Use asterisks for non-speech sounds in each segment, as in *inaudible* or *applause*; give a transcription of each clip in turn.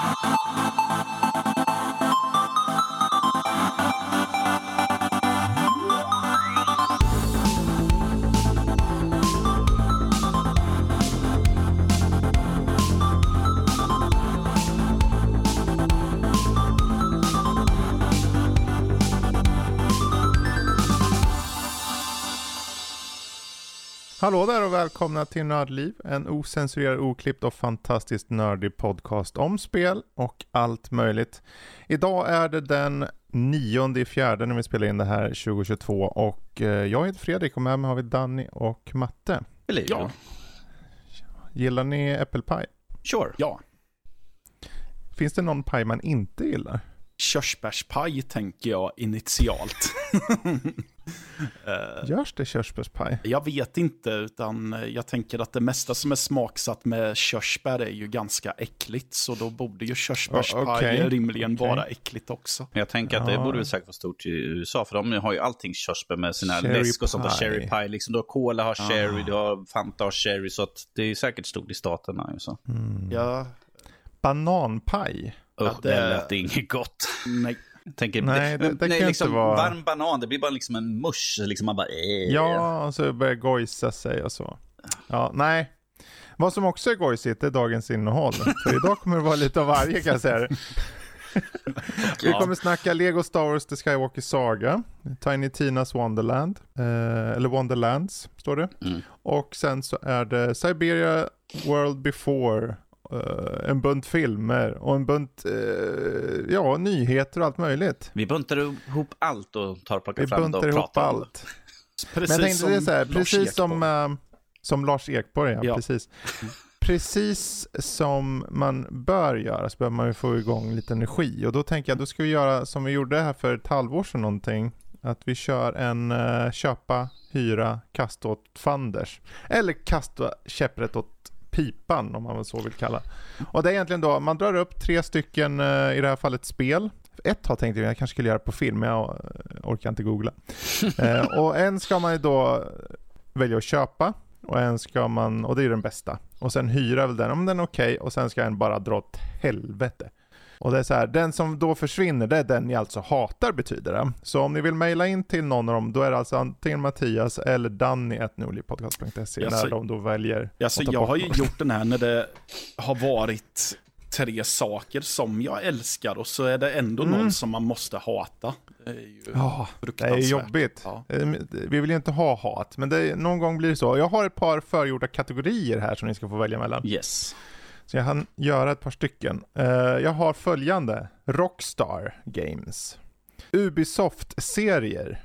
Thank you. Hallå där och välkomna till Nördliv, en osensurerad, oklippt och fantastiskt nördig podcast om spel och allt möjligt. Idag är det den nionde i fjärde när vi spelar in det här 2022 och eh, jag heter Fredrik och med mig har vi Danny och Matte. Eller Ja. Gillar ni äppelpaj? Sure. Ja. Finns det någon paj man inte gillar? Körsbärspaj tänker jag initialt. *laughs* Eh, Görs det körsbärspaj? jag vet inte, utan jag tänker att det mesta som är smaksatt med körsbär är ju ganska äckligt. Så då borde ju körsbärspaj Ja, okej. rimligen Okej. vara äckligt också. Jag tänker att det Ja. borde väl säkert vara stort i USA, för de har ju allting körsbär med sina Cherry läsk och sånt där. Cherry pie, liksom. Du har cola har Ah. cherry, du har Fanta har cherry, så att det är säkert stort i staterna. Så. Mm. Ja, Bananpaj? Ja, Usch, det- det lät inget gott. nej. Jag tänker, Nej, det- det kan ju liksom, inte vara- Varm banan, det blir bara liksom en mush. Liksom man bara, eh. Ja, och så börjar gojsa sig och så. Ja, nej. Vad som också är gojsigt är dagens innehåll. För idag kommer det vara lite av varje kan jag säga. *laughs* Vi kommer snacka Lego Star Wars The Skywalker Saga, Tiny Tinas Wonderland, eh, eller Wonderlands står det. Mm. Och sen så är det Siberia World Before, en bunt filmer och en bunt, eh, ja, nyheter och allt möjligt. Vi buntar ihop allt och tar och plockar Vi fram det och buntar ihop pratar om det. allt. *laughs* Precis Men jag tänkte det är så här, precis som, eh, som Lars Ekborg, ja, Ja. precis. Precis som man bör göra så behöver man ju få igång lite energi. Och då tänker jag, då ska vi göra som vi gjorde här för ett halvår sedan någonting. Att vi kör en uh, köpa, hyra, kasta åt fanders. Eller kasta käpprätt åt pipan om man så vill kalla. Och det är egentligen då, man drar upp tre stycken, eh, i det här fallet spel. Ett har tänkt jag, kanske skulle göra på film, men jag eh, orkar inte googla. *laughs* Eh, och en ska man ju då välja att köpa och en ska man, och det är ju den bästa. Och sen hyra väl den om den är okej och sen ska en bara dra åt helvete. Och det är så här, den som då försvinner det är den ni alltså hatar betyder det. Så om ni vill mejla in till någon av dem då är det alltså antingen Mattias eller danny.nordlivpodcast.se Ja, när så- de då väljer Alltså, jag har ju gjort den här när det har varit tre saker som jag älskar och så är det ändå Mm. någon som man måste hata. Det är ju Ja, det är jobbigt. Ja. Eh, Vi vill ju inte ha hat, men det, någon gång blir det så. Jag har ett par förgjorda kategorier här som ni ska få välja mellan. Yes. Så jag hann göra ett par stycken. Eh, jag har följande. Rockstar Games. Ubisoft-serier.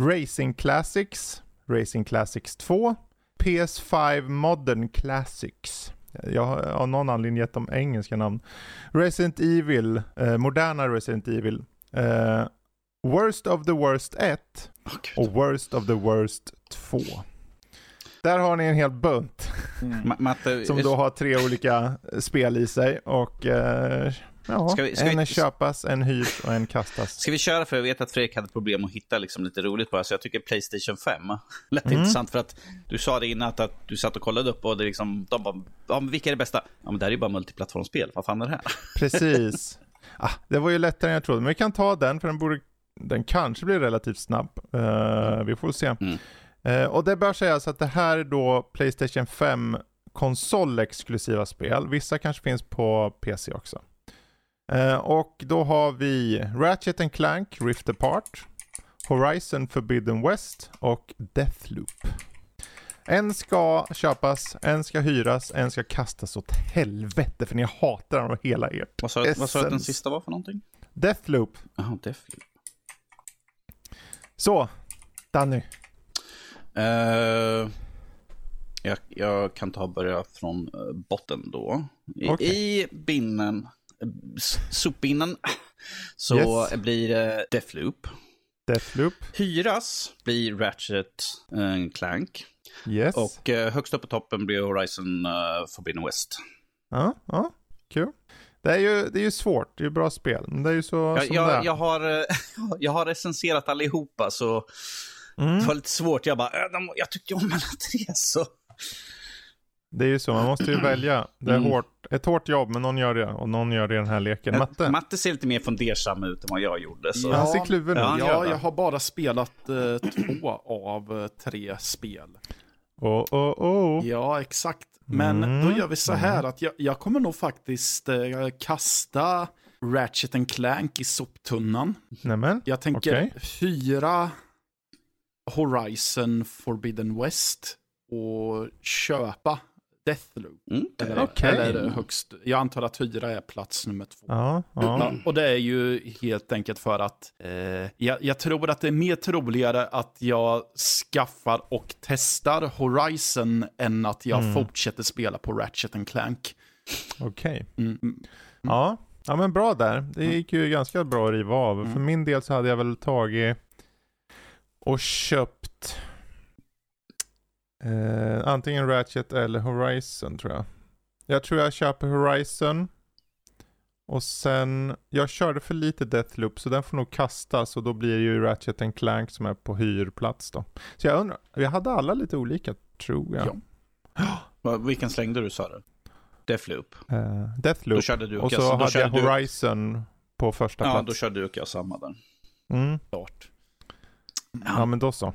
Racing Classics. Racing Classics 2. PS5 Modern Classics. Jag har av någon anledning gett dem engelska namn. Resident Evil, eh, moderna Resident Evil. Eh, Worst of the Worst 1 Åh, Gud. och Worst of the Worst 2. Där har ni en hel bunt. Matte, Som då har tre olika spel i sig och eh, ja, Ska vi- ska en vi- köpas, en hyrs och en kastas. Ska vi köra? För jag vet att Fredrik hade problem att hitta liksom lite roligt bara, så jag tycker Playstation 5 lät Mm. intressant. För att du sa det innan att, att du satt och kollade upp och det liksom, de bara, ja, men vilka är det bästa? Ja, men det här är ju bara multiplattformsspel. Vad fan är det här? Precis. *laughs* Ah, det var ju lättare än jag trodde, men vi kan ta den för den borde, den kanske blir relativt snabb. Eh, vi får se. Mm. Eh, och det bör sägas att det här är då Playstation 5 konsolexklusiva spel. Vissa kanske finns på PC också. Eh, och då har vi Ratchet and Clank Rift Apart, Horizon Forbidden West och Deathloop. En ska köpas, en ska hyras, en ska kastas åt helvete för ni hatar dem av hela ert. Vad sa vad sa du att den sista var för någonting? Deathloop. Jaha, Deathloop. Så, Danny. Eh, jag, jag kan ta börja från eh, botten då. I, Okej. i binnen, eh, sopbinnen, så Yes. blir det Deathloop. Deathloop. Hyras blir Ratchet eh, Clank. Yes. Och eh, högst upp på toppen blir Horizon uh, Forbidden West. Ja, ja, kul. Det är ju, det är ju svårt, det är ju bra spel. Men det är ju så Jag, som det är. jag, jag, har, *laughs* jag har recenserat allihopa, så Mm. det var lite svårt. Jag bara, äh, de, jag tyckte om alla tre, så... Det är ju så, man måste ju välja. Det är Mm. hårt, ett hårt jobb, men någon gör det. Och någon gör det i den här leken. Matte? Matte ser lite mer fundersam ut än vad jag gjorde. Så. Ja. Han ser kluven Ja, ut. Ja, jag har bara spelat eh, två av eh, tre spel. Oh, oh, oh. Ja, exakt. Men Mm. då gör vi så här att jag, jag kommer nog faktiskt eh, kasta Ratchet and Clank i soptunnan. Nämen, Jag tänker Okej. hyra Horizon Forbidden West och köpa Deathloop. Mm. Eller, Okej. eller högst, jag antar att hyra är plats nummer två. ja, ja. Och det är ju helt enkelt för att eh, jag, jag tror att det är mer troligare att jag skaffar och testar Horizon än att jag Mm. fortsätter spela på Ratchet and Clank. okej. Mm. mm. Ja. ja, men bra där. Det gick ju ganska bra att riva av. Mm. För min del så hade jag väl tagit och köpt eh, antingen Ratchet eller Horizon tror jag. Jag tror jag köper Horizon. Och sen, jag körde för lite Deathloop så den får nog kastas och då blir ju Ratchet and Clank som är på hyrplats då. Så jag undrar, vi hade alla lite olika tror jag. *gasps* Vad- Vilken slängde du sa du? Deathloop. Eh, Deathloop. Då körde du och, och så då hade körde jag du, Horizon på första Ja, plats. då körde du och jag samma där. Mm. Klart. Ja men då så.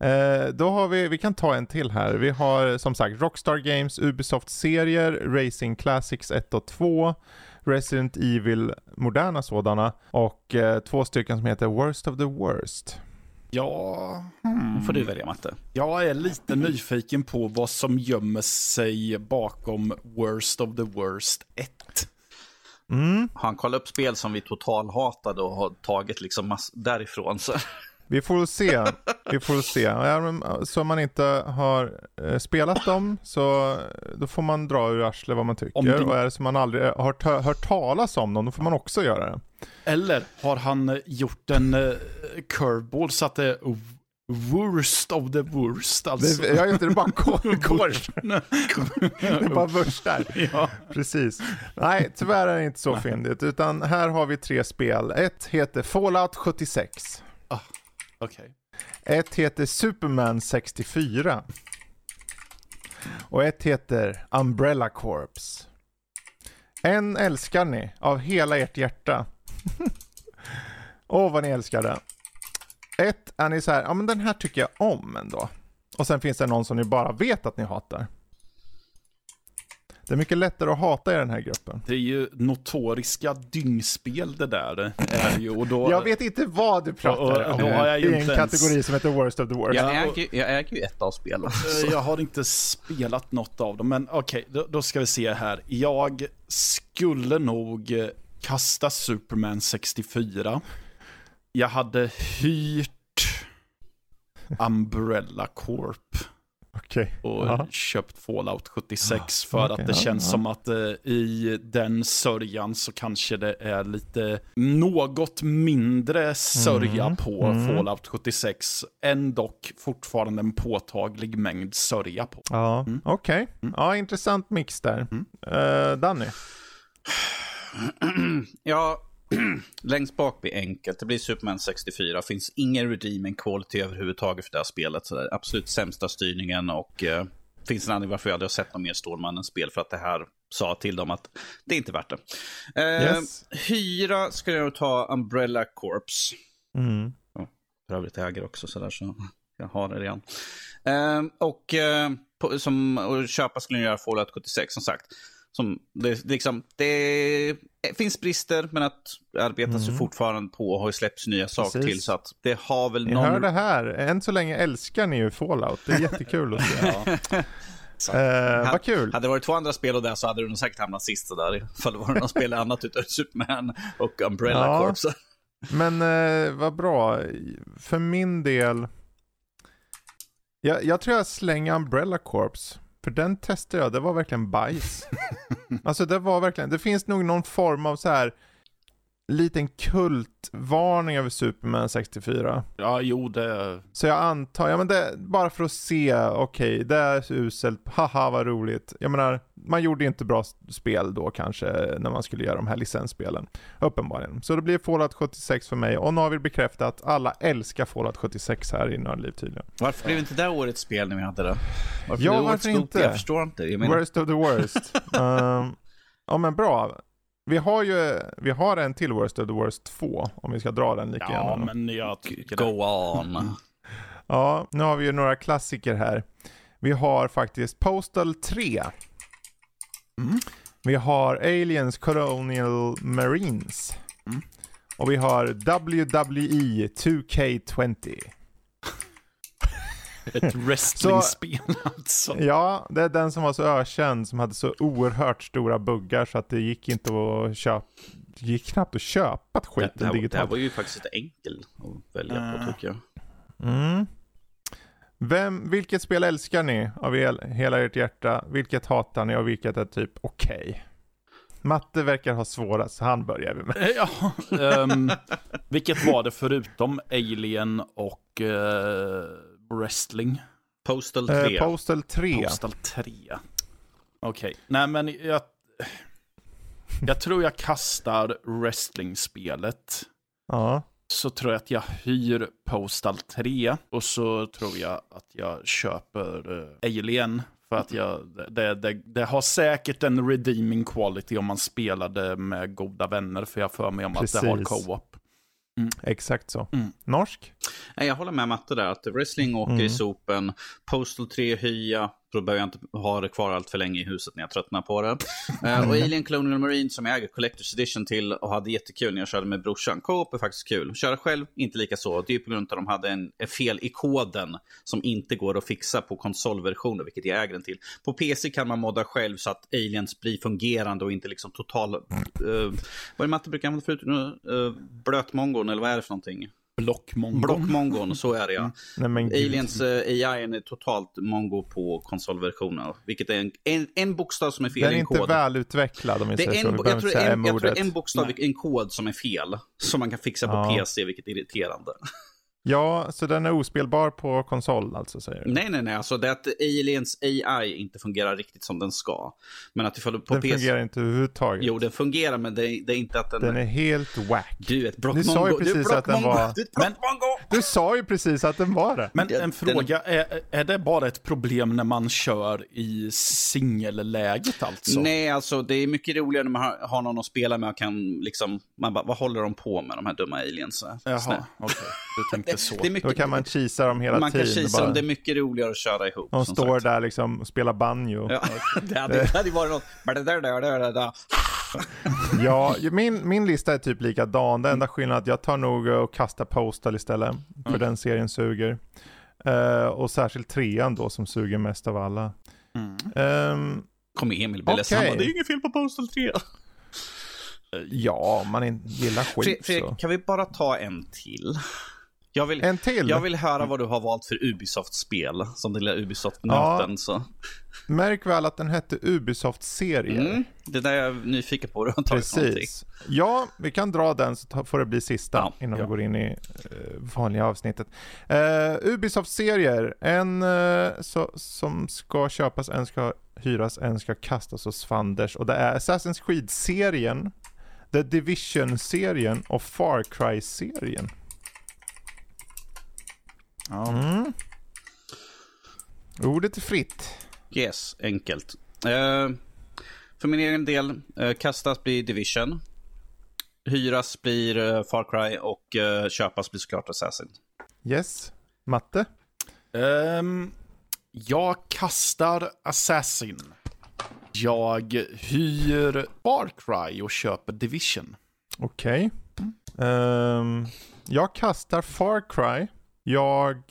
Eh, då har vi, vi kan ta en till här. Vi har som sagt Rockstar Games, Ubisoft-serier, Racing Classics 1 och 2, Resident Evil, moderna sådana, och eh, två stycken som heter Worst of the Worst. Ja, Nu hmm. får du välja Matte. jag är lite nyfiken på vad som gömmer sig bakom Worst of the Worst 1. Mm. Han kollat upp spel som vi totalhatade och har tagit liksom mass- därifrån så. Vi får se. Vi får se. Så om man inte har eh, spelat dem så då får man dra ur arslet vad man tycker. Det- Och är det som man aldrig har ta- hört talas om dem, då får man också göra det. Eller har han eh, gjort en curveball så att det är worst of the worst alltså? det ja, just det, det är bara kor- kors. Det är bara börs där. *laughs* ja. Precis. Nej, tyvärr är det inte så fyndigt. Utan här har vi tre spel. Ett heter Fallout 76. Okej. Ett heter Superman 64. Och ett heter Umbrella Corps. En älskar ni av hela ert hjärta. *laughs* Åh vad ni älskar den. Ett är ni så här, ja men den här tycker jag om ändå. Och sen finns det någon som ni bara vet att ni hatar. Det är mycket lättare att hata i den här gruppen. Det är ju notoriska dyngspel det där. Är det ju, och då, Jag vet inte vad du pratar om. då har jag ju I en ens- kategori som heter Worst of the Worst. Jag äger, jag äger ju ett av spelen. Eh, Jag har inte spelat något av dem, men okej, då, då ska vi se här. Jag skulle nog eh, kasta Superman 64. Jag hade hyrt Umbrella Corp Okej. och Ja. köpt Fallout 76 för okej, att det ja, känns ja. som att eh, i den sörjan så kanske det är lite något mindre sörja Mm, på mm. Fallout 76. Ändå fortfarande en påtaglig mängd sörja på. Ja, Mm. okej. Mm. Ja, intressant mix där. Mm. Eh, Danny? Ja, *clears throat* längst bak blir enkelt. Det blir Superman 64. Finns ingen redeeming quality överhuvudtaget för det här spelet. Så det är absolut sämsta styrningen och eh, finns en anledning varför jag aldrig har sett något mer Stålmannen-spel. För att det här sa till dem att det är inte värt det. Eh, Yes. Hyra ska jag ta Umbrella Corps. Mm. För övrigt äger också sådär så jag har det redan. Eh, och eh, på, som, och köpa skulle jag göra Fallout 76 som sagt. Som, det, det liksom, det finns brister men att det arbetas ju Mm. fortfarande på och har ju släppts nya saker Precis. till. Så att det har väl Ni någon... hör det här. Än så länge älskar ni ju Fallout. Det är jättekul att se. *laughs* Ja. *laughs* Eh, vad kul. Hade det varit två andra spel och där så hade du nog säkert hamnat sist där. Ifall det var något spel annat utöver Superman och Umbrella Ja. Corps. Men eh, vad bra. För min del. Jag, jag tror jag slänger Umbrella Corps. För den testade jag, det var verkligen bajs. *laughs* alltså det var verkligen, det finns nog någon form av så här liten kultvarning över Superman 64. Ja, jo det... Så jag antar, ja men det, bara för att se, okej, okay, det är uselt, haha vad roligt. Jag menar, man gjorde inte bra spel då kanske när man skulle göra de här licensspelen. Uppenbarligen. Så det blir Fallout 76 för mig och nu har vi bekräftat att alla älskar Fallout 76 här i Nördliv tydligen. Varför blev inte det årets spel när vi hade det? Varför ja, varför inte? Jag förstår inte. Jag menar... Worst of the worst. um, *laughs* ja men bra. Vi har ju, vi har en till Worst of the Worst 2, om vi ska dra den lika ja, gärna. Ja, men jag tycker Go on. *laughs* ja, nu har vi ju några klassiker här. Vi har faktiskt Postal 3. Mm. Vi har Aliens Colonial Marines. Mm. Och vi har WWE 2K20. Ett *laughs* wrestlingspel *laughs* alltså. Ja, det är den som var så ökänd, som hade så oerhört stora buggar så att det gick inte att köpa, det gick knappt att köpa skiten det, det, digitalt. Det här var ju faktiskt lite enkelt att välja på uh. tycker jag. Mm. Vem, vilket spel älskar ni av el, hela ert hjärta? Vilket hatar ni och vilket är typ okej? Okay? Matte verkar ha svårast, så han börjar vi med. *laughs* Ja, um, vilket var det förutom Alien och uh, wrestling. Postal 3. Eh, Postal 3. Postal 3. Okej, okay. nej men jag... Jag tror jag kastar wrestling-spelet. Ja. Så tror jag att jag hyr Postal 3. Och så tror jag att jag köper uh, Alien. För att jag, det, det, det, har säkert en redeeming quality om man spelade med goda vänner. För jag för mig om Precis. att det har co-op. Mm. Exakt så. Mm. Norsk? Jag håller med Matte där, att wrestling åker mm. i sopen, Postal 3 hya, då behöver jag inte ha det kvar allt för länge i huset när jag tröttnar på det. uh, och Alien Colonial Marine som jag äger Collector's Edition till och hade jättekul när jag körde med brorsan. Co-op är faktiskt kul. Köra själv, inte lika så. Det är på grund av att de hade en, en fel i koden som inte går att fixa på konsolversioner, vilket jag äger den till. På PC kan man modda själv så att Aliens blir fungerande och inte liksom total... Uh, vad är det Matte brukar använda förut? Uh, blötmongon, eller vad är det för någonting? Blockmongon. Blockmongon, så är det ja. Mm. Nej, Aliens uh, AI är totalt mongo på konsolversionen. Vilket är en, en, en bokstav som är fel i en kod. Den är inte välutvecklad om vi säger så. Vi jag, tror en, jag tror en bokstav i en kod som är fel. Som man kan fixa på ja. PC, vilket är irriterande. Ja, så den är ospelbar på konsol alltså säger du? Nej, nej, nej. Alltså det är att Aliens AI inte fungerar riktigt som den ska. Men att ifall på den PC... fungerar inte överhuvudtaget. Jo, den fungerar, men det är, det är inte att den... Den är helt wack. Du, ett Du sa ju precis du, att den var... Du, men... du sa ju precis att den var det. Men en fråga, är, är det bara ett problem när man kör i singelläget alltså? Nej, alltså det är mycket roligare när man har, har någon att spela med och kan liksom... Man bara, vad håller de på med, de här dumma aliens? Jaha, okej. Okay. Du tänkte så. det är mycket, kan man cheesa dem hela man tiden. Man kan cheesa dem, det är mycket roligare att köra ihop. De står sagt. där liksom och spelar banjo. Ja, det hade, det hade varit något... *laughs* ja, min, min lista är typ likadan. Det enda skillnaden är att jag tar nog och kastar Postal istället. För mm. den serien suger. Uh, och särskilt trean då som suger mest av alla. Mm. Um, Kom Emil bli ledsen. Okay. Det är inget fel på Postal 3. Ja, om man gillar skit Fredrik, så. kan vi bara ta en till? Jag vill, en till? Jag vill höra vad du har valt för Ubisoft-spel, som den lilla Ubisoft-nöten. Ja, Märk väl att den hette Ubisoft-serier. Mm, det där är jag nyfiken på. Du Precis. Ja, vi kan dra den så får det bli sista ja, innan ja. vi går in i uh, vanliga avsnittet. Uh, Ubisoft-serier, en uh, så, som ska köpas, en ska hyras, en ska kastas hos Fanders. Och det är Assassin's Creed-serien, The Division-serien och Far Cry-serien. Ja. Mm. Ordet är fritt. Yes, enkelt. Uh, för min egen del, uh, kastas blir Division. Hyras blir uh, Far Cry och uh, köpas blir såklart Assassin. Yes. Matte? Um, jag kastar Assassin. Jag hyr Far Cry och köper Division. Okej. Okay. Um, jag kastar Far Cry. Jag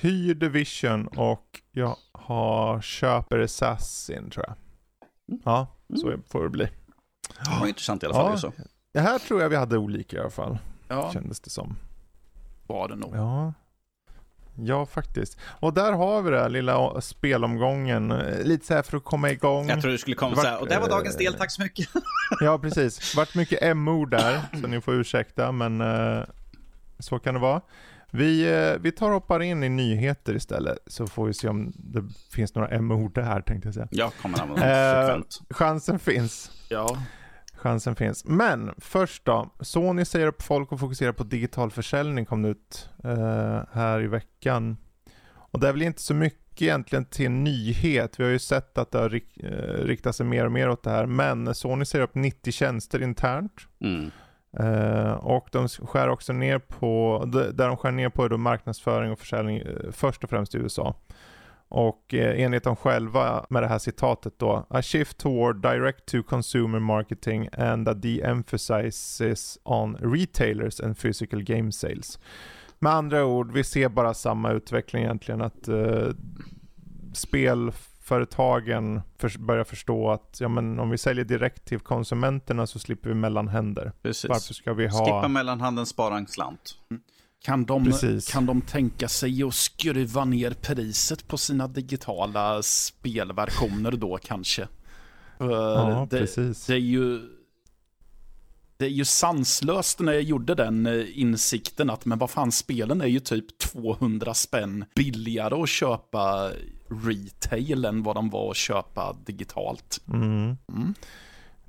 hyr Division och jag har, köper Assassin tror jag. Ja, så mm. får det bli. Det var intressant i alla fall. Ja, så. Det här tror jag vi hade olika i alla fall. Ja. Kändes det som. Var det nog. Ja. Ja, faktiskt. Och där har vi det här lilla spelomgången. Eh, lite så här för att komma igång. Jag tror du skulle komma så här, och det var dagens del, tack så mycket. *laughs* ja, precis. Vart mycket M-ord där, så ni får ursäkta, men uh, så kan det vara. Vi, uh, vi tar och hoppar in i nyheter istället, så får vi se om det finns några M-ord här tänkte jag säga. Jag kommer använda uh, Chansen finns. Ja. Chansen finns. Men först då. Sony säger upp folk och fokuserar på digital försäljning kom ut uh, här i veckan. Och det är väl inte så mycket egentligen till nyhet. Vi har ju sett att det har rik uh, riktat sig mer och mer åt det här. Men Sony säger upp 90 tjänster internt. Mm. Uh, och de skär också ner på, där de skär ner på är då marknadsföring och försäljning eh, först och främst i USA. Och eh, enligt dem själva med det här citatet då, a shift toward direct to consumer marketing and a de-emphasizes on retailers and physical game sales. Med andra ord, vi ser bara samma utveckling egentligen, att spel spelföretagen för, börjar förstå att ja, men om vi säljer direkt till konsumenterna så slipper vi mellanhänder. Precis. Varför ska vi ha... Skippa mellanhanden, spara en slant. Mm. Kan de, kan de tänka sig att skruva ner priset på sina digitala spelversioner då kanske? Ja, det, precis. Det är ju det är ju sanslöst när jag gjorde den eh, insikten att men vad fan, spelen är ju typ 200 spänn billigare att köpa retail än vad de var att köpa digitalt. Mm. Mm.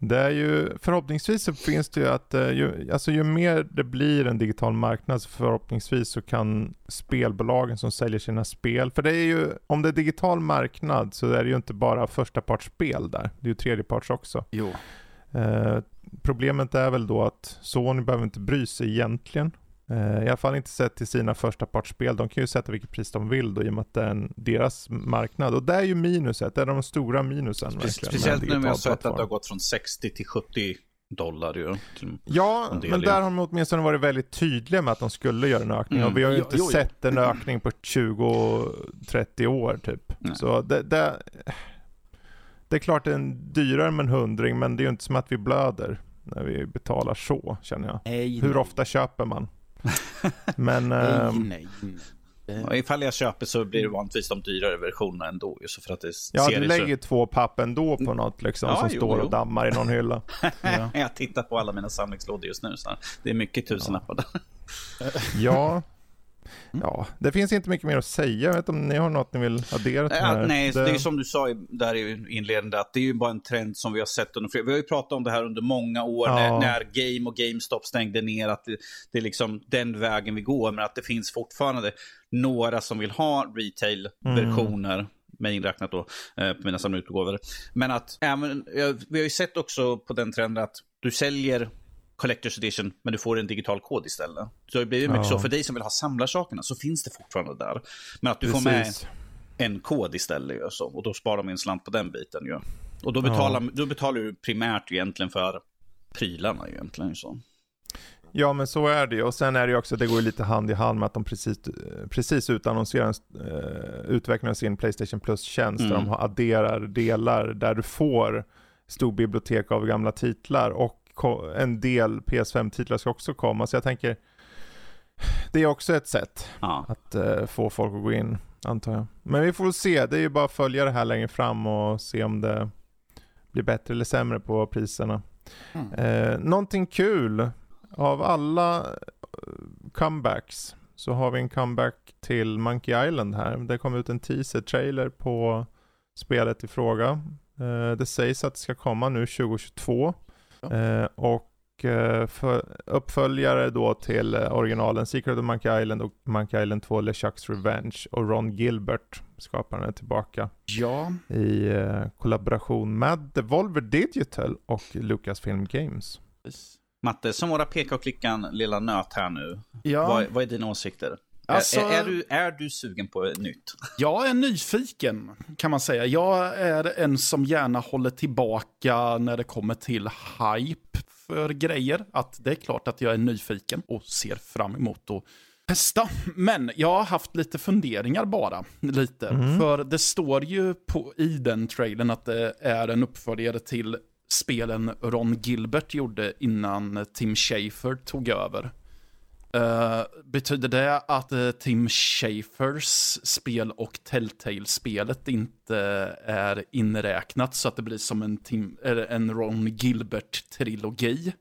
Det är ju, förhoppningsvis så finns det ju att eh, ju, alltså ju mer det blir en digital marknad så förhoppningsvis så kan spelbolagen som säljer sina spel, för det är ju, om det är digital marknad så är det ju inte bara första partsspel där, det är ju tredjeparts också. Jo. Eh, problemet är väl då att Sony behöver inte bry sig egentligen. Eh, I alla fall inte sett till sina första partsspel. De kan ju sätta vilket pris de vill då i och med att det är deras marknad. Och det är ju minuset, det är de stora minusen. Spe speciellt nu när vi har sett att det har gått från 60 till 70 dollar ju. Ja, men där har de åtminstone varit väldigt tydliga med att de skulle göra en ökning. Mm. Och vi har ju inte jo, jo, sett en ökning på 20-30 år typ. Nej. Så det, det, det är klart det är en dyrare med en hundring, men det är ju inte som att vi blöder när vi betalar så, känner jag. Nej, Hur ofta köper man? *laughs* Men... nej, ehm, nej, nej. Och ifall jag köper så blir det vanligtvis de dyrare versionerna ändå. Just för att det ja, du lägger så... två papp ändå på något liksom, ja, som jo, står och dammar i någon hylla. ja. *laughs* jag tittar på alla mina samlingslådor just nu. Så det är mycket tusenlappar ja. där. ja. *laughs* Ja, det finns inte mycket mer att säga. Jag vet inte om ni har något ni vill addera till ja, Nej, det... det är som du sa där i inledningen, att det är ju bara en trend som vi har sett under flera... Vi har ju pratat om det här under många år, ja. när, när, Game och GameStop stängde ner, att det, det, är liksom den vägen vi går, men att det finns fortfarande några som vill ha retail-versioner. Mm mig inräknat då, eh, på mina samlarutgåvor. Men att även, vi har ju sett också på den trenden att du säljer Collector's Edition, men du får en digital kod istället. Så det blir mycket ja. så, för dig som vill ha samlarsakerna så finns det fortfarande där. Men att du Precis. får med en kod istället ju, så, och då sparar man en slant på den biten ju. Och då betalar, ja. då betalar du primärt egentligen för prylarna egentligen. Så. Ja men så är det ju och sen är det ju också, det går lite hand i hand med att de precis, precis utannonserar en uh, utveckling av sin Playstation Plus-tjänst mm. där de adderar delar där du får stor bibliotek av gamla titlar och en del PS5-titlar ska också komma. Så jag tänker, det är också ett sätt ja. att uh, få folk att gå in, antar jag. Men vi får väl se, det är ju bara att följa det här längre fram och se om det blir bättre eller sämre på priserna. Mm. Uh, någonting kul, av alla eh, comebacks så har vi en comeback till Monkey Island här. Det kom ut en teaser-trailer på spelet i fråga. Uh, det sägs att det ska komma nu 2022. Eh, och eh, för, uppföljare då till eh, originalen Secret of Monkey Island och Monkey Island 2 LeChucks Revenge och Ron Gilbert, skaparen, är tillbaka. Ja. I eh, kollaboration med Devolver Digital och Lucasfilm Games. Matte, som våra peka och klickan lilla nöt här nu. Ja. Vad, vad är dina åsikter? Alltså, är, är, du, är du sugen på nytt? Jag är nyfiken, kan man säga. Jag är en som gärna håller tillbaka när det kommer till hype för grejer. Att det är klart att jag är nyfiken och ser fram emot att testa. Men jag har haft lite funderingar bara. Lite. Mm. För det står ju på, i den trailern att det är en uppföljare till spelen Ron Gilbert gjorde innan Tim Schafer tog över. Uh, betyder det att uh, Tim Schafers spel och Telltale-spelet inte eh, är inräknat så att det blir som en, Tim, en Ron Gilbert-trilogi?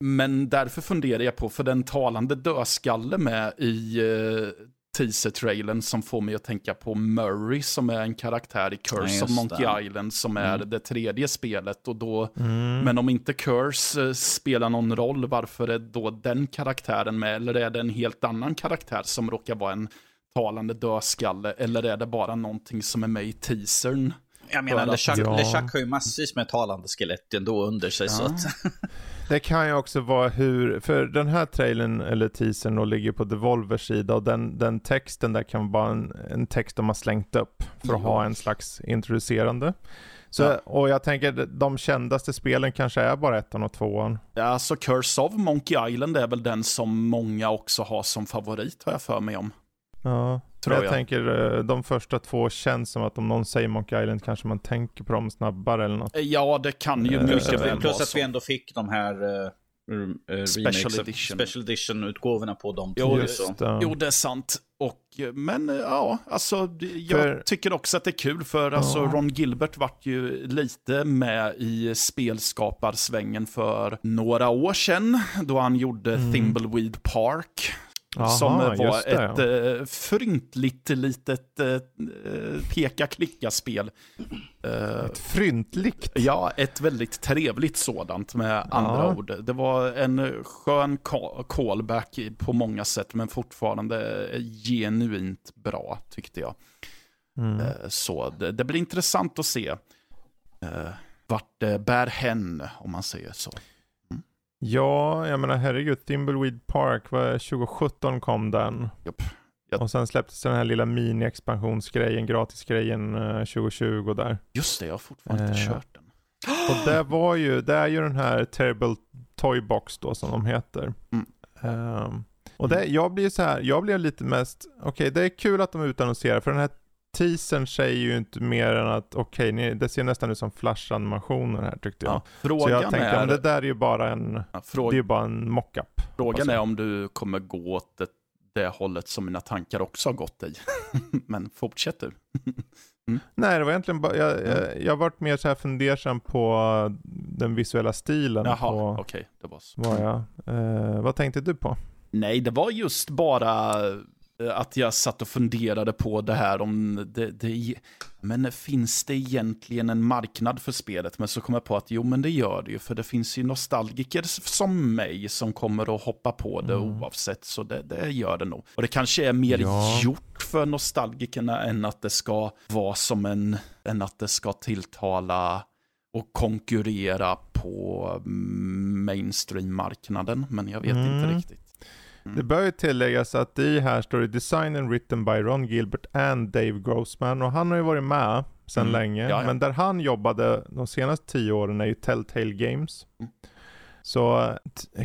Men därför funderar jag på, för den talande dödskalle med i uh, teaser-trailern som får mig att tänka på Murray som är en karaktär i Curse ja, of Monkey det. Island som är mm. det tredje spelet. Och då, mm. Men om inte Curse uh, spelar någon roll, varför är då den karaktären med? Eller är det en helt annan karaktär som råkar vara en talande dödskalle? Eller är det bara någonting som är med i teasern? Jag menar, LeChuck, ja. LeChuck har ju massvis med talande skelett ändå under sig. Ja. Så att... *laughs* Det kan ju också vara hur, för den här trailern eller teasern då ligger på Devolvers sida och den, den texten där kan vara en, en text de har slängt upp för att jo. ha en slags introducerande. Så, ja. Och jag tänker de kändaste spelen kanske är bara ettan och tvåan. Ja, alltså Curse of Monkey Island är väl den som många också har som favorit har jag för mig om. Ja, tror jag. Jag tänker eh, de första två känns som att om någon säger Monkey Island kanske man tänker på dem snabbare eller något. Ja, det kan ju uh, mycket väl vara Plus att vi ändå fick de här uh, uh, special edition. Special edition-utgåvorna på dem. Jo, det, jo, det är sant. Och, men ja, alltså jag för, tycker också att det är kul för alltså, Ron Gilbert vart ju lite med i spelskaparsvängen för några år sedan då han gjorde mm. Thimbleweed Park Aha, som var det, ett ja. uh, fryntligt litet uh, peka-klicka-spel. Ett fryntligt? Ja, ett väldigt trevligt sådant med andra ja. ord. Det var en skön callback på många sätt, men fortfarande genuint bra tyckte jag. Mm. Så det, det, blir intressant att se vart det bär hän, om man säger så. Ja, jag menar herregud, Thimbleweed Park, var 2017 kom den. Yep. Yep. Och sen släpptes den här lilla mini-expansionsgrejen, gratisgrejen 2020 eh, där. Just det, jag har fortfarande inte eh, kört den. Och det var ju, det är ju den här Terrible Toybox då som de heter. Mm. Um, och det, jag blir så här, jag blir lite mest, okej okay, det är kul att de utannonserar för den här teasern säger ju inte mer än att okej, okay, det ser nästan ut som flash-animationer här tyckte jag. Ja, frågan så jag tänkte, är... men det där är ju bara en, ja, fråga... det är bara en mockup. Frågan är om du kommer gå åt det, det hållet som mina tankar också har gått i. *laughs* men fortsätt du. *laughs* Mm. Nej, det var egentligen bara, jag, jag, jag varit mer så här fundersam på den visuella stilen. Jaha, okej. Okay, det var så. Var jag. Eh, vad tänkte du på? Nej, det var just bara att jag satt och funderade på det här om det, det, men finns det egentligen en marknad för spelet? Men så kom jag på att jo, men det gör det ju, för det finns ju nostalgiker som mig som kommer att hoppa på det mm. oavsett, så det, det, gör det nog. Och det kanske är mer ja. gjort för nostalgikerna än att det ska vara som en, än att det ska tilltala och konkurrera på mainstream-marknaden, men jag vet mm. inte riktigt. Mm. Det bör ju tilläggas att i här står det Design and written by Ron Gilbert and Dave Grossman och han har ju varit med sedan mm. länge. Ja, ja. Men där han jobbade de senaste tio åren är ju Telltale Games. Mm. Så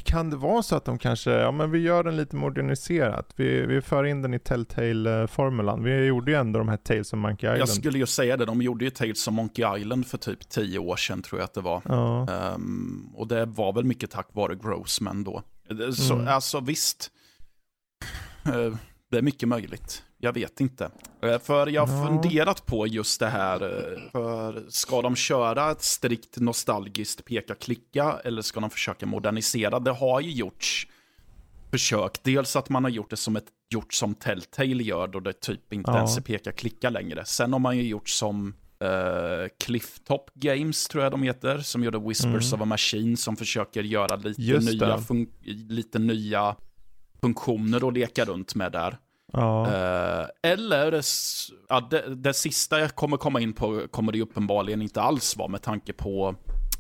kan det vara så att de kanske, ja men vi gör den lite moderniserat. Vi, vi för in den i Telltale-formulan. Vi gjorde ju ändå de här Tales of Monkey Island. Jag skulle ju säga det, de gjorde ju Tales of Monkey Island för typ tio år sedan tror jag att det var. Ja. Um, och det var väl mycket tack vare Grossman då. Så, mm. Alltså visst, eh, det är mycket möjligt. Jag vet inte. Eh, för jag har funderat på just det här. Eh, för ska de köra ett strikt nostalgiskt peka-klicka eller ska de försöka modernisera? Det har ju gjorts försök. Dels att man har gjort det som ett gjort som Telltale gör då det typ inte ja. ens är peka-klicka längre. Sen har man ju gjort som uh, Clifftop Games, tror jag de heter, som gjorde Whispers mm. of a Machine, som försöker göra lite nya, lite nya funktioner att leka runt med där. Ja. Uh, eller, ja, det, det sista jag kommer komma in på kommer det uppenbarligen inte alls vara med tanke på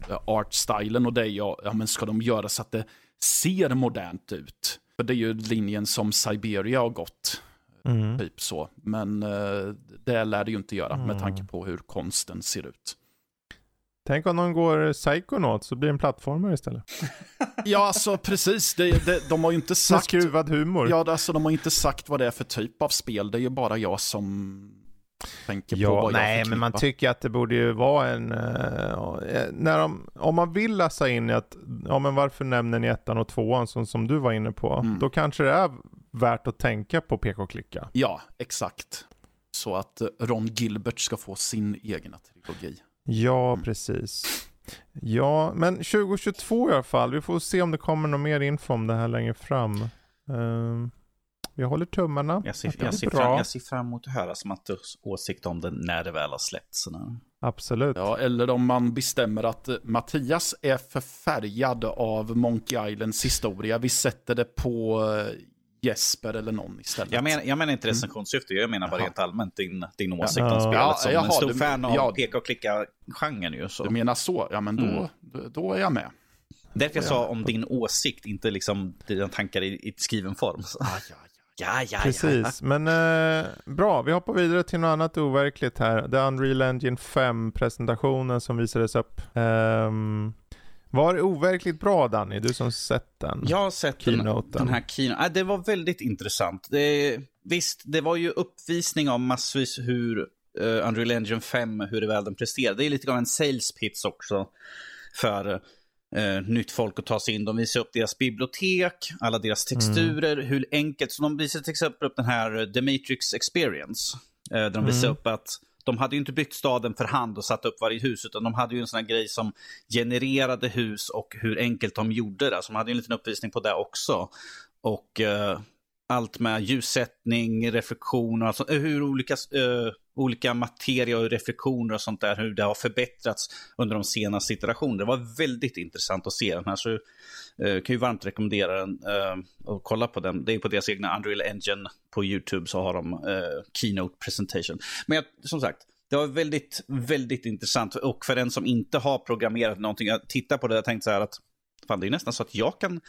uh, artstylen och det. Ja, ja, men ska de göra så att det ser modernt ut? För det är ju linjen som Siberia har gått. Mm. Typ så. Men uh, det lär det ju inte göra mm. med tanke på hur konsten ser ut. Tänk om någon går Psychonaut så blir det en plattformare istället. *laughs* ja, alltså precis. Det, det, de har ju inte sagt... skruvad humor. Ja, alltså de har inte sagt vad det är för typ av spel. Det är ju bara jag som Tänker på Ja, vad nej, jag men man tycker att det borde ju vara en... eh, när de, om man vill läsa in i att, ja men varför nämner ni ettan och tvåan som, som du var inne på? Mm. Då kanske det är värt att tänka på PK-klicka. Ja, exakt. Så att eh, Ron Gilbert ska få sin egna trilogi. Ja, Mm. precis. Ja, men 2022 i alla fall. Vi får se om det kommer någon mer info om det här längre fram. Ehm, vi håller tummarna. Jag ser, det jag, ser fram, jag ser fram emot att höra Smattus åsikt om den när det väl har släppts. Absolut. Ja, eller om man bestämmer att eh, Mattias är förfärgad av Monkey Islands historia. Vi sätter det på eh, Jesper eller någon istället. Jag, menar, jag menar inte recensionssyfte, jag menar bara rent allmänt din, din åsikt Ja. om spelet. Ja, som jaha, en stor du- fan av ja. peka och klicka-genren ju. Så. Du menar så? Ja, men då, Mm. då, är jag med. Därför jag sa om din åsikt, inte liksom dina tankar i, i skriven form. Så. Ja, ja. Ja, ja, Precis, men eh, bra. Vi hoppar vidare till något annat overkligt här. The Unreal Engine 5-presentationen som visades upp. Um, var det overkligt bra Danny? Du som sett den? Jag har sett Keynoten. den här keynote. Ah, det var väldigt intressant. Det, visst, det var ju uppvisning av massvis hur uh, Unreal Engine 5, hur det väl den presterade. Det är lite av en sales pitch också för eh, nytt folk att ta sig in. De visar upp deras bibliotek, alla deras texturer, hur enkelt. Så de visar till exempel upp den här eh, The Matrix Experience. Eh, där de visar Mm. upp att de hade ju inte byggt staden för hand och satt upp varje hus, utan de hade ju en sån här grej som genererade hus och hur enkelt de gjorde det. Så de hade ju en liten uppvisning på det också. Och eh, allt med ljussättning, reflektioner, alltså, eh, hur olika, uh, olika materia och reflektioner och sånt där, hur det har förbättrats under de senaste iterationerna. Det var väldigt intressant att se den här, så uh, kan ju varmt rekommendera den eh, och kolla på den. Det är på deras egna Unreal Engine på YouTube så har de uh, Keynote presentation. Men jag, som sagt, det var väldigt, väldigt intressant och för den som inte har programmerat någonting, jag tittar på det och tänkte så här att fan, det är nästan så att jag kan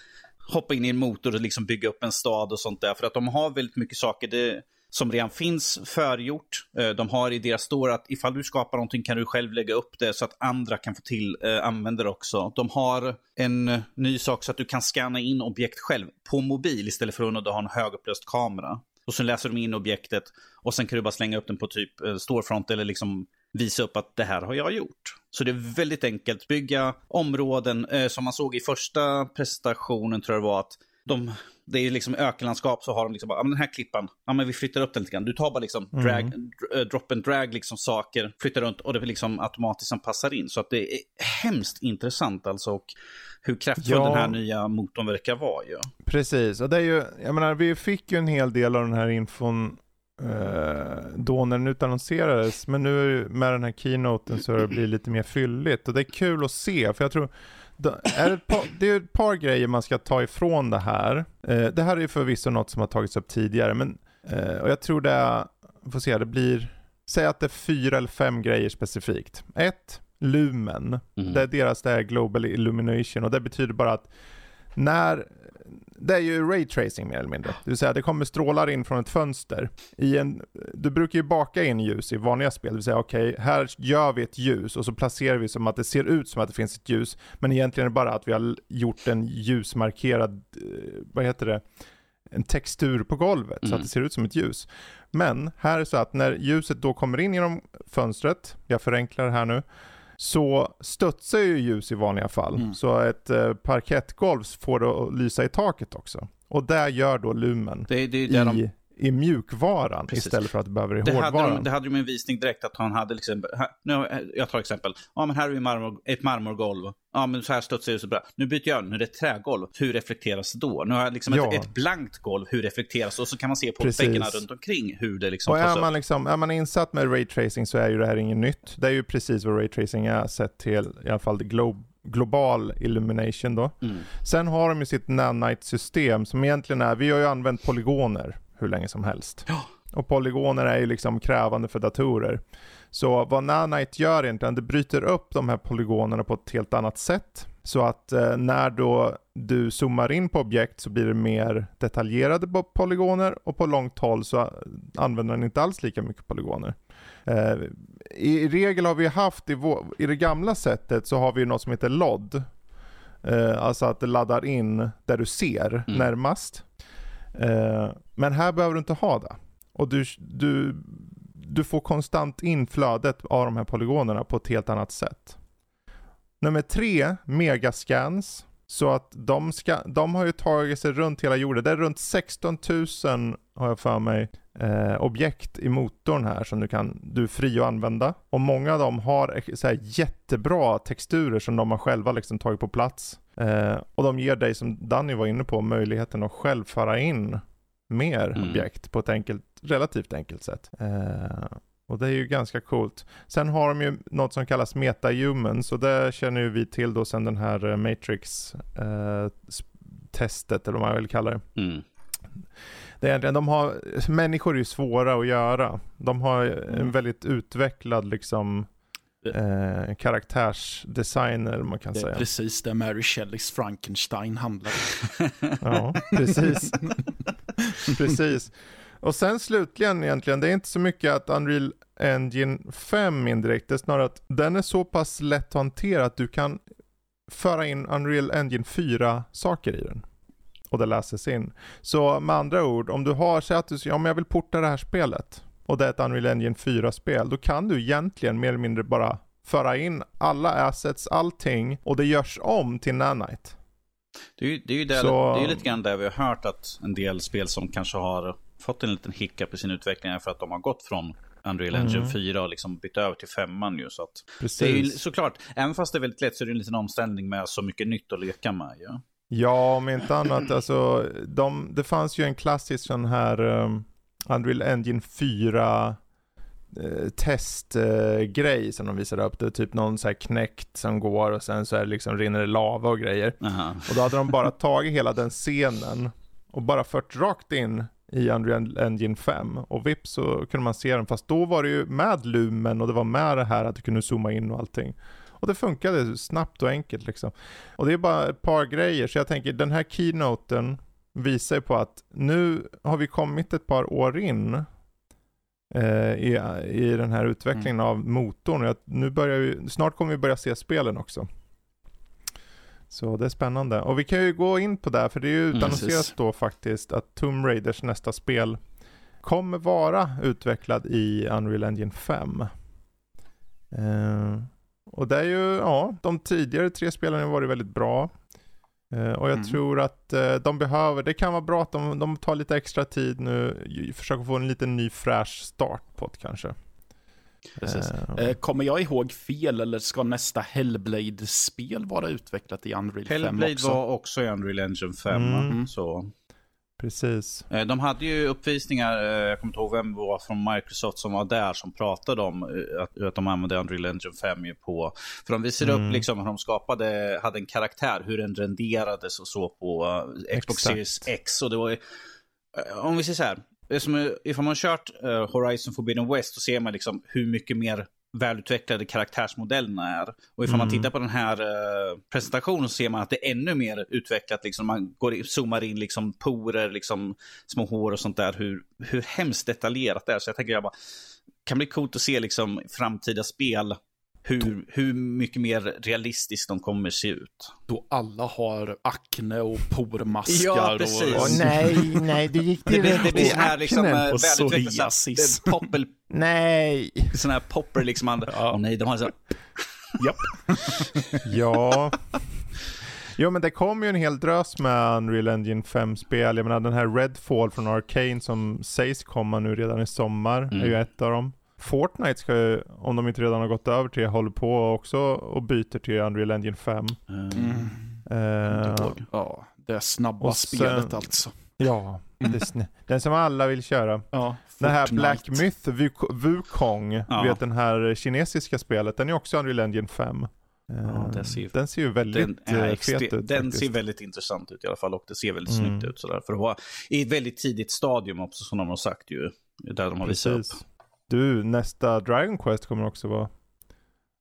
hoppa in i en motor och liksom bygga upp en stad och sånt där. För att de har väldigt mycket saker det, som redan finns förgjort. Eh, de har i deras store att ifall du skapar någonting kan du själv lägga upp det så att andra kan få till eh, använda det också. De har en ny sak så att du kan scanna in objekt själv på mobil istället för att ha en högupplöst kamera. Och så läser de in objektet och sen kan du bara slänga upp den på typ eh, storefront eller liksom visa upp att det här har jag gjort. Så det är väldigt enkelt. Bygga områden eh, som man såg i första presentationen tror jag det var att de, det är liksom ökenlandskap så har de liksom bara, ja men den här klippan, ja men vi flyttar upp den lite grann. Du tar bara liksom drag, dr- eh, drop and drag liksom saker, flyttar runt och det liksom automatiskt passar in. Så att det är hemskt intressant alltså och hur kraftfull Ja. den här nya motorn verkar vara ju. Precis, och det är ju, jag menar vi fick ju en hel del av den här infon då när den utannonserades, men nu det- med den här keynoten så det blivit lite mer fylligt och det är kul att se, för jag tror det är ett par, det är ett par grejer man ska ta ifrån det här. Eh, det här är ju förvisso något som har tagits upp tidigare, men eh, och jag tror det får se, det blir, säg att det är fyra eller fem grejer specifikt. Ett, Lumen. Mm. Det är deras det är Global Illumination och det betyder bara att när, det är ju raytracing mer eller mindre. Det vill säga det kommer strålar in från ett fönster. I en, du brukar ju baka in ljus i vanliga spel. Det vill säga okej, här gör vi ett ljus och så placerar vi som att det ser ut som att det finns ett ljus. Men egentligen är det bara att vi har gjort en ljusmarkerad, eh, vad heter det, en textur på golvet så Mm. att det ser ut som ett ljus. Men här är det så att när ljuset då kommer in genom fönstret, jag förenklar det här nu, så studsar ju ljus i vanliga fall. Mm. Så ett eh, parkettgolv får det att lysa i taket också. Och där gör då Lumen Det, det är där de i, mjukvaran Precis. istället för att du behöver det i Det hade, hårdvaran. de, det hade de en visning direkt att han hade liksom, här, nu, jag tar exempel, ja men här har vi marmor, ett marmorgolv, ja men så här studsar det så bra. Nu byter jag, nu är det ett trägolv, hur reflekteras det då? Nu har jag liksom Ja. ett, ett blankt golv, hur reflekteras det? Och så kan man se på Precis. väggarna runt omkring hur det liksom Och är man, liksom, är man insatt med raytracing så är ju det här inget nytt. Det är ju precis vad raytracing är sett till i alla fall det glo global illumination då. Mm. Sen har de ju sitt nanite-system som egentligen är, vi har ju använt polygoner hur länge som helst. Ja. Och polygoner är ju liksom krävande för datorer. Så vad nanite gör egentligen, det bryter upp de här polygonerna på ett helt annat sätt. Så att eh, när då du zoomar in på objekt så blir det mer detaljerade po- polygoner och på långt håll så använder den inte alls lika mycket polygoner. Eh, i, I regel har vi haft, i, vår, i det gamla sättet så har vi något som heter LOD. Eh, alltså att det laddar in där du ser Mm. närmast. Eh, men här behöver du inte ha det. Och du, du, du får konstant inflödet av de här polygonerna på ett helt annat sätt. Nummer tre, megascans. Så att de, ska, de har ju tagit sig runt hela jorden. Det är runt 16 000, har jag för mig, eh, objekt i motorn här som du kan, du är fri att använda. Och många av dem har så här jättebra texturer som de har själva liksom tagit på plats. Eh, och de ger dig, som Danny var inne på, möjligheten att själv föra in mer Mm. objekt på ett enkelt, relativt enkelt sätt. Eh, och det är ju ganska coolt. Sen har de ju något som kallas metahumans och det känner ju vi till då sen den här eh, Matrix eh, testet eller vad man vill kalla det. Mm. det är egentligen, de har, människor är ju svåra att göra. De har en väldigt utvecklad liksom eh, karaktärsdesign eller vad man kan Det är säga. precis det Mary Shelleys Frankenstein handlar om. *laughs* Ja, precis. *laughs* precis. Och sen slutligen egentligen, det är inte så mycket att Unreal Engine 5 indirekt, det är snarare att den är så pass lätt att hantera att du kan föra in Unreal Engine 4 saker i den. Och det läses in. Så med andra ord, om du har, säg att du ja men jag vill porta det här spelet och det är ett Unreal Engine 4-spel, då kan du egentligen mer eller mindre bara föra in alla assets, allting och det görs om till Nanite. Det är ju, det är ju där, Så- det är ju lite grann där vi har hört att en del spel som kanske har fått en liten hiccup i sin utveckling är för att de har gått från Unreal Engine Mm. 4 och liksom bytt över till 5 ju. Så att Precis. det är ju såklart, även fast det är väldigt lätt så är det en liten omställning med så mycket nytt att leka med. Ja. Ja, om inte annat. Alltså, de, det fanns ju en klassisk sån här um, Unreal Engine 4 eh, testgrej som de visade upp. Det är typ någon så här knäckt som går och sen så är det liksom rinner det lava och grejer. Aha. Och då hade de bara *laughs* tagit hela den scenen och bara fört rakt in i Unreal Engine 5 och vips så kunde man se den fast då var det ju med lumen och det var med det här att du kunde zooma in och allting. Och det funkade snabbt och enkelt liksom. Och det är bara ett par grejer så jag tänker den här keynoten visar ju på att nu har vi kommit ett par år in eh, i, i den här utvecklingen av motorn. Jag, nu börjar vi, snart kommer vi börja se spelen också. Så det är spännande. Och vi kan ju gå in på det, för det är ju Mm, utannonserat precis. då faktiskt att Tomb Raiders nästa spel kommer vara utvecklad i Unreal Engine 5. Eh, och det är ju, ja, de tidigare tre spelen har varit väldigt bra. Eh, och jag Mm. tror att eh, de behöver, det kan vara bra att de, de tar lite extra tid nu, försöker få en liten ny fräsch start på det kanske. Precis. Eh, Kommer jag ihåg fel eller ska nästa Hellblade-spel vara utvecklat i Unreal 5 Hellblade också? var också i Unreal Engine 5. Mm. Så. Precis. Eh, De hade ju uppvisningar, eh, jag kommer inte ihåg vem det var från Microsoft som var där som pratade om eh, att, att de använde Unreal Engine 5 ju på... För de visade Mm. upp liksom hur de skapade, hade en karaktär, hur den renderades och så på Xbox Exakt. Series X. Och det var om vi säger så här, det är som, ifall man kört Horizon Forbidden West så ser man liksom hur mycket mer välutvecklade karaktärsmodellerna är. Och ifall man Mm. tittar på den här eh, presentationen så ser man att det är ännu mer utvecklat. Liksom, man går, in- zoomar in liksom porer, liksom, små hår och sånt där. Hur, hur hemskt detaljerat det är. Så jag tänker jag bara, kan bli coolt att se liksom, framtida spel. Hur, hur mycket mer realistiskt de kommer se ut. Då alla har akne och pormaskar Ja, och... precis. Åh nej, nej, det gick Det blir, direkt det blir sån här liksom, eh, Och här, psoriasis. eh, poppel, Nej. sån här popper liksom. Man, Ja. Åh nej, de har så Japp. *laughs* Ja. Jo men det kom ju en hel drös med Unreal Engine 5-spel. Jag menar den här Redfall från Arcane som sägs komma nu redan i sommar Mm. är ju ett av dem. Fortnite ska ju, om de inte redan har gått över till, håller på också och byter till Unreal Engine 5. Mm. Eh, ihåg. Ja, det snabba sen- spelet alltså. ja, det den som alla vill köra. Ja, Den här. Black Myth, Wuk- Wukong, Ja. vet den här kinesiska spelet, den är också Unreal Engine 5. Eh, Ja, den ser ju- den ser ju väldigt Den, är eh, fet ut den faktiskt. ser väldigt intressant ut i alla fall och det ser väldigt Mm. snyggt ut sådär. För att vara i ett väldigt tidigt stadium också som de har sagt ju. Där de har visat upp. Du, nästa Dragon Quest kommer också vara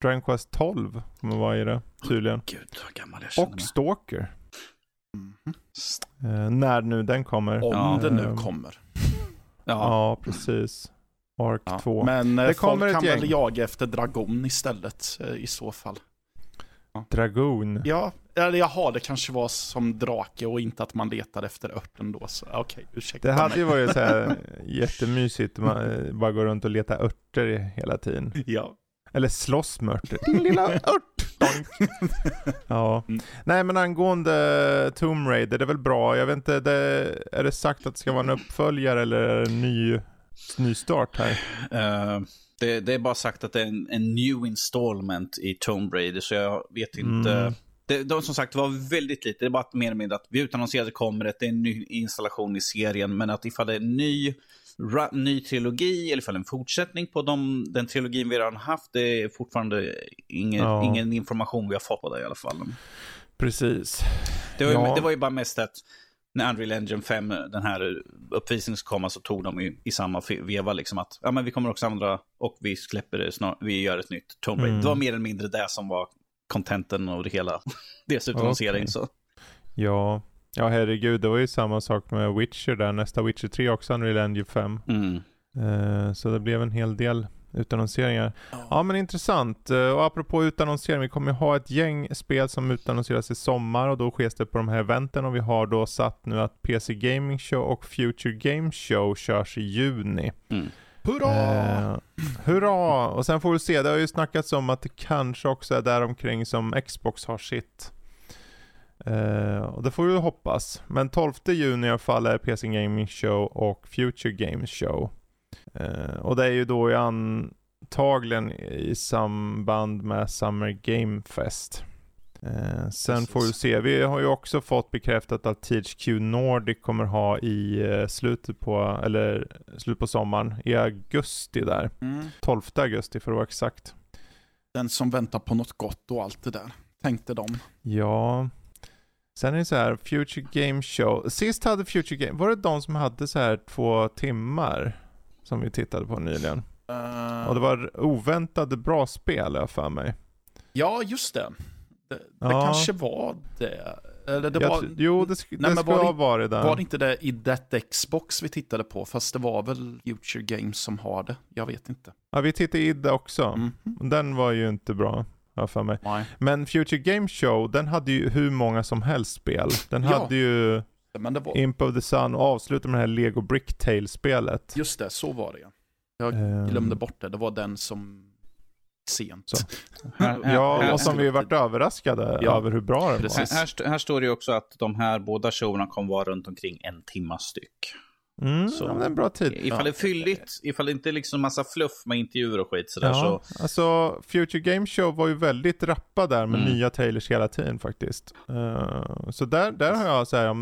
Dragon Quest 12 kommer vara i det tydligen. Gud vad gammal jag känner Och mig. Stalker. Mhm. Eh, när nu den kommer. Om Ja. det nu Ehm, kommer. Ja, Ja, precis. Ark Ja. 2. Men eh, Det folk kommer kan väl gäng. jaga efter Dragon istället eh, i så fall. Dragon. Ja, eller jaha, det kanske var som drake och inte att man letade efter örten då. Så okej, okay, ursäkta Det hade mig. ju varit så här *laughs* jättemysigt, man eh, bara går runt och letar örter hela tiden. Ja. Eller slåss med örter. Din *laughs* lilla ört! *laughs* Ja. Mm. Nej men angående Tomb Raider, det är väl bra. Jag vet inte, det, är det sagt att det ska vara en uppföljare eller en ny, ny start här? Eh, det, det är bara sagt att det är en, en new installment i Tomb Raider, så jag vet inte. Mm. Det, de som sagt var väldigt lite, det är bara att mer eller mindre att vi utannonserade kommer det, det är en ny installation i serien, men att ifall det är en ny, ra, ny trilogi eller ifall en fortsättning på de, den trilogin vi redan haft, det är fortfarande ingen, Ja. ingen information vi har fått på det i alla fall. Precis. Det var, ju, Ja. det var ju bara mest att när Unreal Engine 5, den här uppvisningen ska komma, så tog de i, i samma veva liksom att ja, men vi kommer också använda och vi släpper det snart, vi gör ett nytt Tomb Raider. Mm. Det var mer eller mindre det som var contenten och det hela. *laughs* Deras utannonsering. Okej. Så. Ja. Ja herregud, det var ju samma sak med Witcher där. Nästa Witcher 3 också Unreal Engine 5. Mm. Eh, så det blev en hel del utannonseringar. Ja men intressant. Eh, Och apropå utannonsering, vi kommer ju ha ett gäng spel som utannonseras i sommar och då sker det på de här eventen och vi har då satt nu att PC Gaming Show och Future Game Show körs i juni. Mm. Hurra! Eh, hurra! Och sen får vi se, det har ju snackats om att det kanske också är där omkring som Xbox har sitt. Eh, och det får vi hoppas. Men 12 juni i alla fall är PC Gaming Show och Future Games Show. Eh, och det är ju då i antagligen i samband med Summer Game Fest. Eh, sen Precis. får vi se, vi har ju också fått bekräftat att THQ Nordic kommer ha i eh, slutet på, eller slut på sommaren, i augusti där. Mm. 12 augusti för att vara exakt. Den som väntar på något gott och allt det där, tänkte de. Ja. Sen är det så här, Future Game Show. Sist hade Future Game, var det de som hade så här två timmar? Som vi tittade på nyligen. Eh, Och det var oväntade bra spel jag för mig. Ja, just det. Det, det Ja. kanske var det. Eller det Jag var, jo, det, sk- Nej, det skulle var ha det- varit där. var det inte det i That Xbox vi tittade på? Fast det var väl Future Games som har det. Jag vet inte. Ja, vi tittade i det också. Mhm. Den var ju inte bra, har för mig. Nej. Men Future Game Show, den hade ju hur många som helst spel. Den Ja. hade ju Men det var, Imp of the Sun och avslutade med det här Lego Bricktale-spelet. just det, så var det ja. Jag Ehm, glömde bort det. Det var den som sent. *laughs* Ja, och som vi varit överraskade Ja, över hur bra den precis. var. här, här står det ju också att de här båda showerna kommer vara runt omkring en timma styck. Mm, Så. ja, men det är en bra tid. Ifall det är fylligt, ifall det inte är liksom massa fluff med intervjuer och skit sådär Ja, så. alltså Future Game Show var ju väldigt rappa där med Mm. nya trailers hela tiden faktiskt. Eh, så där, där har jag så här,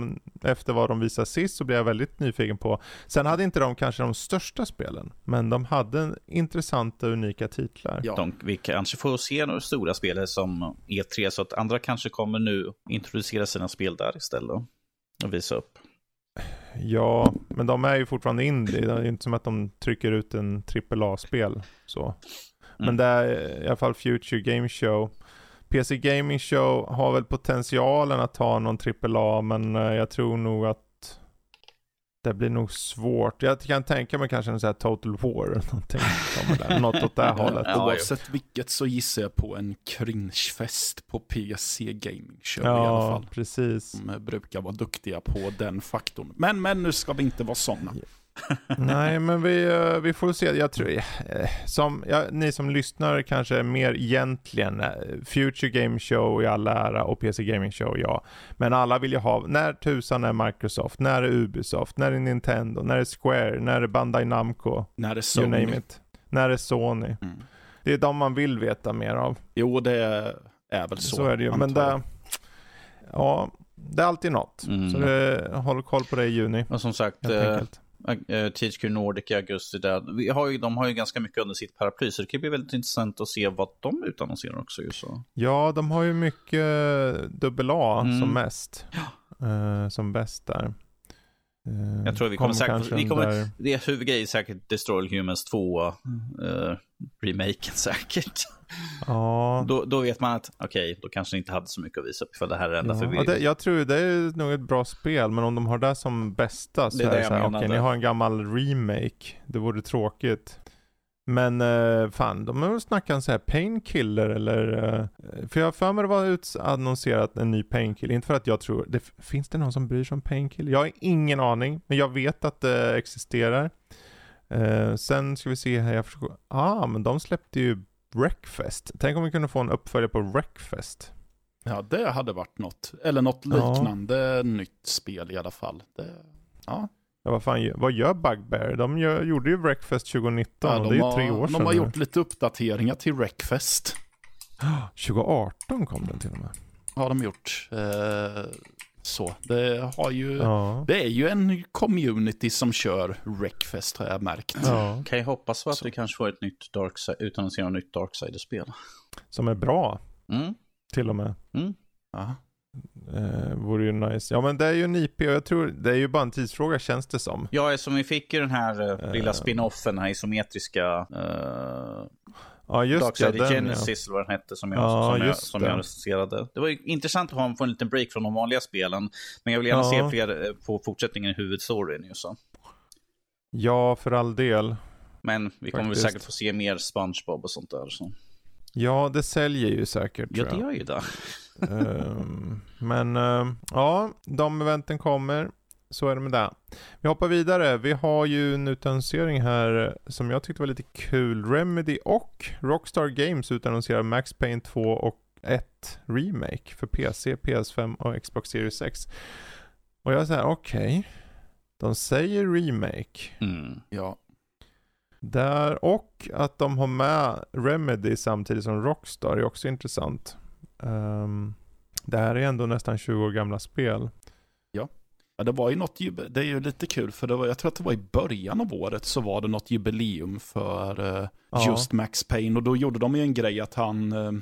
efter vad de visade sist så blev jag väldigt nyfiken på. Sen hade inte de kanske de största spelen, men de hade intressanta unika titlar. Ja. De, vi kanske får se några stora spelare som E3 så att andra kanske kommer nu introducera sina spel där istället. Och visa upp. Ja, men de är ju fortfarande indie. Det är ju inte som att de trycker ut en AAA-spel så. Men Mm. det är i alla fall Future Game Show. PC Gaming Show har väl potentialen att ha någon AAA, men eh, jag tror nog att det blir nog svårt. Jag kan tänka mig kanske en sån här Total War eller någonting. där. Något åt det *laughs* hållet. Ja, Oavsett vilket så gissar jag på en cringefest på PC Gaming Show i alla Ja, fall. precis. De brukar vara duktiga på den faktorn. Men, men nu ska vi inte vara sådana. *laughs* Nej, men vi, eh, vi får se. Jag tror, eh, som, ja, ni som lyssnar kanske mer egentligen eh, Future Game Show i all ära och PC Gaming Show, ja. Men alla vill ju ha, när tusan är Microsoft, när är Ubisoft, när är Nintendo, när är Square, när är Bandai Namco, När det är you Sony. name it. När är Sony. Mm. Det är de man vill veta mer av. Jo, det är väl så. Så, är det ju. Men det, ja, det är alltid något. Mm. Så det, håll koll på det i juni. Och som sagt, Helt eh, enkelt. eh, THQ Nordic i augusti där. Vi har ju, de har ju ganska mycket under sitt paraply så det kan bli väldigt intressant att se vad de utannonserar också. Ju, så. Ja, de har ju mycket dubbel A Mm. som mest. Eh, som bäst där. Eh, Jag tror vi kommer säkert- vi kommer- under- Det är huvudgrej är säkert Destroy Humans 2, eh, remaken *laughs* säkert. Ja, Då, då vet man att okej, då kanske inte hade så mycket att visa upp ifall det här är enda ja. för Och det, jag tror det är nog ett bra spel, men om de har det som bästa så Det är det så här, okej, ni har en gammal remake. Det vore tråkigt. Men eh, fan, de har väl snackat om så här painkiller eller... Eh, för jag har för mig det var utannonserat en ny painkiller. Inte för att jag tror... Det, finns det någon som bryr sig om painkiller? Jag har ingen aning, men jag vet att det existerar. Eh, sen ska vi se här, jag försöker... Ah, men de släppte ju Wreckfest. Tänk om vi kunde få en uppföljare på Wreckfest. Ja, det hade varit något. Eller något liknande ja. nytt spel i alla fall. Det, ja. Ja, vad, fan, vad gör Bugbear? De gör, gjorde ju Wreckfest 2019 ja, och det är ju tre år sedan. De har gjort lite uppdateringar till Wreckfest. *gasps* 2018 kom den till och med. Ja, de har gjort. Eh, så, det har ju, ja. det är ju en community som kör Wreckfest har jag märkt. Ja. Kan jag hoppas på att så. vi kanske får ett nytt Darkside, utannonsera ett nytt Darksider-spel. Som är bra. Mm. Till och med. Mm. Ja. Eh, vore ju nice. Ja men det är ju en IP och jag tror det är ju bara en tidsfråga känns det som. Ja, som vi fick ju den här uh, lilla uh, spin-offen, den här isometriska uh, Ja just Dark det, Genesis ja. vad den hette som jag, ja, som jag, som jag recenserade. Det var ju intressant att ha, få en liten break från de vanliga spelen. Men jag vill gärna ja. se fler på fortsättningen i huvudstoryn ju så. Ja, för all del. Men vi kommer väl säkert få se mer SpongeBob och sånt där. Så. Ja, det säljer ju säkert. Ja, det gör ju det. um, men uh, ja, de eventen kommer. Så är det med det. Vi hoppar vidare. Vi har ju en utannonsering här som jag tyckte var lite kul. Remedy och Rockstar Games utannonserar Max Payne 2 och 1 Remake för PC, PS5 och Xbox Series 6. Och jag säger okej. Okay. De säger remake. Mm. Ja. Där och att de har med Remedy samtidigt som Rockstar är också intressant. Um, det här är ändå nästan 20 år gamla spel. Ja. ja, det var ju något, det är ju lite kul för det var, jag tror att det var i början av året så var det något jubileum för uh, ja. just Max Payne och då gjorde de ju en grej att han, uh,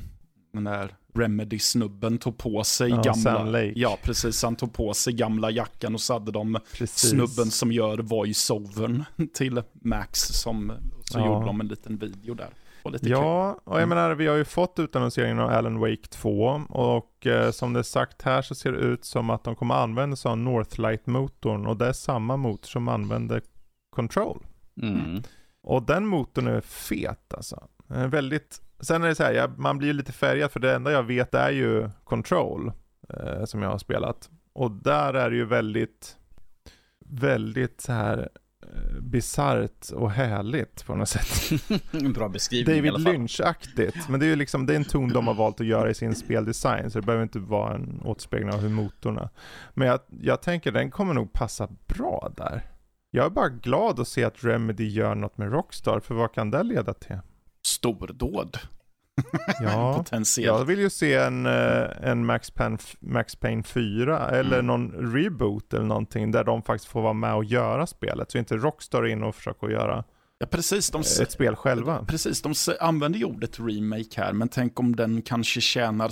den där Remedy-snubben tog på sig ja, gamla... Ja, precis. Han tog på sig gamla jackan och så hade de precis. snubben som gör voice-overn till Max. Som, så ja. gjorde de en liten video där. ja, kul. och jag mm. menar vi har ju fått utannonseringen av Alan Wake 2 och eh, som det är sagt här så ser det ut som att de kommer använda sig av Northlight-motorn och det är samma motor som använder Control. Mm. Och den motorn är fet alltså. Den är väldigt Sen är det så här, jag, man blir lite färgad för det enda jag vet är ju Control. Eh, som jag har spelat. Och där är det ju väldigt, väldigt så här eh, bisarrt och härligt på något sätt. *laughs* Bra beskrivning David Lynch-aktigt. Men det är ju liksom, det är en ton de har valt att göra i sin speldesign. Så det behöver inte vara en återspegling av hur motorn är. Men jag, jag tänker den kommer nog passa bra där. Jag är bara glad att se att Remedy gör något med Rockstar. För vad kan det leda till? Stordåd. Ja, Potentiellt. jag vill ju se en, eh, en Max, Payne, Max Payne 4 eller mm. någon reboot eller någonting där de faktiskt får vara med och göra spelet. Så inte Rockstar in och försöker göra ja, precis, de, ett spel själva. Precis, de använder ju ordet remake här, men tänk om den kanske tjänar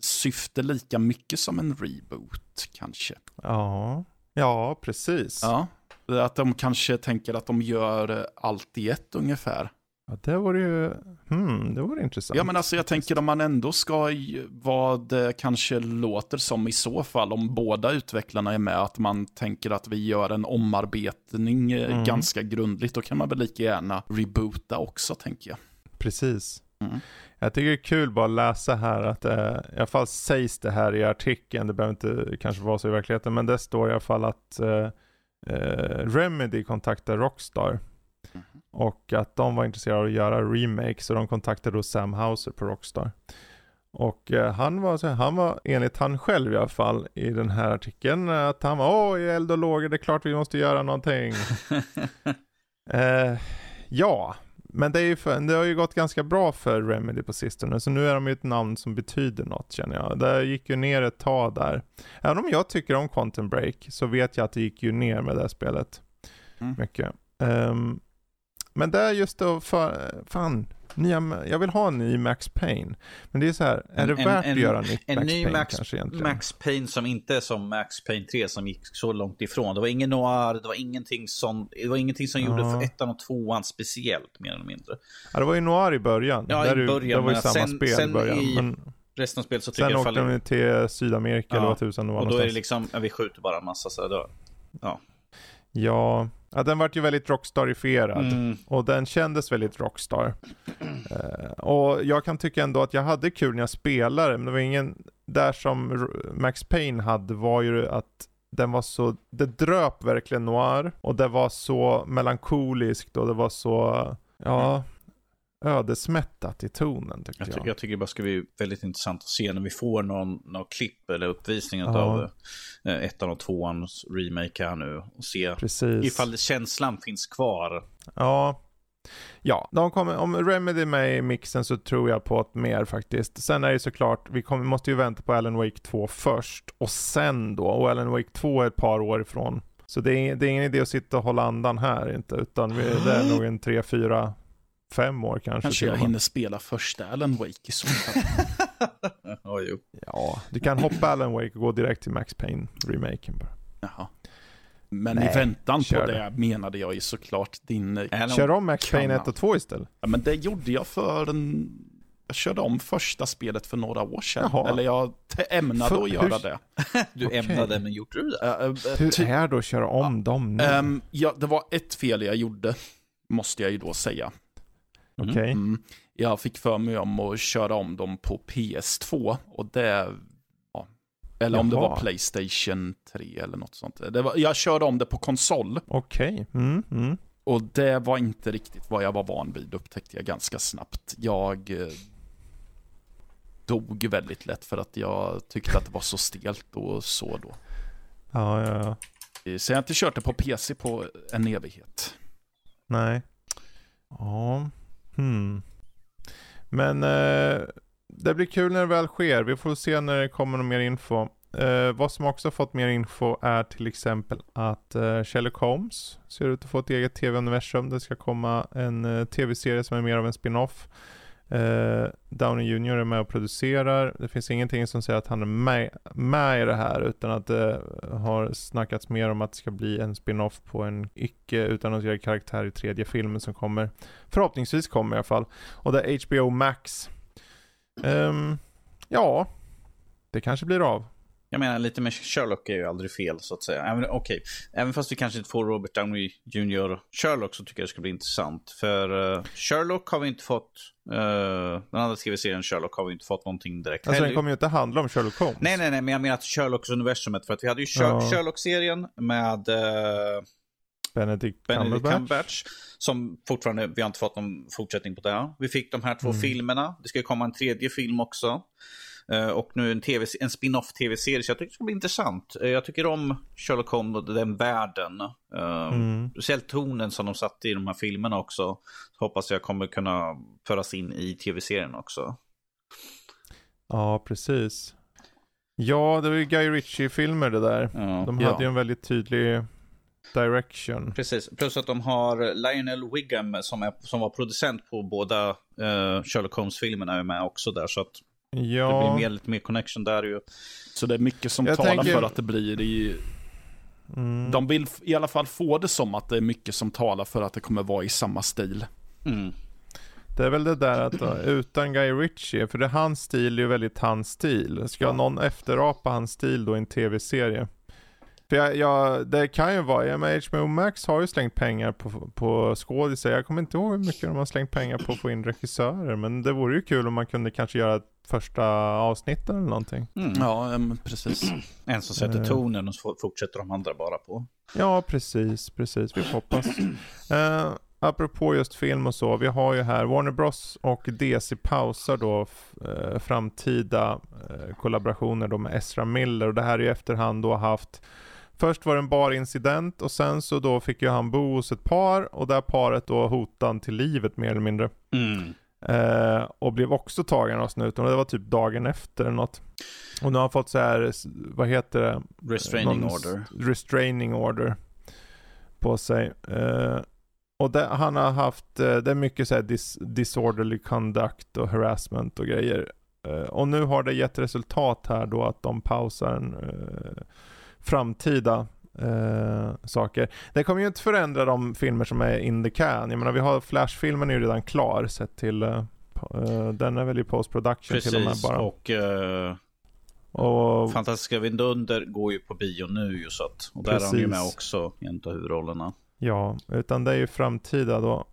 syfte lika mycket som en reboot kanske. Ja, ja precis. Ja, att de kanske tänker att de gör allt i ett ungefär. Ja, det vore ju, hmm, det vore intressant. Ja, men alltså jag tänker om man ändå ska, vad det kanske låter som i så fall, om båda utvecklarna är med, att man tänker att vi gör en omarbetning eh, mm. ganska grundligt, då kan man väl lika gärna reboota också, tänker jag. Precis. Mm. Jag tycker det är kul bara att läsa här att, eh, i alla fall sägs det här i artikeln, det behöver inte kanske vara så i verkligheten, men det står i alla fall att eh, eh Remedy kontaktar Rockstar. Och att de var intresserade av att göra remake så de kontaktade då Sam Houser på Rockstar. Och eh, han, var, han var, enligt han själv i alla fall, i den här artikeln, att han var åh, i eld och lågor, det är klart vi måste göra någonting. *laughs* eh, ja, men det, är ju för, det har ju gått ganska bra för Remedy på sistone, så nu är de ju ett namn som betyder något känner jag. Det gick ju ner ett tag där. Även om jag tycker om Quantum Break, så vet jag att det gick ju ner med det spelet. Mm. Mycket. Um, men det är just då, för, fan, nya, jag vill ha en ny Max Payne. Men det är så här, är det en, värt en, att göra nytt en Max ny Payne Max, kanske egentligen? Max Payne som inte är som Max Payne 3 som gick så långt ifrån. Det var ingen noir, det var ingenting som, det var ingenting som ja. gjorde för ettan och tvåan speciellt mer eller mindre. Ja, det var ju noir i början. Ja, i början. Det var ju samma sen, spel sen i början. I... Men... Resten av spelet så tycker sen jag åkte de till Sydamerika ja. eller vad tusan det var Och då är det liksom, vi skjuter bara en massa så då, ja. Ja, Ja, den vart ju väldigt rockstarifierad. Mm. Och den kändes väldigt rockstar. *clears throat* Eh, och jag kan tycka ändå att jag hade kul när jag spelade, men det var ingen, där som Max Payne hade var ju att den var så, det dröp verkligen noir och det var så melankoliskt och det var så, ja, ödesmättat i tonen tyckte Jag jag. tycker, jag tycker det bara ska bli väldigt intressant att se när vi får någon, någon klipp eller uppvisning Ja. av eh, ettan och tvåans remake här nu. Och se Precis. ifall känslan finns kvar. Ja. Ja, de kommer, om Remedy är med i mixen så tror jag på att mer faktiskt. Sen är det såklart, vi kommer, måste ju vänta på Alan Wake 2 först och sen då, och Alan Wake 2 är ett par år ifrån. Så det är, det är ingen idé att sitta och hålla andan här inte, utan vi, det är nog en 3, 4, 5 år kanske. Kanske jag hinner spela första Alan Wake i så fall. *laughs* Ja, jo. Ja, du kan hoppa Alan Wake och gå direkt till Max Payne-remaken bara. Jaha. Men Nej, i väntan på kör det menade jag ju såklart din... eh, Alan- Kör om Max Payne kan 1 och 2 istället. Ja, men det gjorde jag för en... Jag körde om första spelet för några år sedan. Jaha. Eller jag ämnade För- att göra hur- det. Du Okej. ämnade, men gjorde du det? Äh, äh, Hur är det att köra om dem nu? ehm, ja, det var ett fel jag gjorde, måste jag ju då säga. Okej. Mm. Jag fick för mig om att köra om dem på PS2 och det... Ja. Eller om det Jaha. var Playstation 3 eller något sånt. Var, jag körde om det på konsol Okej. Mm, mm. och det var inte riktigt vad jag var van vid upptäckte jag ganska snabbt. Jag eh, dog väldigt lätt för att jag tyckte att det var så stelt och så då. Ja, ja, ja. Eh, Så jag har inte kört det på PC på en evighet. Nej. Ja. Hmm. Men eh, det blir kul när det väl sker. Vi får se när det kommer någon mer info. Eh, vad som också fått mer info är till exempel att eh, Sherlock Holmes ser ut att få ett eget tv-universum. Det ska komma en eh, tv-serie som är mer av en spin-off. Eh, Downey Jr är med och producerar. Det finns ingenting som säger att han är med, med i det här utan att det har snackats mer om att det ska bli en spin-off på en icke utannonserad karaktär i tredje filmen som kommer. Förhoppningsvis kommer i alla fall. Och det är HBO Max. Eh, ja, det kanske blir av. Jag menar, lite med Sherlock är ju aldrig fel, så att säga. Även, okej, även fast vi kanske inte får Robert Downey Jr. Sherlock så tycker jag det ska bli intressant. För eh, Sherlock har vi inte fått, eh, den andra tv-serien Sherlock har vi inte fått någonting direkt Alltså den kommer ju inte handla om Sherlock Holmes. Nej, nej, nej, men jag menar att Sherlocks universumet. För att vi hade ju Ja. Sherlock-serien med eh, Benedict, Benedict Cumberbatch. Cumberbatch. Som fortfarande, vi har inte fått någon fortsättning på det. Vi fick de här två Mm. filmerna. Det ska komma en tredje film också. Eh, och nu en, TV, en spin-off tv-serie. Så jag tycker det ska bli intressant. Eh, jag tycker om Sherlock Holmes och den världen. Uh, Mm. Speciellt tonen som de satte i de här filmerna också. Så hoppas jag kommer kunna föras in i tv-serien också. Ja, precis. Ja, det var ju Guy Ritchie-filmer det där. Ja. De Ja. hade ju en väldigt tydlig direction. Precis, plus att de har Lionel Wiggum som, är, som var producent på båda eh, Sherlock Holmes-filmerna är med också där. Så att det Ja, blir mer, lite mer connection där ju. Så det är mycket som Jag talar tänker- för att det blir i... mm. De vill i alla fall få det som att det är mycket som talar för att det kommer vara i samma stil. Mm. det är väl det där att då, utan Guy Ritchie, för det hans stil är ju väldigt hans stil. Ska Ja. någon efterapa hans stil då i en tv-serie? För jag, jag, det kan ju vara, ja, men HBO Max har ju slängt pengar på, på skådisar. Jag kommer inte ihåg hur mycket de har slängt pengar på att få in regissörer. Men det vore ju kul om man kunde kanske göra första avsnitten eller någonting. Mm. Ja, precis. En som sätter Eh. tonen och så fortsätter de andra bara på. Ja, precis, precis. Vi hoppas. Uh, apropå just film och så, vi har ju här Warner Bros och DC pausar då eh, framtida eh, kollaborationer då med Ezra Miller och det här är ju efterhand då haft Först var det en barincident och sen så då fick ju han bo hos ett par och det paret då hotade han till livet mer eller mindre. Mm. Eh, och blev också tagen av snuten och det var typ dagen efter eller något. Och nu har han fått så här, vad heter det? Restraining någon order. Restraining order på sig. Eh, och det, han har haft, eh, det är mycket så här dis, disorderly conduct och harassment och grejer. Eh, och nu har det gett resultat här då att de pausar en eh, framtida eh, saker. Det kommer ju inte förändra de filmer som är in the can. Jag menar vi har Flash-filmen är ju redan klar sett till eh, eh, den är väl i post production till och med Precis, bara. och uh, Och Fantastiska Vindunder går ju på bio nu ju så att. Och där är han ju med Precis. också en av huvudrollerna. Ja, utan det är ju framtida då.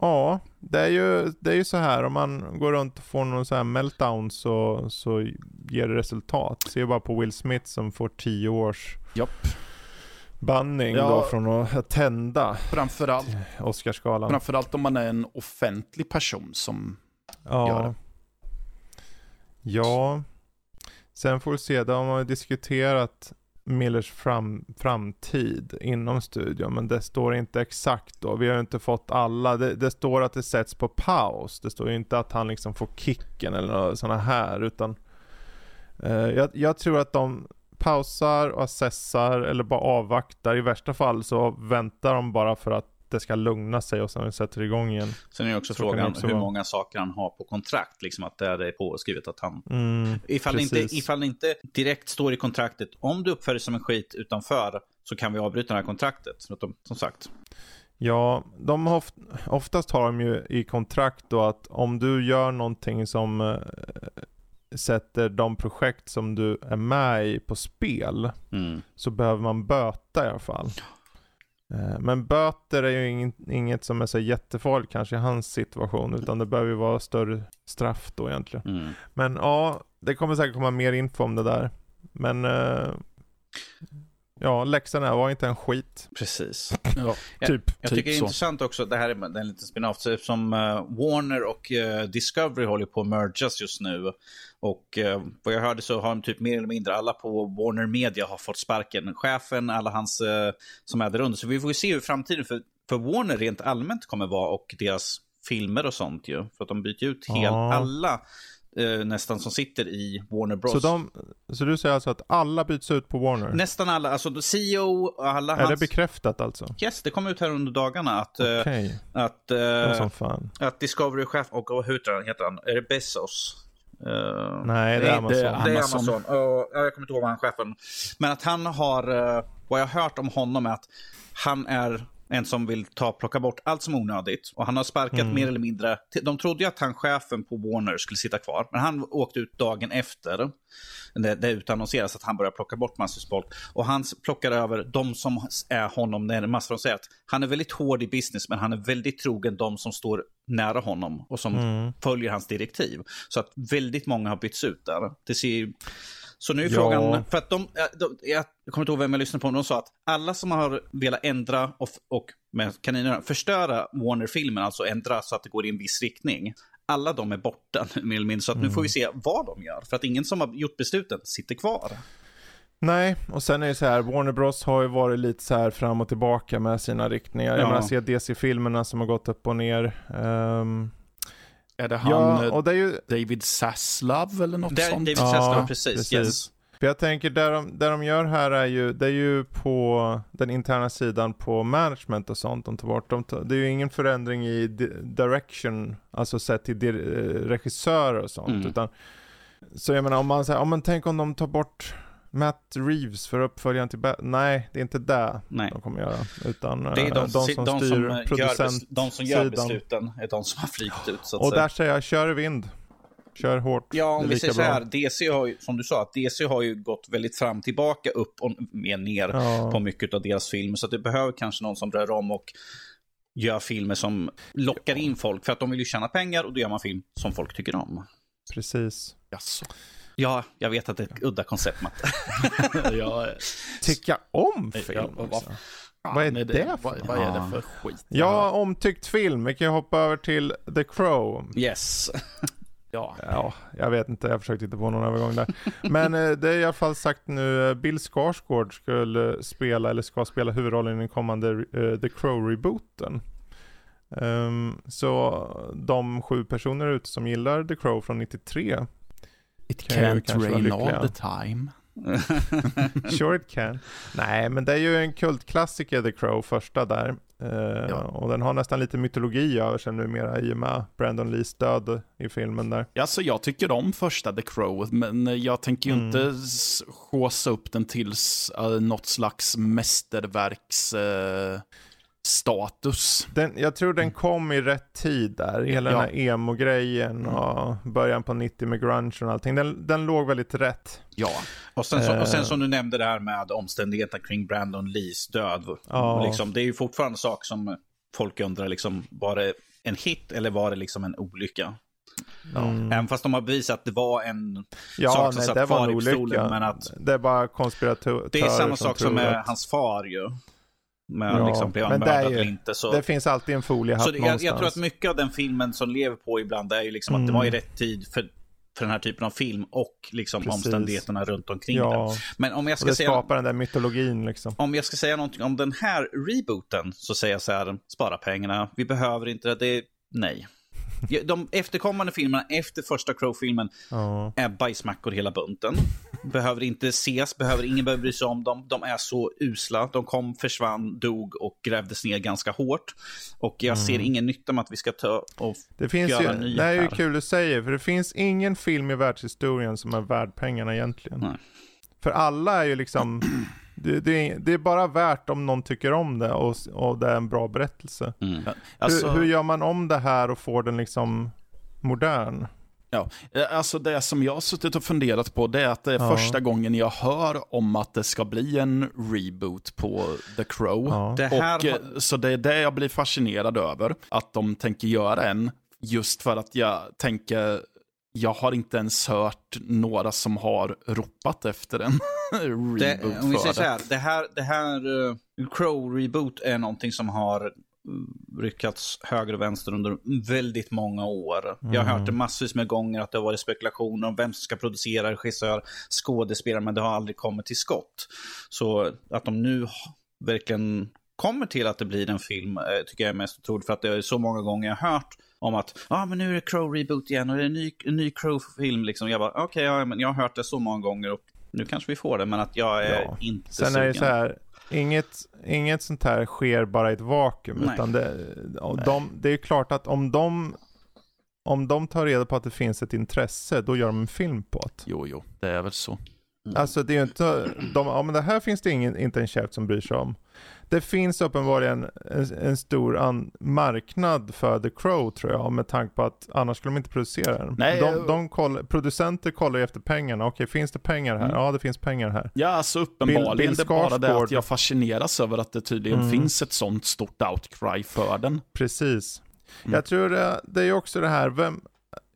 Ja, det är ju, det är ju så här om man går runt och får någon så här meltdown så, så ger det resultat. Se bara på Will Smith som får tio års Japp. banning Ja. då från att tända Framförallt, Oscarsgalan. framförallt om man är en offentlig person som... Ja. gör det. Ja. Sen får vi se, de har diskuterat Millers fram, framtid inom studion, men det står inte exakt då. Vi har ju inte fått alla. Det, det står att det sätts på paus. Det står ju inte att han liksom får kicken eller sådana här, utan eh, jag, jag tror att de pausar och assessar eller bara avvaktar. I värsta fall så väntar de bara för att det ska lugna sig och sen sätter igång igen. Sen är det också Så frågan också hur vara. många saker han har på kontrakt. Liksom att det är påskrivet att han... Mm, Ifall det, inte, ifall det inte direkt står i kontraktet, om du uppför dig som en skit utanför så kan vi avbryta det här kontraktet. De, som sagt. Ja, de har oft, oftast har de ju i kontrakt då att om du gör någonting som eh, sätter de projekt som du är med i på spel Mm. så behöver man böta i alla fall. Eh, Men böter är ju inget som är så jättefarligt kanske i hans situation utan det behöver ju vara större straff då egentligen. Mm. Men ja, det kommer säkert komma mer info om det där. Men eh, ja, läxan är var inte en skit. Precis. *laughs* Ja, typ, Jag typ tycker det är så. intressant också, det här är en liten spin-off, så eftersom eh, Warner och eh, Discovery håller på att mergas just nu. Och eh, vad jag hörde så har de typ mer eller mindre alla på Warner Media har fått sparken. Chefen, alla hans som är där under. Så vi får ju se hur framtiden för, för Warner rent allmänt kommer vara och deras filmer och sånt ju. För att de byter ut helt Ja. alla eh, nästan som sitter i Warner Bros. Så, de, så du säger alltså att alla byts ut på Warner? Nästan alla, alltså CEO och alla Är det bekräftat alltså? Yes, det kom ut här under dagarna att, eh, att, okay. eh, som fan. att Discovery-chef, och heter han? Heter han? Är det Bezos? Eh, Nej, det är Amazon. det är det är Amazon. Amazon. Och, jag kommer inte ihåg vad han chefen. Men att han har, eh, vad jag har hört om honom är att han är en som vill ta, plocka bort allt som är onödigt. Och han har sparkat Mm. mer eller mindre. De trodde ju att han, chefen på Warner, skulle sitta kvar. Men han åkte ut dagen efter. Det, det utannonseras att han börjar plocka bort massor folk. Och han plockar över de som är honom närmast. De säger att han är väldigt hård i business, men han är väldigt trogen de som står nära honom och som Mm. följer hans direktiv. Så att väldigt många har bytts ut där. Det ser ju... Så nu är Ja. frågan, för att de, de, jag kommer inte ihåg vem jag lyssnade på, men de sa att alla som har velat ändra och, och med kaninerna, förstöra Warner-filmen, alltså ändra så att det går i en viss riktning. Alla de är borta nu, *laughs* mer eller mindre, så att nu får vi se vad de gör. För att ingen som har gjort besluten sitter kvar. Nej, och sen är det så här, Warner Bros har ju varit lite så här fram och tillbaka med sina riktningar. Ja. Jag menar, se DC-filmerna som har gått upp och ner. Ehm, Är det han ja, eh, och det är ju, David Zaslav eller något Det, sånt? David Ja, Zaslav, precis. precis. Yes. för jag tänker, det de, det de gör här är ju, det är ju på den interna sidan på management och sånt de tar bort. De tar, det är ju ingen förändring i di- direction, alltså sett till eh, regissörer och sånt. Mm. Utan, så jag menar, om man säger, om man tänker om de tar bort Matt Reeves för uppföljaren till Bat- Nej, det är inte det Nej. de kommer göra. Utan Det är eh, de, som, de som de, styr som, gör, bes, producentsidan. de som gör besluten, är de som har flygit ut. Så att Och säga. där säger jag, kör vind. Kör hårt. Ja, om vi säger så här, DC har ju, som du sa, att DC har ju gått väldigt fram, tillbaka, upp och ner Ja. på mycket av deras filmer. Så det behöver kanske någon som rör om och gör filmer som lockar in folk. För att de vill ju tjäna pengar och då gör man film som folk tycker om. Precis. Jaså. Ja, jag vet att det är ett udda koncept, Matt. *laughs* ja, Tycka om Ja, film vad- också. Vad är det för vad, är det för skit? Ja, omtyckt film. Vi kan ju hoppa över till The Crow. Yes. *laughs* ja. Ja, jag vet inte. Jag försökte hitta på någon övergång där. Men eh, det är i alla fall sagt nu. eh, Bill Skarsgård skulle spela, eller ska spela huvudrollen i den kommande eh, The Crow-rebooten. Ehm, så de sju personer ute som gillar The Crow från 93 It can't vara rain all the time. *laughs* Sure it can. Nej, men det är ju en kultklassiker The Crow, första där. Eh, Ja. Och den har nästan lite mytologi över sig numera i och med Brandon Lees död i filmen där. Ja, så jag tycker om första The Crow, men jag tänker ju Mm. inte skåsa upp den till s- eh, något slags mästerverks... eh, status. Den, jag tror den kom i rätt tid där. Hela Ja. den här emo-grejen och början på 90 med grunge och allting. Den, den låg väldigt rätt. Ja, Och sen, så, och sen Eh. som du nämnde det här med omständigheterna kring Brandon Lees död. Ja. Liksom, det är ju fortfarande en sak som folk undrar, liksom, var det en hit eller var det liksom en olycka? Mm. Även fast de har bevisat att det var en Ja, sak som nej, satt kvar en i pistolen. olycka. Men att Det är bara konspiratörer det är samma sak som med att- hans far ju. Med Ja, liksom, blev han men mördad eller inte? Så, Det finns alltid en foliehatt så det, jag, någonstans. jag tror att mycket av den filmen som lever på ibland är ju liksom att det Mm. var i rätt tid för, för den här typen av film och liksom Precis. omständigheterna runt omkring den. Ja, Men om jag och ska det säga skapar den där mytologin liksom. om jag ska säga någonting om den här rebooten så säger jag så här, spara pengarna, vi behöver inte det, det är nej. De efterkommande filmerna efter första Crow-filmen Ja. är bajsmackor hela bunten. Behöver inte ses, behöver ingen behöver bry sig om dem. De är så usla. De kom, försvann, dog och grävdes ner ganska hårt. Och jag ser ingen nytta med att vi ska ta och Det finns ju, göra en ny det här är ju kul du säger, för det finns ingen film i världshistorien som är värd pengarna egentligen. Nej. För alla är ju liksom, det, det, är, det är bara värt om någon tycker om det och, och det är en bra berättelse. Mm. alltså, hur, hur gör man om det här och får den liksom modern? ja. Eh, alltså det som jag har suttit och funderat på det är att det är Ja. första gången jag hör om att det ska bli en reboot på The Crow. Ja. Det här Och, eh, Så det är det jag blir fascinerad över, att de tänker göra en, just för att jag tänker, jag har inte ens hört några som har ropat efter en *laughs* reboot Det, om vi för säger så här, det här, det här uh, Crow-reboot är någonting som har uh, ryckats höger och vänster under väldigt många år. Jag har hört det massvis med gånger att det har varit spekulationer om vem som ska producera, regissör, skådespelare, men det har aldrig kommit till skott. Så att de nu verkligen kommer till att det blir en film eh, tycker jag är mest otroligt, för att det är så många gånger jag har hört om att ah, men nu är det Crow-reboot igen och det är en ny, en ny Crow-film. Liksom. Jag bara, okej, ja, men jag har hört det så många gånger och nu kanske vi får det, men att jag är Ja. inte Sen sugen. är det så här, inget, inget sånt här sker bara i ett vakuum. Nej. Utan det, de, det är klart att om de, om de tar reda på att det finns ett intresse, då gör de en film på det. Jo, jo, det är väl så. Alltså det är ju inte, de, ja men det här finns det ingen, inte en käft som bryr sig om. Det finns uppenbarligen en, en stor an, marknad för The Crow tror jag, med tanke på att annars skulle de inte producera den. Nej, de, jag- de koll, producenter kollar ju efter pengarna, okej finns det pengar här? Mm. Ja det finns pengar här. Ja, alltså uppenbarligen. Bill det är bara det att jag fascineras över att det tydligen Mm. finns ett sånt stort outcry för den. Precis. Mm. Jag tror det, det är också det här, vem,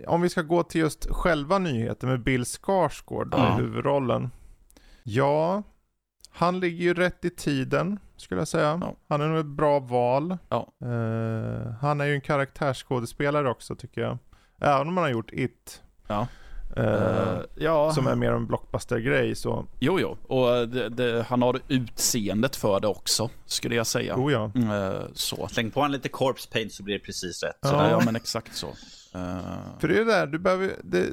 om vi ska gå till just själva nyheten med Bill Skarsgård då, Ja. i huvudrollen. Ja, han ligger ju rätt i tiden skulle jag säga. Ja. Han är nog ett bra val. Ja. Eh, han är ju en karaktärsskådespelare också tycker jag. Även om han har gjort It. Ja. Eh, ja, Som är mer en blockbuster-grej så, jo, jo. Och det, det, han har utseendet för det också, skulle jag säga. oh ja. Eh, så. Släng på en lite corpse paint så blir det precis rätt. Ja. Ja, men exakt så. Eh, För det är ju det där, du behöver, det,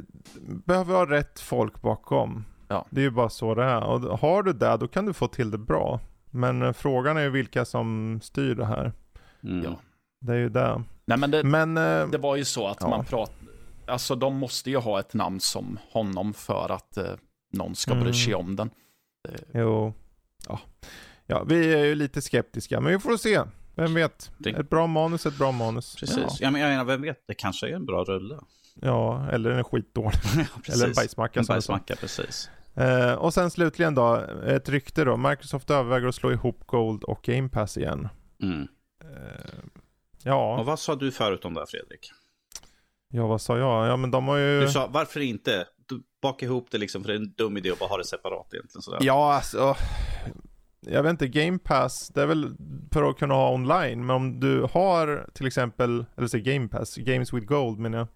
behöver ha rätt folk bakom. Ja. Det är ju bara så det är. Och har du det, då kan du få till det bra. Men frågan är ju vilka som styr det här. Mm. Ja. Det är ju det. nej, men det, Men, det var ju så att Ja. man pratade, alltså de måste ju ha ett namn som honom för att eh, någon ska Mm. bry sig om den. jo. Ja. ja, vi är ju lite skeptiska, men vi får se. Vem vet? Det- Ett bra manus, ett bra manus. Precis. Ja. Ja. men jag menar, vem vet, det kanske är en bra rulle. Ja, eller en skitdålig. *laughs* ja. Eller en bajsmacka En bajsmacka, precis. Eh, och sen slutligen då, ett rykte då. Microsoft överväger att slå ihop Gold och Game Pass igen. Mm. Eh, ja, Och vad sa du förut om det här, Fredrik? Ja, vad sa jag? Ja, men de har ju... Du sa, varför inte? Du baka ihop det liksom, för det är en dum idé att bara ha det separat egentligen. Sådär. Ja, alltså. Jag vet inte, Game Pass, det är väl för att kunna ha online. Men om du har till exempel, eller säg Game Pass, Games with Gold menar jag.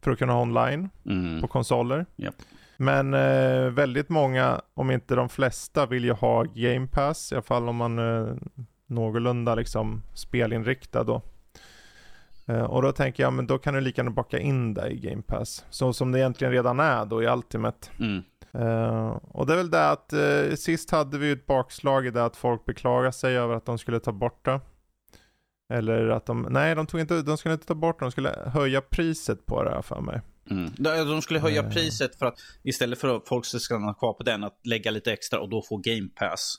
För att kunna ha online Mm. på konsoler. Japp. Men eh, väldigt många, om inte de flesta, vill ju ha Game Pass. I alla fall om man är någorlunda liksom spelinriktad då. Eh, och då tänker jag, men då kan du lika gärna baka in det i Game Pass. Så som det egentligen redan är då i Ultimate. Mm. Eh, och det är väl det att eh, sist hade vi ju ett bakslag i det att folk beklagade sig över att de skulle ta bort det. Eller att de, nej de tog inte, de skulle inte ta bort det, de skulle höja priset på det här för mig. Mm. De skulle höja uh. priset för att istället för att folk ska stanna kvar på den, att lägga lite extra och då få game pass.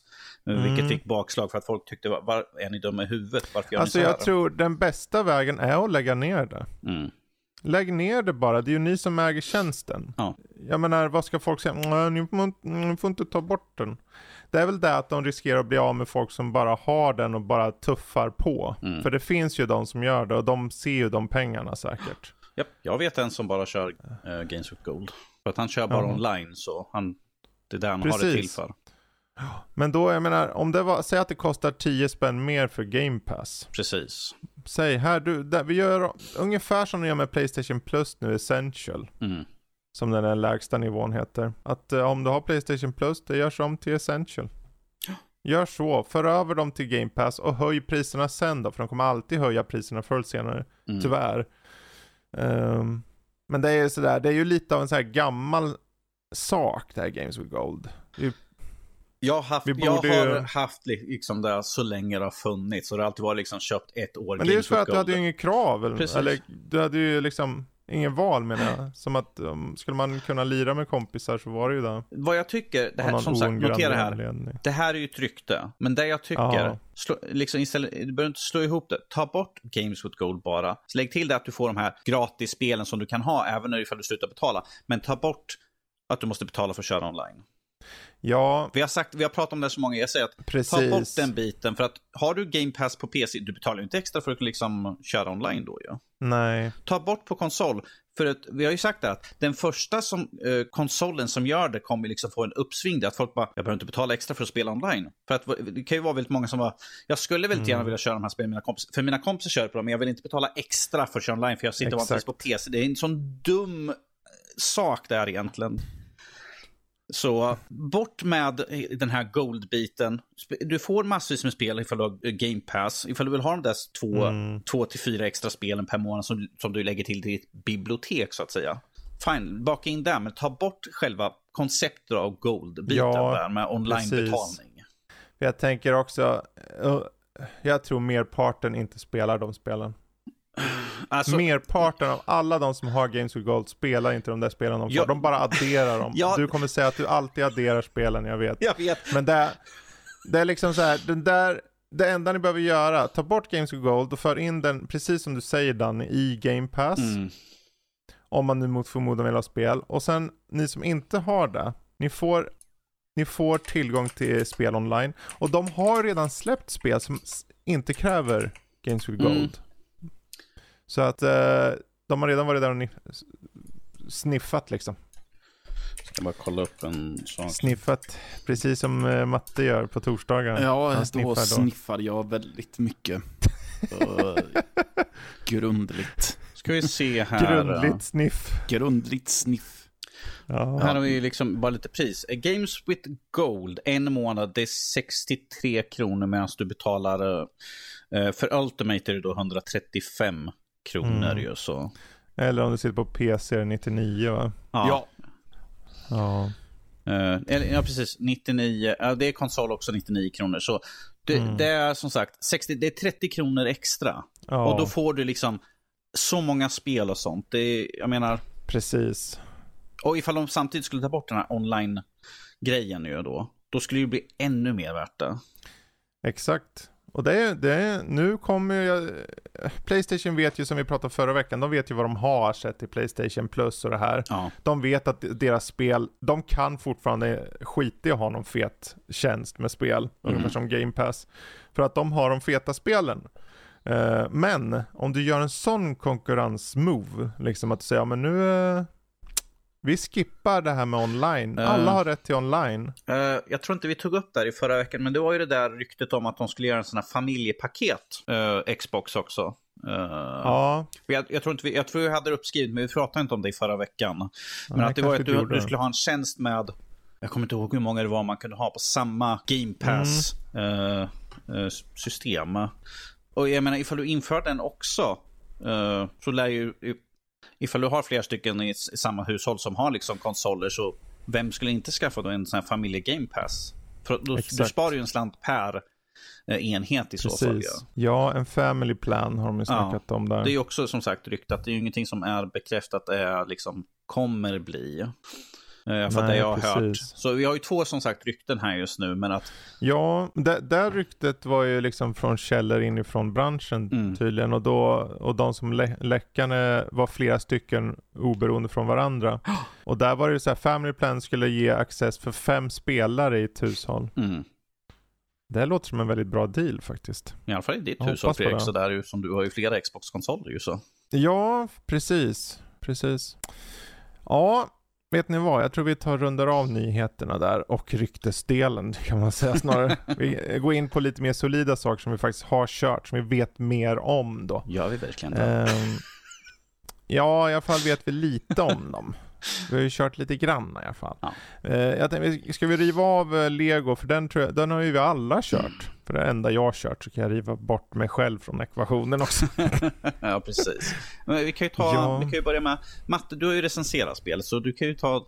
Mm. Vilket fick bakslag för att folk tyckte, var, är ni dumma i huvudet? Varför gör alltså ni så här? jag tror den bästa vägen är att lägga ner det. Mm. Lägg ner det bara, det är ju ni som äger tjänsten. Ja. Jag menar, vad ska folk säga? Ni får inte ta bort den. Det är väl det att de riskerar att bli av med folk som bara har den och bara tuffar på. Mm. För det finns ju de som gör det och de ser ju de pengarna säkert. Japp, jag vet en som bara kör uh, Games with Gold. För att han kör bara ja. online så han, det är det han Precis. har det till för. Men då, jag menar, om det var, säg att det kostar 10 spänn mer för Game Pass. Precis. Säg här, du, där, vi gör ungefär som vi gör med Playstation Plus nu, Essential. Mm. Som den där lägsta nivån heter. Att uh, om du har Playstation Plus, det görs om till Essential. Gör så, för över dem till Game Pass och höj priserna sen då, för de kommer alltid höja priserna förr eller senare, mm. tyvärr. Um, men det är ju sådär, det är ju lite av en här gammal sak det här Games with Gold. Det jag har haft, jag har haft liksom det så länge det har funnits. Och det har alltid varit liksom köpt ett år. Men det är ju för att du hade ju inget krav. Eller, eller du hade ju liksom ingen val menar jag. Som att um, skulle man kunna lira med kompisar så var det ju det. Vad jag tycker, det här, som sagt, notera här. Det här är ju ett rykte. Men det jag tycker, slå, liksom istället, du behöver inte slå ihop det. Ta bort Games with Gold bara. Så lägg till det att du får de här gratisspelen som du kan ha även ifall du slutar betala. Men ta bort att du måste betala för att köra online. Ja. Vi har, sagt, vi har pratat om det så många, jag säger att Precis. ta bort den biten. För att har du Game Pass på PC, du betalar ju inte extra för att liksom köra online då ju. Ja. Nej. Ta bort på konsol. För att vi har ju sagt det att den första som, eh, konsolen som gör det kommer liksom få en uppsving. Att folk bara, jag behöver inte betala extra för att spela online. För att det kan ju vara väldigt många som bara, jag skulle väldigt mm. gärna vilja köra de här spelen med mina kompisar. För mina kompisar kör på dem, men jag vill inte betala extra för att köra online. För jag sitter vanligtvis på PC. Det är en sån dum sak där egentligen. Så bort med den här gold-biten. Du får massvis med spel ifall du har Game Pass. Ifall du vill ha de där två, mm. två till fyra extra spelen per månad som, som du lägger till ditt bibliotek så att säga. Fine, baka in det, men ta bort själva konceptet av gold-biten ja, där med online-betalning. Jag tänker också, eh, jag tror merparten inte spelar de spelen. Alltså, Merparten av alla de som har Games with Gold spelar inte de där spelen de får. Ja, de bara adderar dem. Ja, du kommer säga att du alltid adderar spelen, jag vet. Jag vet. Men det, det är liksom så här, den där, det enda ni behöver göra, ta bort Games with Gold och för in den, precis som du säger Danny, i Game Pass. Mm. Om man nu mot förmodan vill ha spel. Och sen, ni som inte har det, ni får, ni får tillgång till spel online. Och de har redan släppt spel som inte kräver Games with Gold. Mm. Så att eh, de har redan varit där och sniffat liksom. Ska bara kolla upp en sak. Sniffat, precis som eh, Matte gör på torsdagar. Ja, Han då sniffar jag väldigt mycket. *laughs* grundligt. Ska vi se här. Grundligt sniff. Grundligt sniff. Ja. Här har vi liksom bara lite pris. Games with Gold, en månad, det är 63 kronor medan du betalar uh, för Ultimate är det då 135 kronor mm. ju så. Eller om du sitter på PC är det 99 va? Ja. Ja. Uh, ja, precis. 99. Uh, det är konsol också 99 kronor. Så det, mm. det, är som sagt 60, det är 30 kronor extra. Ja. Och då får du liksom så många spel och sånt. Det är, jag menar. Precis. Och ifall de samtidigt skulle ta bort den här online-grejen ju då. Då skulle det bli ännu mer värt det. Exakt. Och det är, det är, nu kommer ju, Playstation vet ju som vi pratade förra veckan, de vet ju vad de har sett i Playstation Plus och det här. Ja. De vet att deras spel, de kan fortfarande skita i att ha någon fet tjänst med spel, mm. ungefär som Game Pass. För att de har de feta spelen. Uh, men om du gör en sån konkurrensmove, liksom att säga, ja, men nu, uh, vi skippar det här med online. Uh, Alla har rätt till online. Uh, jag tror inte vi tog upp det här i förra veckan, men det var ju det där ryktet om att de skulle göra en sån här familjepaket, uh, Xbox också. ja. Jag, jag, tror inte vi, jag tror vi hade det uppskrivet, men vi pratade inte om det i förra veckan. Men att det var att du, du, skulle ha en tjänst med, jag kommer inte ihåg hur många det var man kunde ha på samma Game Pass mm. system. Och jag menar, ifall du inför den också, så lär ju ifall du har flera stycken i samma hushåll som har liksom konsoler så vem skulle inte skaffa då en sån här familje Game Pass? För då, du sparar ju en slant per eh, enhet i så fall. Precis. Ja, en family plan har de ju snackat om där. Det är ju också som sagt ryktat, det är ju ingenting som är bekräftat är liksom kommer bli. Eh, För Nej, det jag har precis. hört. Så vi har ju två som sagt rykten här just nu, men att Ja, det, där ryktet var ju liksom från källor inifrån branschen Mm. tydligen och, då, och de som lä läckade var flera stycken oberoende från varandra. *gasps* Och där var det ju så här, Family Plan skulle ge access för fem spelare i ett hushåll. mm, Det låter som en väldigt bra deal faktiskt. i alla fall i ditt Jag hushåll Fredrik, så där ju som du har ju flera Xbox-konsoler ju så. Ja, precis. Precis. Ja, vet ni vad? Jag tror vi tar rundar av nyheterna där och ryktesdelen *laughs* kan man säga snarare. vi går in på lite mer solida saker som vi faktiskt har kört, som vi vet mer om då. Gör vi verkligen det? Ehm, ja, i alla fall vet vi lite om dem. Vi har ju kört lite grann i alla fall. Ja. Eh, jag tänkte, ska vi riva av eh, Lego? För den, tror jag, den har ju vi alla kört. För det enda jag har kört så kan jag riva bort mig själv från ekvationen också. *laughs* ja, precis. Men vi kan ju ta, Ja. vi kan ju börja med, Matte, du har ju recenserat spelet, så du kan ju ta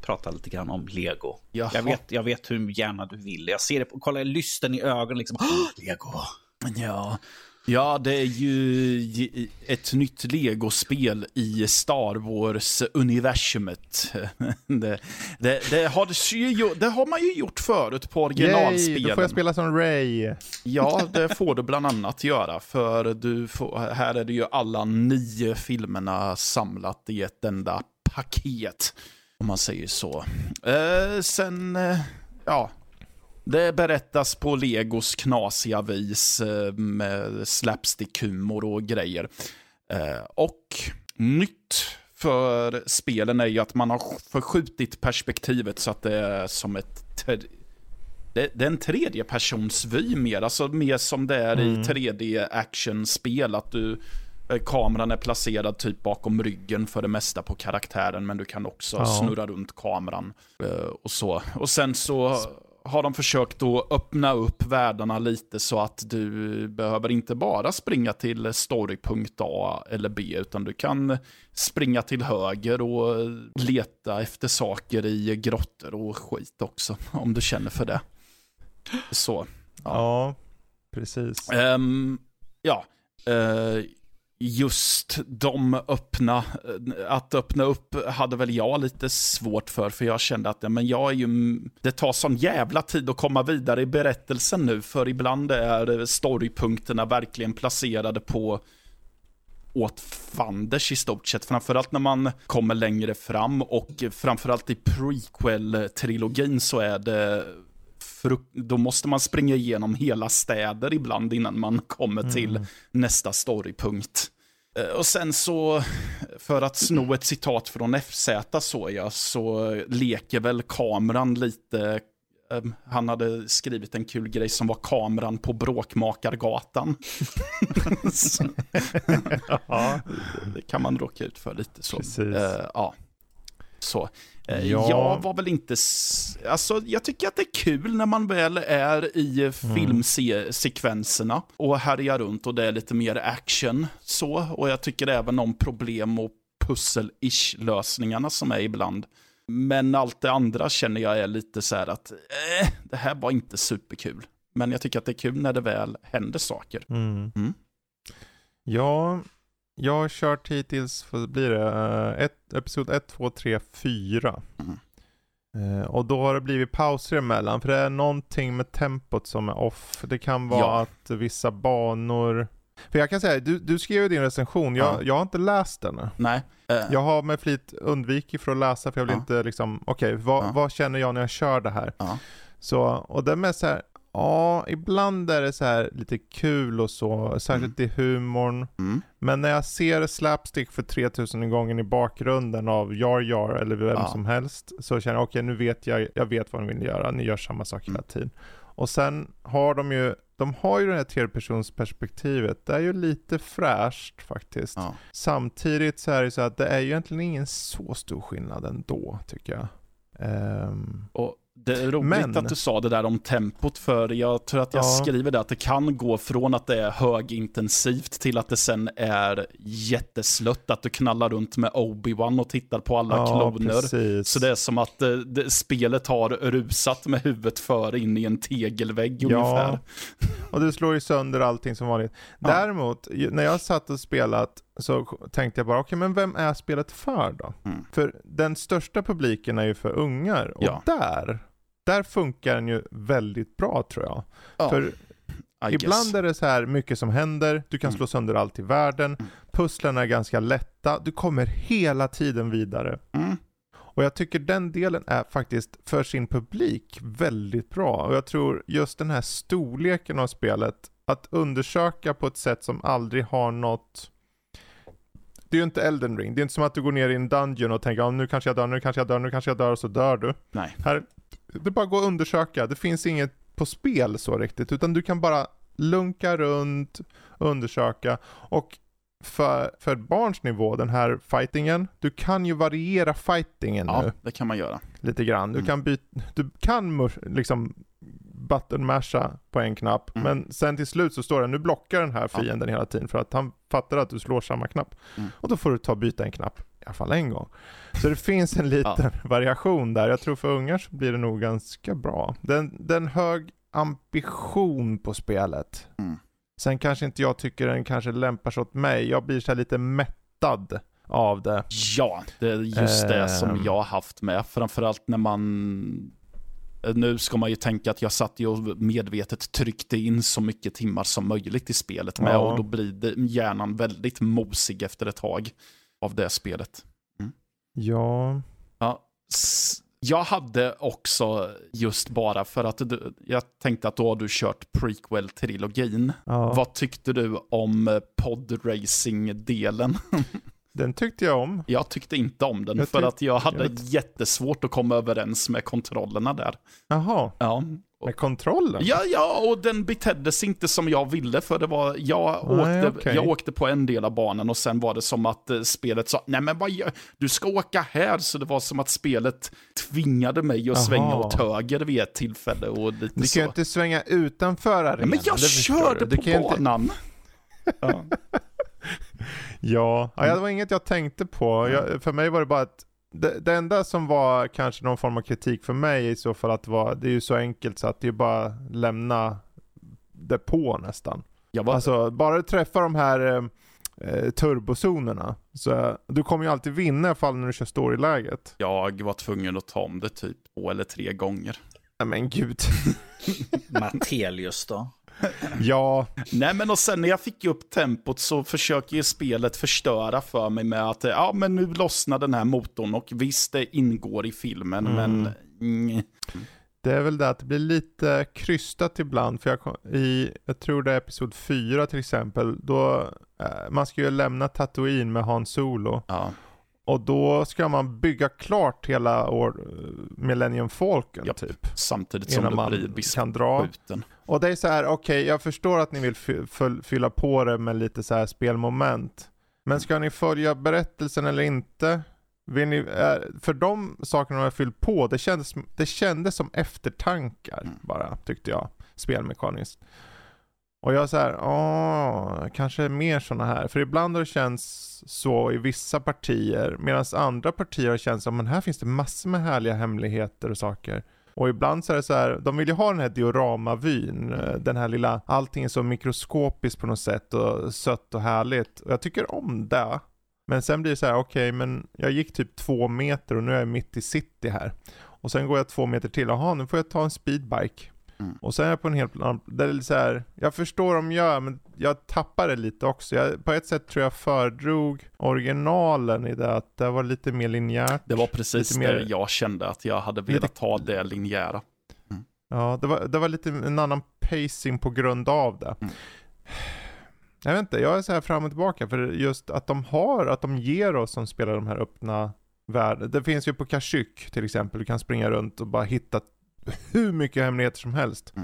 prata lite grann om Lego. Jaha. Jag vet, jag vet hur gärna du vill. Jag ser det på, kolla lysten i ögonen liksom. Lego! Ja. Ja, det är ju ett nytt Lego-spel i Star Wars-universumet. *laughs* Det, det, det, har, ju- det har man ju gjort förut på Yay, originalspelen. då får jag spela som Ray. Ja, det får du bland annat göra. För du får, här är det ju alla nio filmerna samlat i ett enda paket. Om man säger så. Eh, sen, eh, ja. Det berättas på Legos knasiga vis eh, med slapstick-humor och grejer. Eh, och nytt för spelen är ju att man har förskjutit perspektivet så att det är som ett det, det är en tredjepersonsvy mer, alltså mer som det är i 3D actionspel, att du eh, Kameran är placerad typ bakom ryggen för det mesta på karaktären, men du kan också Ja. snurra runt kameran och så. Och sen så har de försökt att öppna upp världarna lite så att du behöver inte bara springa till storypunkt A eller B, utan du kan springa till höger och leta efter saker i grottor och skit också, *laughs* om du känner för det. Så. Ja, precis. Ehm, ja, eh, just de öppna, att öppna upp hade väl jag lite svårt för, för jag kände att ja, men jag är ju, det tar sån jävla tid att komma vidare i berättelsen nu, för ibland är storypunkterna verkligen placerade på åt fanders i stort sett. Framförallt när man kommer längre fram och framförallt i prequel-trilogin så är det då måste man springa igenom hela städer ibland innan man kommer till nästa storypunkt. Eh, Och sen så, för att sno ett citat från FZ så jag, så leker väl kameran lite eh, han hade skrivit en kul grej som var kameran på Bråkmakargatan. *laughs* Så- *laughs* Ja, det kan man råka ut för lite så. Precis. Eh, ja. Så. Eh, Ja. Jag var väl inte... Alltså, jag tycker att det är kul när man väl är i Mm. filmsekvenserna och härjar runt och det är lite mer action. Så. Och jag tycker även om problem och pussel-ish lösningarna som är ibland. Men allt det andra känner jag är lite så här att eh, det här var inte superkul. Men jag tycker att det är kul när det väl händer saker. Mm. Mm. Ja, jag har kört hittills, vad blir det, eh, ett, episod 1, 2, 3, 4. Mm. Eh, och då har det blivit pauser emellan, för det är någonting med tempot som är off. Det kan vara Ja. att vissa banor... För jag kan säga, du, du skrev ju din recension, jag, Ja. jag har inte läst den. Nej. Eh, Jag har med flit undvikit för att läsa för jag vill Ja. inte liksom, okej, vad, Ja. vad känner jag när jag kör det här? Så, och det är mest så här, ja, ibland är det så här lite kul och så, särskilt i humorn. Mm. Men när jag ser slapstick för 3000 gången i bakgrunden av Jar Jar eller vem Ja. som helst så känner jag okej nu vet jag, jag vet vad de vill göra, ni gör samma sak hela Mm. tiden. Och sen har de ju, de har ju det här tredjepersonsperspektivet, det är ju lite fräscht faktiskt. Ja. Samtidigt så är det så att det är ju egentligen ingen så stor skillnad ändå tycker jag. Ehm, Och Det är roligt Men- att du sa det där om tempot, för jag tror att jag Ja. skriver det att det kan gå från att det är högintensivt till att det sen är jätteslött, att du knallar runt med Obi-Wan och tittar på alla Ja, kloner. precis. Så det är som att eh, det, spelet har rusat med huvudet före in i en tegelvägg Ja. ungefär. *laughs* Och du slår ju sönder allting som vanligt. Ja. Däremot, när jag satt och spelat så tänkte jag bara, okej men vem är spelet för då? Mm. För den största publiken är ju för ungar. Och Ja. där, där funkar den ju väldigt bra tror jag. Ja, För I ibland guess. är det så här mycket som händer, du kan Mm. slå sönder allt i världen, Mm. pusslen är ganska lätta, du kommer hela tiden vidare. Mm. Och jag tycker den delen är faktiskt för sin publik väldigt bra. Och jag tror just den här storleken av spelet, att undersöka på ett sätt som aldrig har något det är ju inte Elden ring. Det är inte som att du går ner i en dungeon och tänker oh, nu kanske jag dör, nu kanske jag dör, nu kanske jag dör och så dör du. Nej. Här, det är bara att gå och undersöka. Det finns inget på spel så riktigt, utan du kan bara lunka runt, undersöka och för, för barns nivå, den här fightingen, du kan ju variera fightingen nu Ja, det kan man göra. lite grann. Du Mm. kan byta, du kan liksom button masha på en knapp, Mm. men sen till slut så står det nu blockar den här Ja. fienden hela tiden för att han fattar att du slår samma knapp. Mm. Och då får du ta och byta en knapp, alla fall en gång. Så det finns en liten *laughs* variation där. Jag tror för ungar så blir det nog ganska bra. Den, den hög ambition på spelet. Mm. Sen kanske inte jag tycker den kanske lämpar sig åt mig. Jag blir så lite mättad av det. Ja, det är just det som Ehm. jag har haft med. Framförallt när man... Nu ska man ju tänka att jag satt ju och medvetet tryckte in så mycket timmar som möjligt i spelet med Ja. och då blir hjärnan väldigt mosig efter ett tag av det spelet. Ja, Ja, s- jag hade också just bara för att du, jag tänkte att då har du kört prequel-trilogin. ja. Vad tyckte du om podracing-delen? *laughs* den tyckte jag om. Jag tyckte inte om den Jag för att jag hade jag- jättesvårt att komma överens med kontrollerna där. Jaha, Ja. med kontrollen? Ja, ja, och den betedde sig inte som jag ville för det var, jag, Nej, åkte, okej. jag åkte på en del av banan och sen var det som att eh, spelet sa, nej men vad gör, du ska åka här, så det var som att spelet tvingade mig att Jaha. svänga åt höger vid ett tillfälle och lite Du kan så. ju inte svänga utanför arenan. men jag körde du. Du på kan ju inte- banan. *laughs* ja. Ja, ja, det var inget jag tänkte på. Jag, för mig var det bara att det, det enda som var kanske någon form av kritik för mig i så fall att det var, det är ju så enkelt så att det är bara lämna det på nästan. Var, Alltså bara du träffar de här eh, eh, turbozonerna så du kommer ju alltid vinna i alla fall när du kör storyläget. jag var tvungen att ta om det typ två eller tre gånger. Nej men gud. *laughs* *laughs* Matelius då? Ja, Nej men och sen när jag fick upp tempot så försöker ju spelet förstöra för mig med att ja men nu lossnar den här motorn och visst det ingår i filmen Mm. men mm, Det är väl det att det blir lite krystat ibland. För jag, kom- i, jag tror det är episod 4 till exempel. Då, eh, man ska ju lämna Tatooine med Han Solo. ja, Och då ska man bygga klart hela år, Millennium Falcon Japp. typ. samtidigt som blir man kan dra. beskjuten. Och det är så här, okej jag förstår att ni vill fy- fyll- fylla på det med lite så här spelmoment. Men ska ni följa berättelsen eller inte? Ni, eh, för de sakerna jag fyllt på, det kändes, det kändes som eftertankar Mm. bara, tyckte jag. Spelmekaniskt. Och jag så här, åh, kanske mer sådana här. För ibland har det känts så i vissa partier, medan andra partier har känts som, men här finns det massor med härliga hemligheter och saker. Och ibland så är det så här, de vill ju ha den här dioramavyn, eh, den här lilla, allting är så mikroskopiskt på något sätt och sött och härligt. Och jag tycker om det. Men sen blir det så här, okej men jag gick typ två meter och nu är jag mitt i city här. Och sen går jag två meter till, jaha nu får jag ta en speedbike. Mm. Och sen är jag på en helt annan, det är så här, jag förstår de gör men jag tappar det lite också. Jag, på ett sätt tror jag föredrog originalen i det att det var lite mer linjärt. Det var precis Lite mer- det jag kände att jag hade velat Lite- ha det linjära. Ja, det var, det var lite en annan pacing på grund av det. Mm. Jag vet inte, jag är så här fram och tillbaka för just att de har, att de ger oss som spelar de här öppna världen. Det finns ju på Kashyyyk till exempel, du kan springa runt och bara hitta hur mycket hemligheter som helst.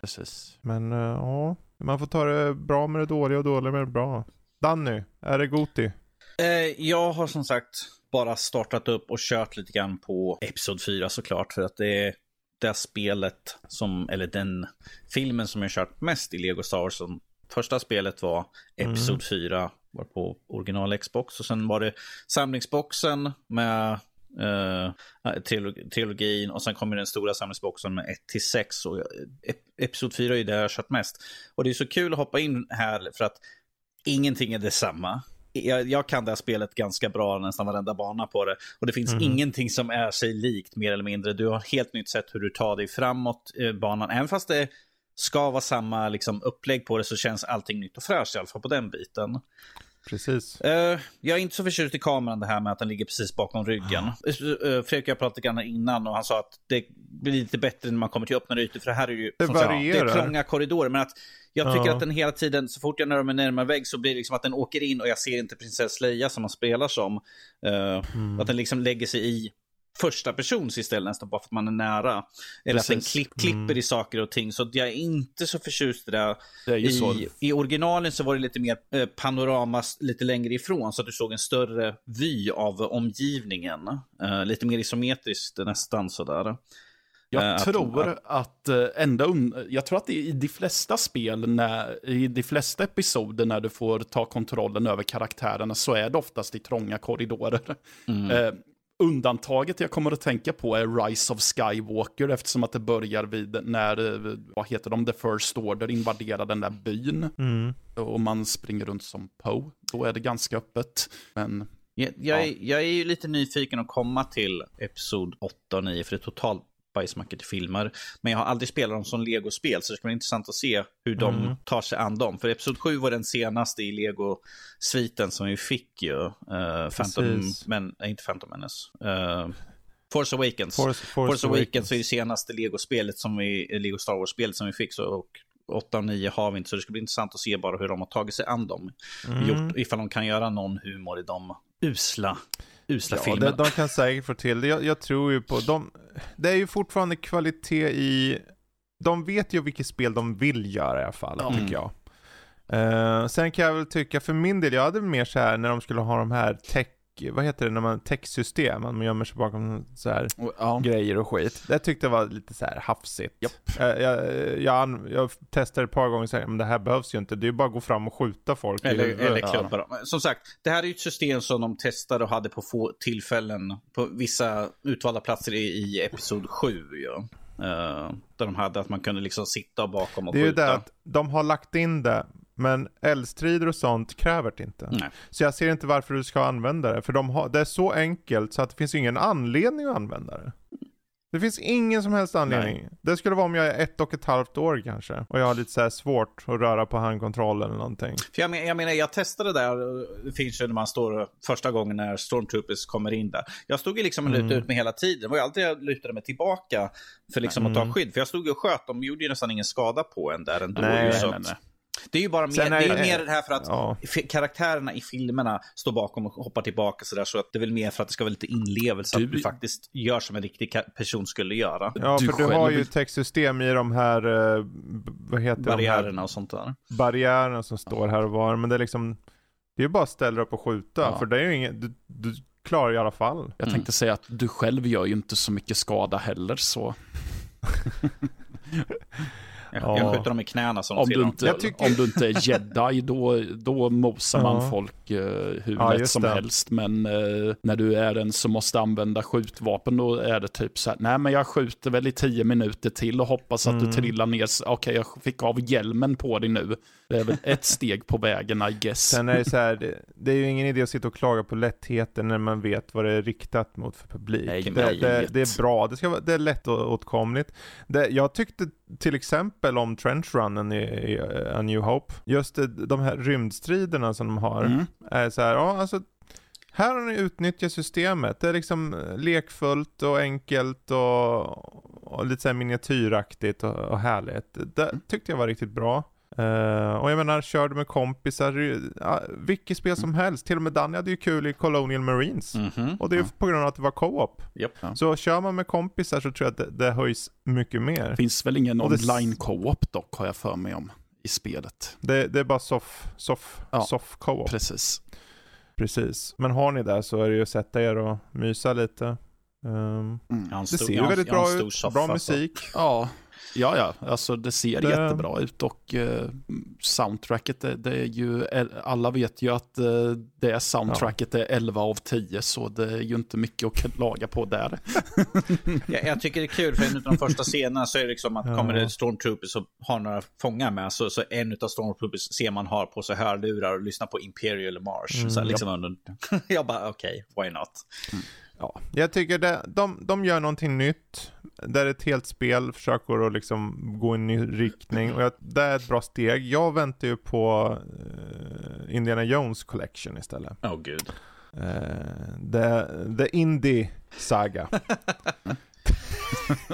Precis. Men eh, ja, man får ta det bra med det dåliga och dåliga med det bra. Danny, är det Goti? Eh, jag har som sagt bara startat upp och kört lite grann på Episod 4 såklart. För att det är det spelet som, eller den filmen som jag kört mest i Lego Star Wars. Som första spelet var Episod mm. 4, var på original Xbox. Och sen var det samlingsboxen med Uh, trilogin och sen kommer den stora samlingsboxen med 1 till 6 och Episod 4 är det jag har kört mest. Och det är så kul att hoppa in här för att ingenting är detsamma jag, jag, kan det här spelet ganska bra, nästan varenda bana på det. Och det finns mm. ingenting som är sig likt mer eller mindre. Du har helt nytt sätt hur du tar dig framåt eh, banan. Även fast det ska vara samma liksom, upplägg på det så känns allting nytt och fräscht i alla fall på den biten. Precis. Uh, jag är inte så förtjust i kameran det här med att den ligger precis bakom ryggen. Uh, Fredrik jag pratade grann innan och han sa att det blir lite bättre när man kommer till öppnare ytor. För det här är ju det som varierar. Sagt, det är trånga korridorer. Men att jag tycker ja. att den hela tiden, så fort jag närmar mig närmare vägg så blir det liksom att den åker in och jag ser inte prinsess Leia som man spelar som. Uh, mm. Att den liksom lägger sig i första persons istället nästan bara för att man är nära. Eller Precis. att den klipp, klipper mm. i saker och ting. Så jag är inte så förtjust i det. det I, så. I originalen så var det lite mer eh, panorama lite längre ifrån så att du såg en större vy av omgivningen. Uh, lite mer isometriskt nästan sådär. Jag uh, tror att, att uh, ända jag tror att i de flesta spel, när, i de flesta episoder när du får ta kontrollen över karaktärerna så är det oftast i trånga korridorer. Mm. Undantaget jag kommer att tänka på är Rise of Skywalker eftersom att det börjar vid när, vad heter de, The First Order invaderar den där byn. Mm. Och man springer runt som Poe. Då är det ganska öppet. Men jag, jag, ja. är, jag är ju lite nyfiken att komma till Episod 8 och 9 för det är totalt bajsmackor till filmer. Men jag har aldrig spelat dem som Lego-spel, så det ska bli intressant att se hur de mm. tar sig an dem. För Episod 7 var den senaste i Lego-sviten som vi fick ju. Uh, Phantom, men, nej, inte Phantom Menace. Uh, Force Awakens. Force, Force, Force Awakens. Awakens är det senaste Lego-spelet som vi, Lego Star Wars-spelet som vi fick. Så, och 8 och 9 har vi inte, så det ska bli intressant att se bara hur de har tagit sig an dem. Mm. Gjort, ifall de kan göra någon humor i de usla usla ja, filmen. De, de kan säkert få till det. Jag, jag, tror ju på dem. Det är ju fortfarande kvalitet i... De vet ju vilket spel de vill göra i alla fall, mm. tycker jag. Uh, sen kan jag väl tycka, för min del, jag hade mer så här när de skulle ha de här tech vad heter det när man, textsystem, man gömmer sig bakom så här ja. grejer och skit. Det tyckte jag var lite så här hafsigt. Yep. Jag, jag, jag, jag, testade ett par gånger och sa, men det här behövs ju inte, det är ju bara att gå fram och skjuta folk. Eller, eller klubba dem. Som sagt, det här är ju ett system som de testade och hade på få tillfällen på vissa utvalda platser i, i Episod 7. Ja. Uh, där de hade att man kunde liksom sitta bakom och skjuta. Det är ju det att de har lagt in det men eldstrider och sånt kräver det inte. Nej. Så jag ser inte varför du ska använda det. För de har, det är så enkelt så att det finns ingen anledning att använda det. Det finns ingen som helst anledning. Nej. Det skulle vara om jag är ett och ett halvt år kanske. Och jag har lite så svårt att röra på handkontrollen eller någonting. För jag, men, jag menar, jag testade där. Det finns ju när man står första gången när Stormtroopers kommer in där. Jag stod ju liksom och lutade mm. ut mig hela tiden. Det var ju alltid jag lutade mig tillbaka för liksom mm. att ta mm. skydd. För jag stod ju och sköt. De gjorde ju nästan ingen skada på en där ändå. Nej, ju, så nej, nej. Det är ju bara mer, det är mer det här för att ja. karaktärerna i filmerna står bakom och hoppar tillbaka sådär. Så att det är väl mer för att det ska vara lite inlevelse. Du... Att du faktiskt gör som en riktig person skulle göra. Ja, för du, du har ju textsystem i de här, uh, vad heter Barriärerna de här? och sånt där. Barriärerna som står här och var. Men det är liksom, det är ju bara att ställa upp och skjuta. Ja. För det är ju inget, du, du klarar i alla fall. Jag tänkte mm. säga att du själv gör ju inte så mycket skada heller så. *laughs* *laughs* Jag, ja. jag skjuter dem i knäna som om du, inte, tycker... om du inte är jedi, då, då mosar man folk uh, hur ja, lätt som det. helst. Men uh, när du är en som måste använda skjutvapen, då är det typ så här, nej men jag skjuter väl i tio minuter till och hoppas att mm. du trillar ner. Okej, okay, jag fick av hjälmen på dig nu. Det är väl ett steg på vägen, I guess. Sen är det så här, det, det, är ju ingen idé att sitta och klaga på lättheten när man vet vad det är riktat mot för publik. Nej, det, det, det, är bra, det, ska vara, det är lättåtkomligt. Det, jag tyckte till exempel om trenchrunnen i, i A New Hope, just de här rymdstriderna som de har, mm. är så här, ja alltså här har ni utnyttjat systemet. Det är liksom lekfullt och enkelt och, och lite så miniatyraktigt och, och härligt. Det tyckte jag var riktigt bra. Uh, och jag menar, körde med kompisar, uh, vilket spel som helst. Till och med Danny hade ju kul i Colonial Marines. Mm -hmm. Och det är ju på grund av att det var co-op. Yep. Så kör man med kompisar så tror jag att det, det höjs mycket mer. Det finns väl ingen online co-op dock, har jag för mig om, i spelet. Det, det är bara soft, soft, ja, soft co-op. Precis. Precis. Men har ni det så är det ju att sätta er och mysa lite. Um, en det ser ju väldigt bra ut, bra musik. Ja, ja, ja. Alltså det ser Det- jättebra ut och eh, soundtracket, det, det är ju, alla vet ju att eh, det soundtracket är 11 av 10, så det är ju inte mycket att klaga på där. *laughs* Jag, jag tycker det är kul, för en av de första scenerna så är det liksom att Ja. kommer det stormtroopers och har några fångar med, så, så en av stormtroopers ser man har på sig hörlurar och lyssnar på Imperial March. Mm, så här, liksom under... *laughs* jag bara, okej, why not? Ja, jag tycker det, de, de gör någonting nytt. Där ett helt spel försöker att liksom gå i en ny riktning. Och jag, det är ett bra steg. Jag väntar ju på eh, Indiana Jones Collection istället. Åh gud. Eh, the, the Indie Saga. *laughs*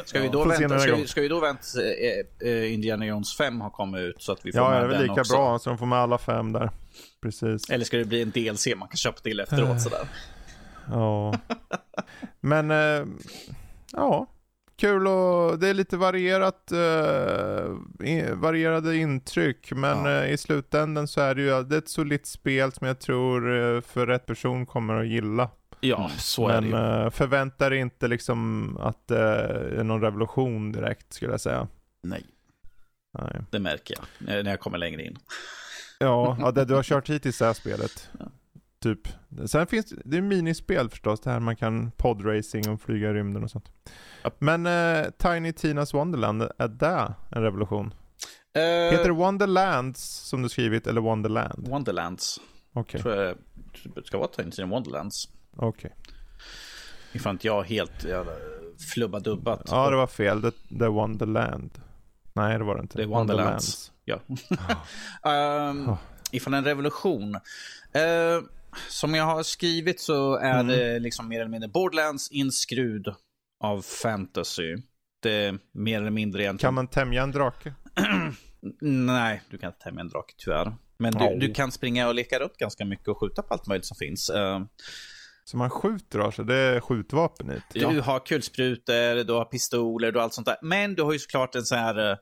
Ska vi då vänta, ska vi, ska vi då vänta eh, eh, Indiana Jones 5 har kommit ut så att vi får Ja, det med är väl lika också? bra så de får med alla fem där. Precis. Eller ska det bli en DLC man kan köpa till efteråt sådär? Ja. Men, eh, ja. Kul och det är lite varierat, eh, varierade intryck. Men Ja. eh, i slutändan så är det ju det är ett solitt spel som jag tror eh, för rätt person kommer att gilla. Ja, så är det Men ju. eh, förvänta dig inte liksom att det är någon revolution direkt skulle jag säga. Nej. Nej. Det märker jag när när jag kommer längre in. Ja, *laughs* ja, det du har kört hittills är spelet. Ja. Typ. Sen finns det, är minispel förstås, det här man kan podracing och flyga i rymden och sånt. Ja. Men eh, Tiny Tinas Wonderland, är det en revolution? Eh, Heter det Wonderlands som du skrivit eller Wonderland? Wonderlands. Okej, Tror jag det ska vara Tiny Tina Wonderlands. okej. Ifall inte jag helt jävla flubba-dubbat. Ja, det var fel. Det, det är Wonderland. Nej, det var det inte. Det är Wonderlands. Ja. *laughs* *laughs* um, Oh. ifall en revolution. Eh, som jag har skrivit så är Mm. det liksom mer eller mindre Borderlands inskrud av fantasy. Det är mer eller mindre egentligen... Kan man tämja en drake? *clears throat* Nej, du kan inte tämja en drake tyvärr. Men du, du kan springa och leka runt ganska mycket och skjuta på allt möjligt som finns. Eh, Så man skjuter alltså, det är skjutvapen det. Du har kulsprutor, du har pistoler, du har allt sånt där. Men du har ju såklart en sån här... eh,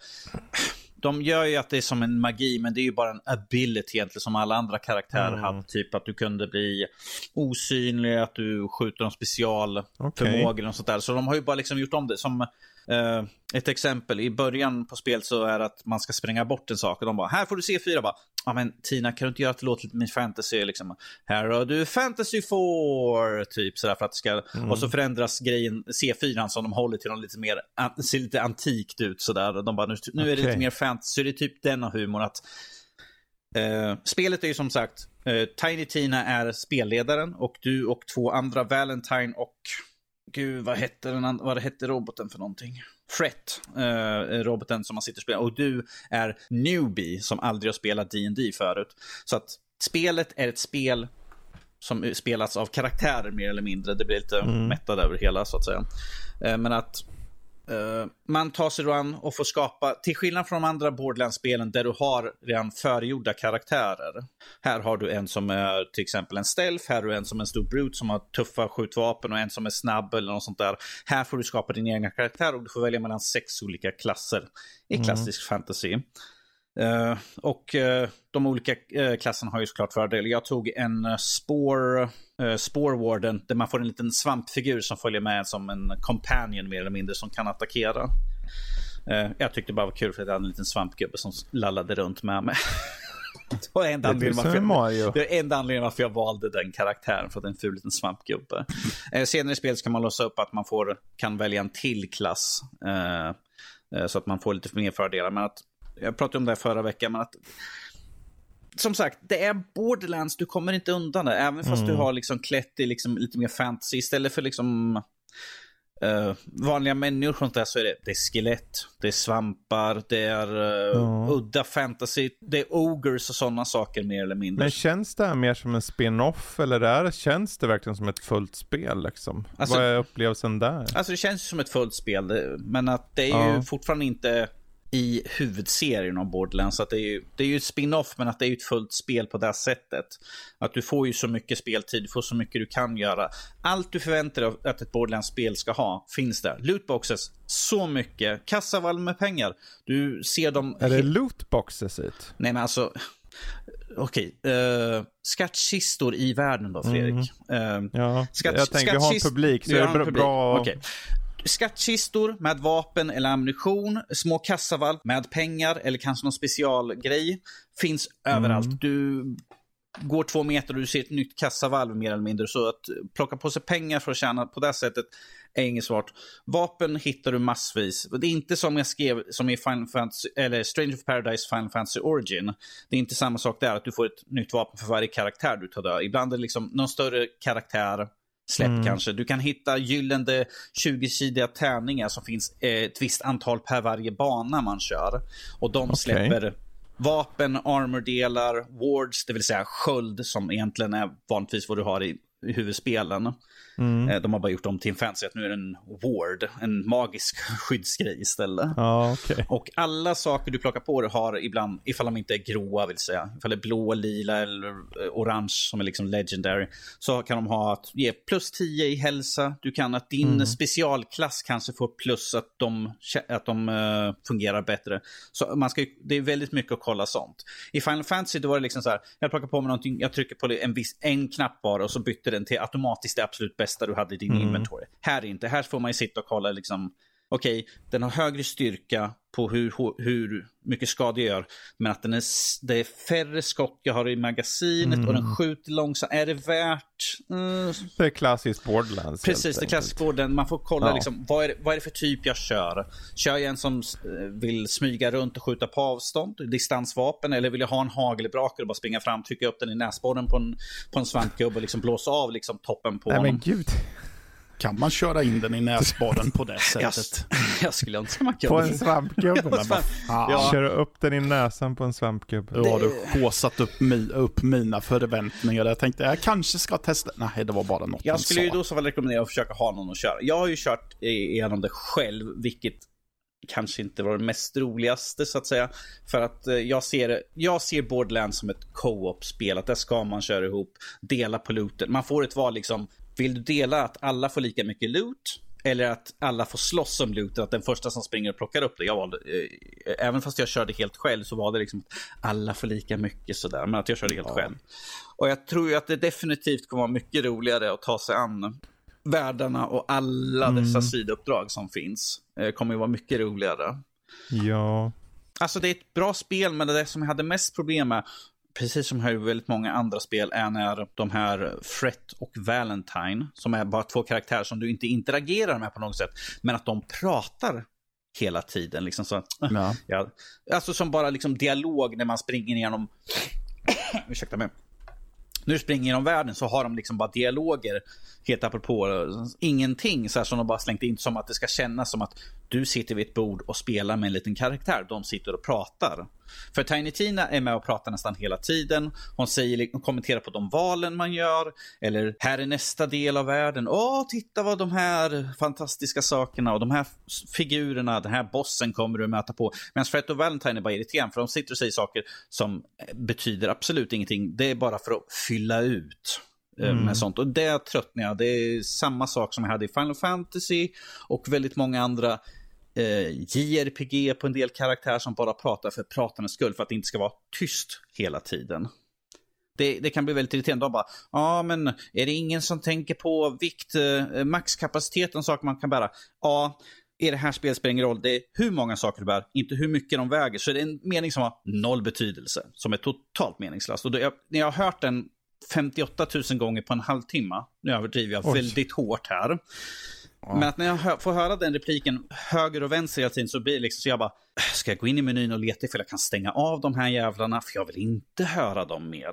De gör ju att det är som en magi, men det är ju bara en ability egentligen som alla andra karaktärer Mm. hade. Typ att du kunde bli osynlig, att du skjuter en specialförmåga Okej. och sånt där. Så de har ju bara liksom gjort om det. Som eh, ett exempel, i början på spelet så är det att man ska spränga bort en sak och de bara, här får du se fyra. Bara, ja men Tina, kan du inte göra att det låter lite mer fantasy? Liksom, här har du fantasy 4, typ sådär för att det ska... Mm. Och så förändras grejen, C4 som de håller till något lite mer, an- ser lite antikt ut sådär. De bara, nu, nu är det lite mer fantasy, det är typ denna humor att Eh, spelet är ju som sagt, eh, Tiny Tina är spelledaren och du och två andra, Valentine och, gud vad hette, den, vad hette roboten för någonting? Fret, eh, roboten som man sitter och spelar. Och du är newbie som aldrig har spelat D&D förut. Så att spelet är ett spel som spelas av karaktärer mer eller mindre. Det blir lite Mm. mättad över hela så att säga. Eh, men att Eh, man tar sig an och får skapa, till skillnad från de andra Borderlands-spelen där du har redan förgjorda karaktärer. Här har du en som är till exempel en stealth, här har du en som är en stor brute som har tuffa skjutvapen och en som är snabb eller något sånt där. Här får du skapa din egen karaktär och du får välja mellan sex olika klasser i klassisk fantasy. Eh, och eh, de olika uh, klasserna har ju såklart fördelar. Jag tog en spår, spårwarden där man får en liten svampfigur som följer med som en companion mer eller mindre som kan attackera. Eh, jag tyckte det bara var kul för att jag hade en liten svampgubbe som lallade runt med mig. *laughs* det var enda Det är anledningen varför Mario. det är enda anledningen varför jag valde den karaktären, för att det är en ful liten svampgubbe. Eh, senare i spelet kan man låsa upp att man får, kan välja en till klass. Eh, eh, så att man får lite mer fördelar. Men att, jag pratade om det här förra veckan, men att som sagt, det är Borderlands, du kommer inte undan det. Även fast Mm. du har liksom klätt i liksom lite mer fantasy. Istället för liksom eh, vanliga människor och sånt där så är det, det är skelett, det är svampar, det är eh, Ja. udda fantasy, det är ogres och sådana saker mer eller mindre. Men känns det här mer som en spin-off eller är känns det verkligen som ett fullt spel liksom? Alltså- Vad är upplevelsen där? Alltså det känns som ett fullt spel, men att det är Ja. ju fortfarande inte i huvudserien av Borderlands. Att det, är ju, det är ju ett spin-off, men att det är ett fullt spel på det sättet. Att du får ju så mycket speltid, du får så mycket du kan göra. Allt du förväntar dig att ett Borderlands-spel ska ha finns där. Lootboxes, så mycket. Kassavalv med pengar. Du ser dem... Är det lootboxes det? Nej men alltså, okej. Uh, skattkistor i världen då, Fredrik. Mm. Uh, ja, jag tänker, vi har en publik så är det bra. bra... Okay. Skattkistor med vapen eller ammunition, små kassavalv med pengar eller kanske någon specialgrej finns mm. överallt. Du går två meter och du ser ett nytt kassavalv mer eller mindre. Så att plocka på sig pengar för att tjäna på det sättet är inget svårt. Vapen hittar du massvis. Det är inte som jag skrev som i Final Fantasy, eller Strange of Paradise Final Fantasy Origin. Det är inte samma sak där, att du får ett nytt vapen för varje karaktär du tar död. Ibland är det liksom någon större karaktär släpp mm. kanske. Du kan hitta gyllene 20-sidiga tärningar som finns ett visst antal per varje bana man kör. Och de okay. släpper vapen, armordelar, wards, det vill säga sköld som egentligen är vanligtvis vad du har i huvudspelen. Mm. Eh, de har bara gjort om till en fancy, att nu är det en ward, en magisk *laughs* skyddsgrej istället. Ah, okay. Och alla saker du plockar på dig har ibland, ifall de inte är gråa vill säga, ifall det är blå, lila eller eh, orange som är liksom legendary, så kan de ha att ge plus 10 i hälsa. Du kan att din mm. specialklass kanske får plus att de, att de uh, fungerar bättre. Så man ska, det är väldigt mycket att kolla sånt. I Final Fantasy då var det liksom så här, jag plockar på mig någonting, jag trycker på en, viss, en knapp bara och så bytte den till automatiskt det absolut bästa bästa du hade i din mm. inventory. Här inte, här får man ju sitta och kolla liksom, okej, okay, den har högre styrka på hur, hur mycket skada jag gör, men att den är, det är färre skott jag har i magasinet mm. och den mm. skjuter långsamt. Är det värt? Mm. Det är klassiskt Borderlands. Precis, det är klassiskt Borderlands. Man får kolla ja. liksom, vad, är vad är det för typ jag kör. Kör jag en som eh, vill smyga runt och skjuta på avstånd, distansvapen, eller vill jag ha en hagelbrakare och bara springa fram, trycka upp den i näsborren på en, på en svampgubbe och liksom blåsa av liksom toppen på Nej, honom. Men gud. Kan man köra in den i näsborren på det *laughs* sättet? jag, *laughs* jag skulle önska man kunde. På en svampgubbe? ja. Köra upp den i näsan på en svampgubbe. Då har du håsat upp, mi, upp mina förväntningar. Jag tänkte jag kanske ska testa. Nej, det var bara något Jag skulle ju då så väl rekommendera att försöka ha någon att köra. Jag har ju kört igenom det själv, vilket kanske inte var det mest roligaste så att säga. För att eh, jag ser, jag ser Borderlands som ett co-op-spel. Att där ska man köra ihop, dela på looten. Man får ett val liksom, vill du dela att alla får lika mycket loot? Eller att alla får slåss om looten, att den första som springer och plockar upp det. Jag valde, eh, även fast jag körde helt själv så var det liksom att alla får lika mycket sådär. Men att jag körde helt ja. själv. Och jag tror ju att det definitivt kommer vara mycket roligare att ta sig an världarna och alla mm. dessa sidouppdrag som finns. Eh, kommer ju vara mycket roligare. Ja. Alltså det är ett bra spel, men det som jag hade mest problem med precis som här väldigt många andra spel, är när de här Fret och Valentine, som är bara två karaktärer som du inte interagerar med på något sätt, men att de pratar hela tiden. Liksom så, ja. Ja, alltså som bara liksom dialog när man springer igenom, ursäkta mig, du springer genom världen så har de liksom bara dialoger helt apropå ingenting så här som de bara slängt in som att det ska kännas som att du sitter vid ett bord och spelar med en liten karaktär. De sitter och pratar. För Tiny Tina är med och pratar nästan hela tiden. Hon säger, hon kommenterar på de valen man gör. Eller här är nästa del av världen. Åh, titta vad de här fantastiska sakerna och de här figurerna, den här bossen kommer du möta på. Medan Fred och Valentine är bara irriterande för de sitter och säger saker som betyder absolut ingenting. Det är bara för att fylla ut. Eh, mm. Med sånt. Och det tröttnar jag. Det är samma sak som jag hade i Final Fantasy och väldigt många andra eh, JRPG på en del karaktärer som bara pratar för pratandets skull för att det inte ska vara tyst hela tiden. Det, det, kan bli väldigt irriterande. De bara, ja men är det ingen som tänker på vikt, eh, maxkapaciteten, saker man kan bära? Ja, i det här spelet spelar ingen roll. Det är hur många saker du bär, inte hur mycket de väger. Så det är en mening som har noll betydelse, som är totalt meningslös. Och då, när jag har hört den 58 000 gånger på en halvtimme. Nu överdriver jag Oj. väldigt hårt här. Ja. Men att när jag hör, får höra den repliken höger och vänster hela tiden så blir det liksom så jag bara, ska jag gå in i menyn och leta ifall jag kan stänga av de här jävlarna? För jag vill inte höra dem mer.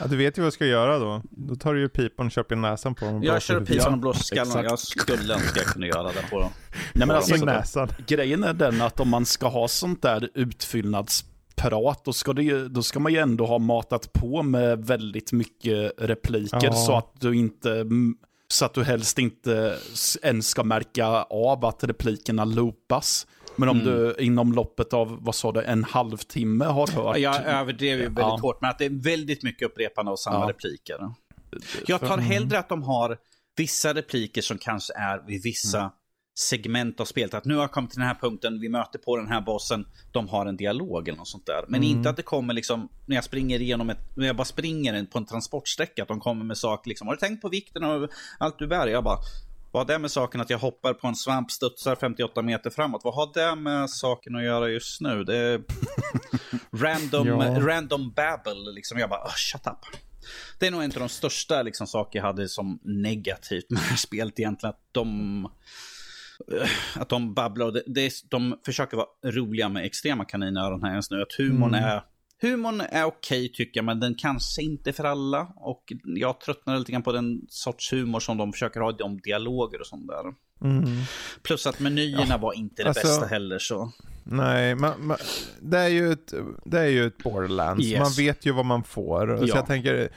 Ja, du vet ju vad du ska göra då. Då tar du ju pipan och köper näsan på dem. Jag kör pipan och blåser skallen. Jag skulle önska jag kunde göra det på dem. *laughs* Nej, men alltså, näsan. Grejen är den att om man ska ha sånt där utfyllnads prat, då ska, det, då ska man ju ändå ha matat på med väldigt mycket repliker ja. så att du inte så att du helst inte ens ska märka av att replikerna loopas. Men om mm. du inom loppet av, vad sa du, en halvtimme har hört... Jag överdrev ju väldigt ja. hårt, men att det är väldigt mycket upprepande av samma ja. repliker. Jag tar hellre att de har vissa repliker som kanske är vid vissa mm segment av spelet. Att nu har jag kommit till den här punkten, vi möter på den här bossen, de har en dialog eller något sånt där. Men Mm. inte att det kommer liksom, när jag springer igenom ett, när jag bara springer på en transportsträcka, att de kommer med saker liksom, har du tänkt på vikten av allt du bär? Jag bara, vad har det med saken att jag hoppar på en svamp, studsar 58 meter framåt? Vad har det med saken att göra just nu? Det är *laughs* random, Ja. random babble liksom. Jag bara, oh, shut up. Det är nog en av de största liksom, saker jag hade som negativt med det här spelet egentligen. Att de, att de babblar. och Det, det är, de försöker vara roliga med extrema kaninöron här just nu. Att humorn Mm. är Humorn är okej tycker jag, men den kanske inte är för alla. Och jag tröttnar lite grann på den sorts humor som de försöker ha i de dialoger och sånt där. Mm. Plus att menyerna var inte det alltså- bästa heller så. Nej, man, man, det, är ju ett, det är ju ett borderlands. Yes. Man vet ju vad man får. Så Ja. jag tänker,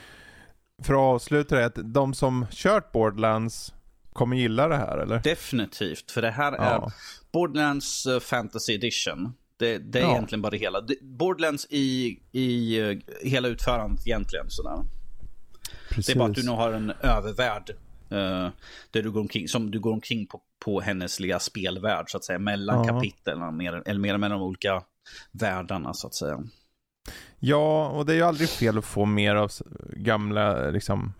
för att avsluta det, att de som kört borderlands kommer gilla det här eller? Definitivt, för det här är Ja. Borderlands eh, Fantasy Edition. Det, det är Ja. egentligen bara det hela. Borderlands i, i eh, hela utförandet egentligen. Sådär. Precis. Det är bara att du nu har en övervärld. eh, där du går omkring, som du går omkring på, på hennes lilla spelvärld så att säga. Mellan Ja. kapitlen, mer, eller mer mellan de olika världarna så att säga. Ja, och det är ju aldrig fel att få mer av gamla, liksom,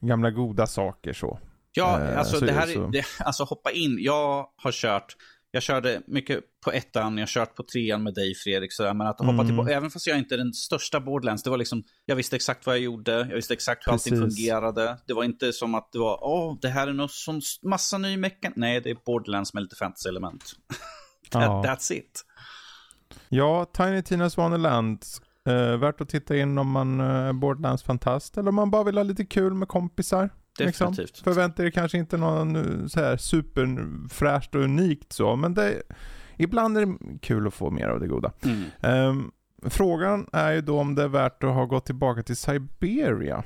gamla goda saker så. Ja, Eh, alltså så det är här det så. alltså hoppa in. Jag har kört, jag körde mycket på ettan, jag har kört på trean med dig Fredrik, sådär, men att hoppa Mm. tillbaka, även fast jag inte är den största Borderlands, det var liksom, jag visste exakt vad jag gjorde, jag visste exakt hur allting Precis. fungerade. Det var inte som att det var, åh, det här är någon massa ny meckan. Nej, det är Borderlands med lite fantasy-element. *laughs* That, Ja. That's it. Ja, Tiny Tinas Wonderland. Eh, värt att titta in om man eh, är Borderlands-fantast eller om man bara vill ha lite kul med kompisar. Liksom. Definitivt. Förvänta er kanske inte någon eh, så här superfräscht och unikt så, men det, ibland är det kul att få mer av det goda. Mm. Ehm, frågan är ju då om det är värt att ha gått tillbaka till Siberia.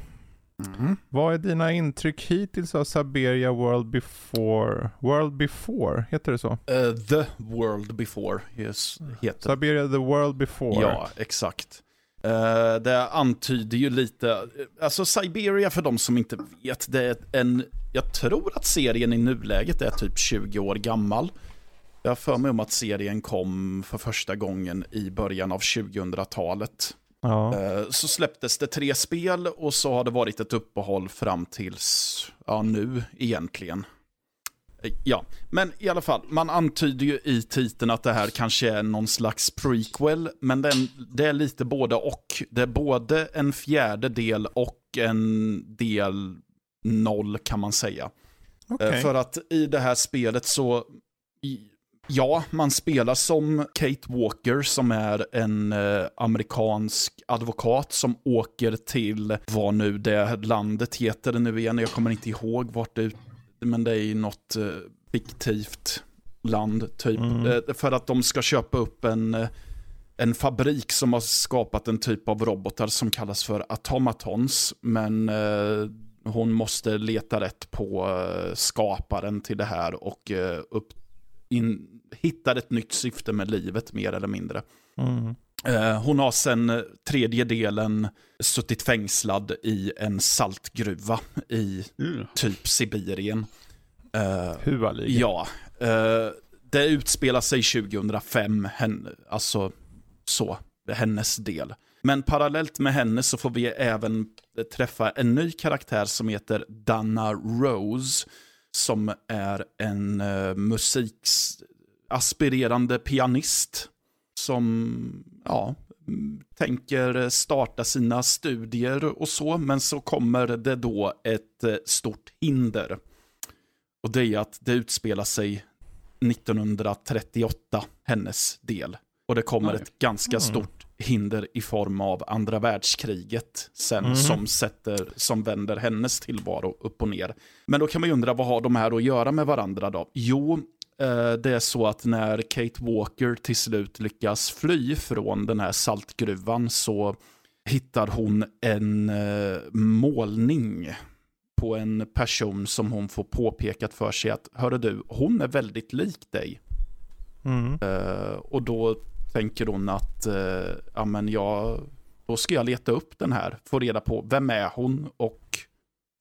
Mm. Vad är dina intryck hittills av Siberia World Before? World Before, heter det så? Eh, the World Before yes, heter Siberia the World Before. Ja, exakt. Eh, det antyder ju lite, alltså Siberia för de som inte vet, det är en, jag tror att serien i nuläget är typ 20 år gammal. Jag har för mig om att serien kom för första gången i början av 2000-talet. Ja. Eh, Så släpptes det tre spel och så har det varit ett uppehåll fram tills, ja nu egentligen. Ja, men i alla fall, man antyder ju i titeln att det här kanske är någon slags prequel, men den, det är lite både och. Det är både en fjärde del och en del noll kan man säga. Eh, För att i det här spelet så, ja, man spelar som Kate Walker som är en eh, amerikansk advokat som åker till vad nu det landet heter nu igen. Jag kommer inte ihåg vart det men det är ju något eh, fiktivt land typ. Mm. Eh, för att de ska köpa upp en, eh, en fabrik som har skapat en typ av robotar som kallas för automatons. Men eh, hon måste leta rätt på eh, skaparen till det här och eh, upp, in, hittar ett nytt syfte med livet mer eller mindre. Mm. Eh, hon har sen eh, tredje delen suttit fängslad i en saltgruva i Mm. typ Sibirien. Eh, Huvaliga. ja, det utspelar sig 2005, hen, alltså så, hennes del. Men parallellt med henne så får vi även träffa en ny karaktär som heter Dana Rose. Som är en uh, musikaspirerande pianist. Som, ja, mm, tänker starta sina studier och så. Men så kommer det då ett eh, stort hinder. Och det är att det utspelar sig 1938, hennes del. Och det kommer Oj. ett ganska Mm. stort hinder i form av andra världskriget sen Mhm. som, sätter, som vänder hennes tillvaro upp och ner. Men då kan man ju undra vad har de här att göra med varandra då? Jo, det är så att när Kate Walker till slut lyckas fly från den här saltgruvan så hittar hon en eh, målning på en person som hon får påpekat för sig att, hörru du, hon är väldigt lik dig. Mm. Eh, och då tänker hon att, ja men jag, då ska jag leta upp den här, få reda på vem är hon och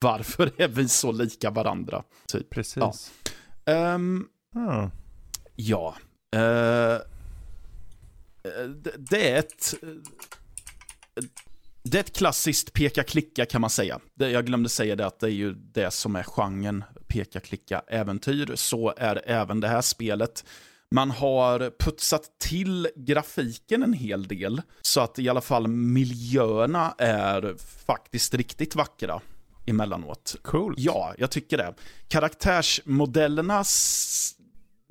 varför *laughs* är vi så lika varandra. Typ. Precis. Ja. Ehm, Mm. Ja. Eh, det, är ett... Det är ett klassiskt peka-klicka kan man säga. Jag glömde säga det att det är ju det som är genren peka-klicka-äventyr. Så är även det här spelet. Man har putsat till grafiken en hel del. Så att i alla fall miljöerna är faktiskt riktigt vackra emellanåt. Coolt. Ja, jag tycker det. Karaktärsmodellerna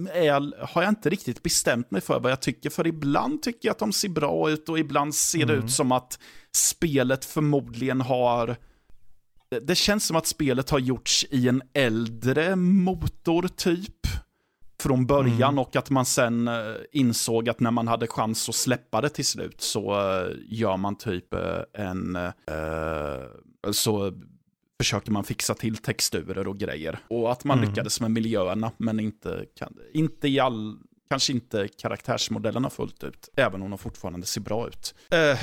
är, har jag inte riktigt bestämt mig för vad jag tycker, för ibland tycker jag att de ser bra ut och ibland ser det ut som att spelet förmodligen har... det- känns som att spelet har gjorts i en äldre motor typ från början och att man sen eh, insåg att när man hade chans att släppa det till slut så eh, gör man typ eh, en... så försöker man fixa till texturer och grejer. Och att man Mm. lyckades med miljöerna, men inte, inte i all, kanske inte karaktärsmodellerna fullt ut, även om de fortfarande ser bra ut. Eh,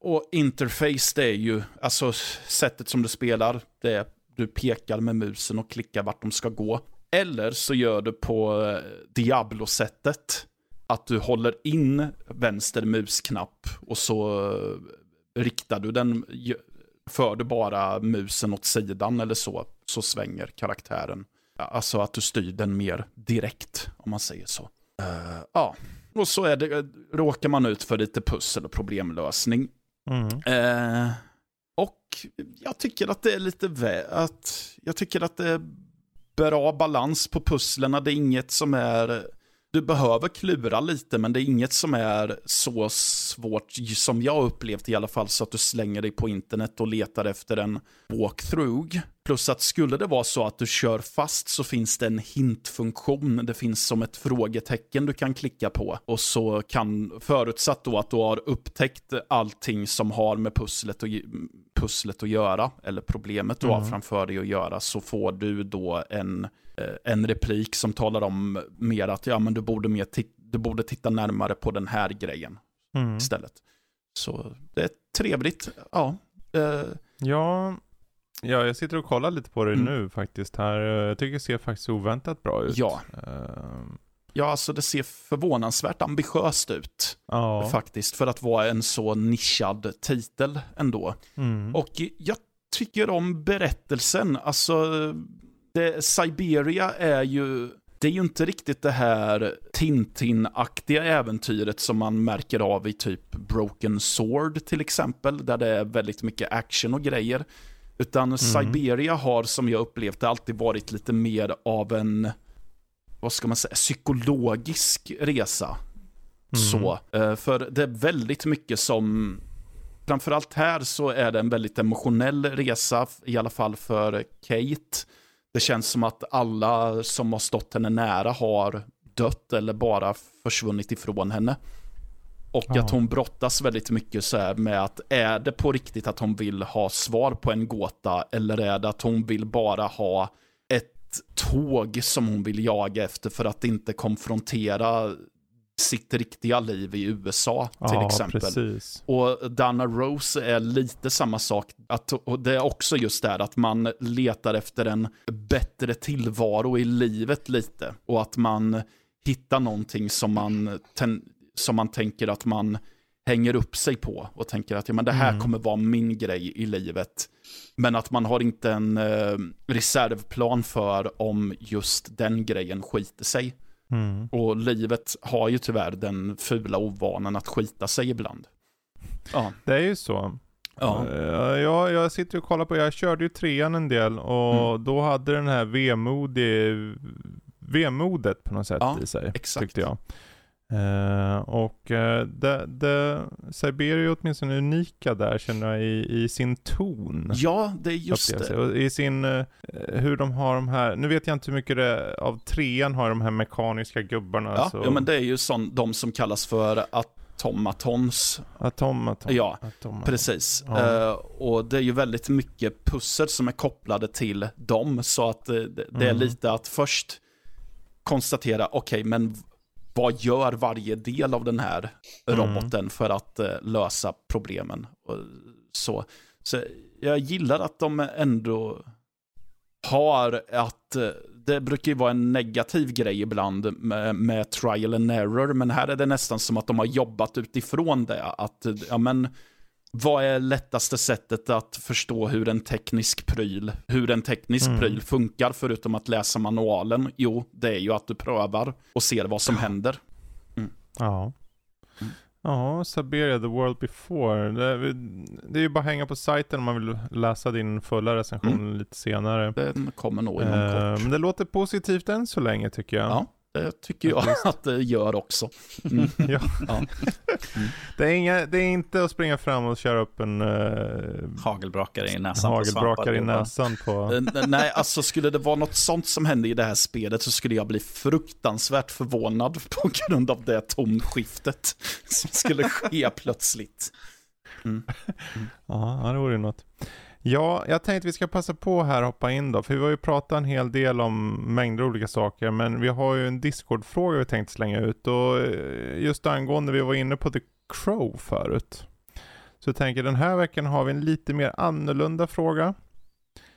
och interface, det är ju, alltså sättet som du spelar, det är du pekar med musen och klickar vart de ska gå. Eller så gör du på eh, Diablo-sättet, att du håller in vänster musknapp och så eh, riktar du den, för du bara musen åt sidan eller så, så svänger karaktären. Alltså att du styr den mer direkt, om man säger så. Eh, ja, och så är det, råkar man ut för lite pussel och problemlösning. Mm. Eh, och jag tycker att det är lite vä- att jag tycker att det är bra balans på pusslerna. Det är inget som är du behöver klura lite, men det är inget som är så svårt som jag upplevt i alla fall, så att du slänger dig på internet och letar efter en walkthrough. Plus att skulle det vara så att du kör fast så finns det en hintfunktion. Det finns som ett frågetecken du kan klicka på. Och så kan, förutsatt då att du har upptäckt allting som har med pusslet att, pusslet att göra, eller problemet du har framför dig att göra, så får du då en en replik som talar om mer att ja, men du, borde mer du borde titta närmare på den här grejen Mm. istället. Så det är trevligt. Ja. Eh, Ja, ja, jag sitter och kollar lite på det Mm. nu faktiskt här. Jag tycker det ser faktiskt oväntat bra ut. ja. Ehm, ja, alltså det ser förvånansvärt ambitiöst ut ja. faktiskt för att vara en så nischad titel ändå. Mm. Och jag tycker om berättelsen. Alltså, det, Siberia är ju... Det är ju inte riktigt det här Tintin-aktiga äventyret som man märker av i typ Broken Sword till exempel, där det är väldigt mycket action och grejer. Utan Siberia har, som jag upplevt det, alltid varit lite mer av en, vad ska man säga, psykologisk resa. Så, eh, för det är väldigt mycket som framförallt här så är det en väldigt emotionell resa, i alla fall för Kate. Det känns som att alla som har stått henne nära har dött eller bara försvunnit ifrån henne. Och Ja. att hon brottas väldigt mycket så med att är det på riktigt att hon vill ha svar på en gåta eller är det att hon vill bara ha ett tåg som hon vill jaga efter för att inte konfrontera sitt riktiga liv i USA till ja, exempel. precis. Och Dana Rose är lite samma sak. Att, och det är också just det att man letar efter en bättre tillvaro i livet lite. Och att man hittar någonting som man, ten, som man tänker att man hänger upp sig på. Och tänker att ja, men det här Mm. kommer vara min grej i livet. Men att man har inte en eh, reservplan för om just den grejen skiter sig. Mm. Och livet har ju tyvärr den fula ovanan att skita sig ibland. Ja. Det är ju så. Ja. Eh, ja, jag sitter och kollar på, jag körde ju trean en del och Mm. då hade den här vemodig, vemodet på något sätt Ja, i sig. exakt. Tyckte jag. Eh, och uh, det, det, Siberia är åtminstone unika där känner jag i, i sin ton. ja, det är just det. Och I sin, eh, hur de har de här, nu vet jag inte hur mycket det av trean har de här mekaniska gubbarna. Ja, så, ja, men det är ju sån, de som kallas för automatons. Atom, atom, Ja, atom, Precis. Ja. Eh, och det är ju väldigt mycket pussel som är kopplade till dem. Så att eh, det, det är Mm. lite att först konstatera, okej, men vad gör varje del av den här Mm. roboten för att eh, lösa problemen? Och så. så jag gillar att de ändå har att eh, det brukar ju vara en negativ grej ibland med, med trial and error, men här är det nästan som att de har jobbat utifrån det. Att, ja men, vad är lättaste sättet att förstå hur en teknisk pryl, hur en teknisk Mm. pryl funkar förutom att läsa manualen? Jo, det är ju att du prövar och ser vad som händer. Ja. Mm. Ja, Siberia, The World Before. Det är, det är ju bara att hänga på sajten om man vill läsa din fulla recension Mm. lite senare. Den kommer nog inom Eh, kort. Men det låter positivt än så länge tycker jag. Ja, det tycker jag Faktiskt. att det gör också. Mm. *laughs* Ja. Ja. Det, är inga, det är inte att springa fram och köra upp en uh, Hagelbrakare i näsan. på hagelbrakare i svampar. näsan på... Eh, Nej, alltså skulle det vara något sånt som hände i det här spelet så skulle jag bli fruktansvärt förvånad *laughs* på grund av det tonskiftet som skulle ske plötsligt. *laughs* Ja, det vore ju något. Ja, jag tänkte vi ska passa på här och hoppa in då, för vi har ju pratat en hel del om mängder av olika saker, men vi har ju en Discord-fråga vi tänkte slänga ut och eh, just angående vi var inne på The Crow förut. Så jag tänker den här veckan har vi en lite mer annorlunda fråga.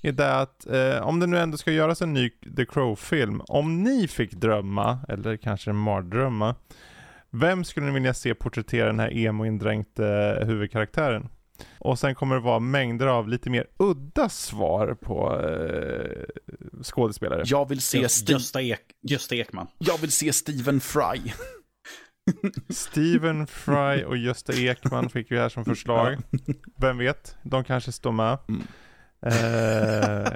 I det att eh, om det nu ändå ska göras en ny The Crow-film, om ni fick drömma, eller kanske mardrömma, vem skulle ni vilja se porträttera den här emo-indränkte eh, huvudkaraktären? Och sen kommer det vara mängder av lite mer udda svar på eh, skådespelare. Jag vill se, Sti- Gösta, Ek, Gösta Ekman. jag vill se Stephen Fry. Steven Fry och Gösta Ekman fick vi här som *laughs* förslag. Vem vet, de kanske står med. Mm. Eh,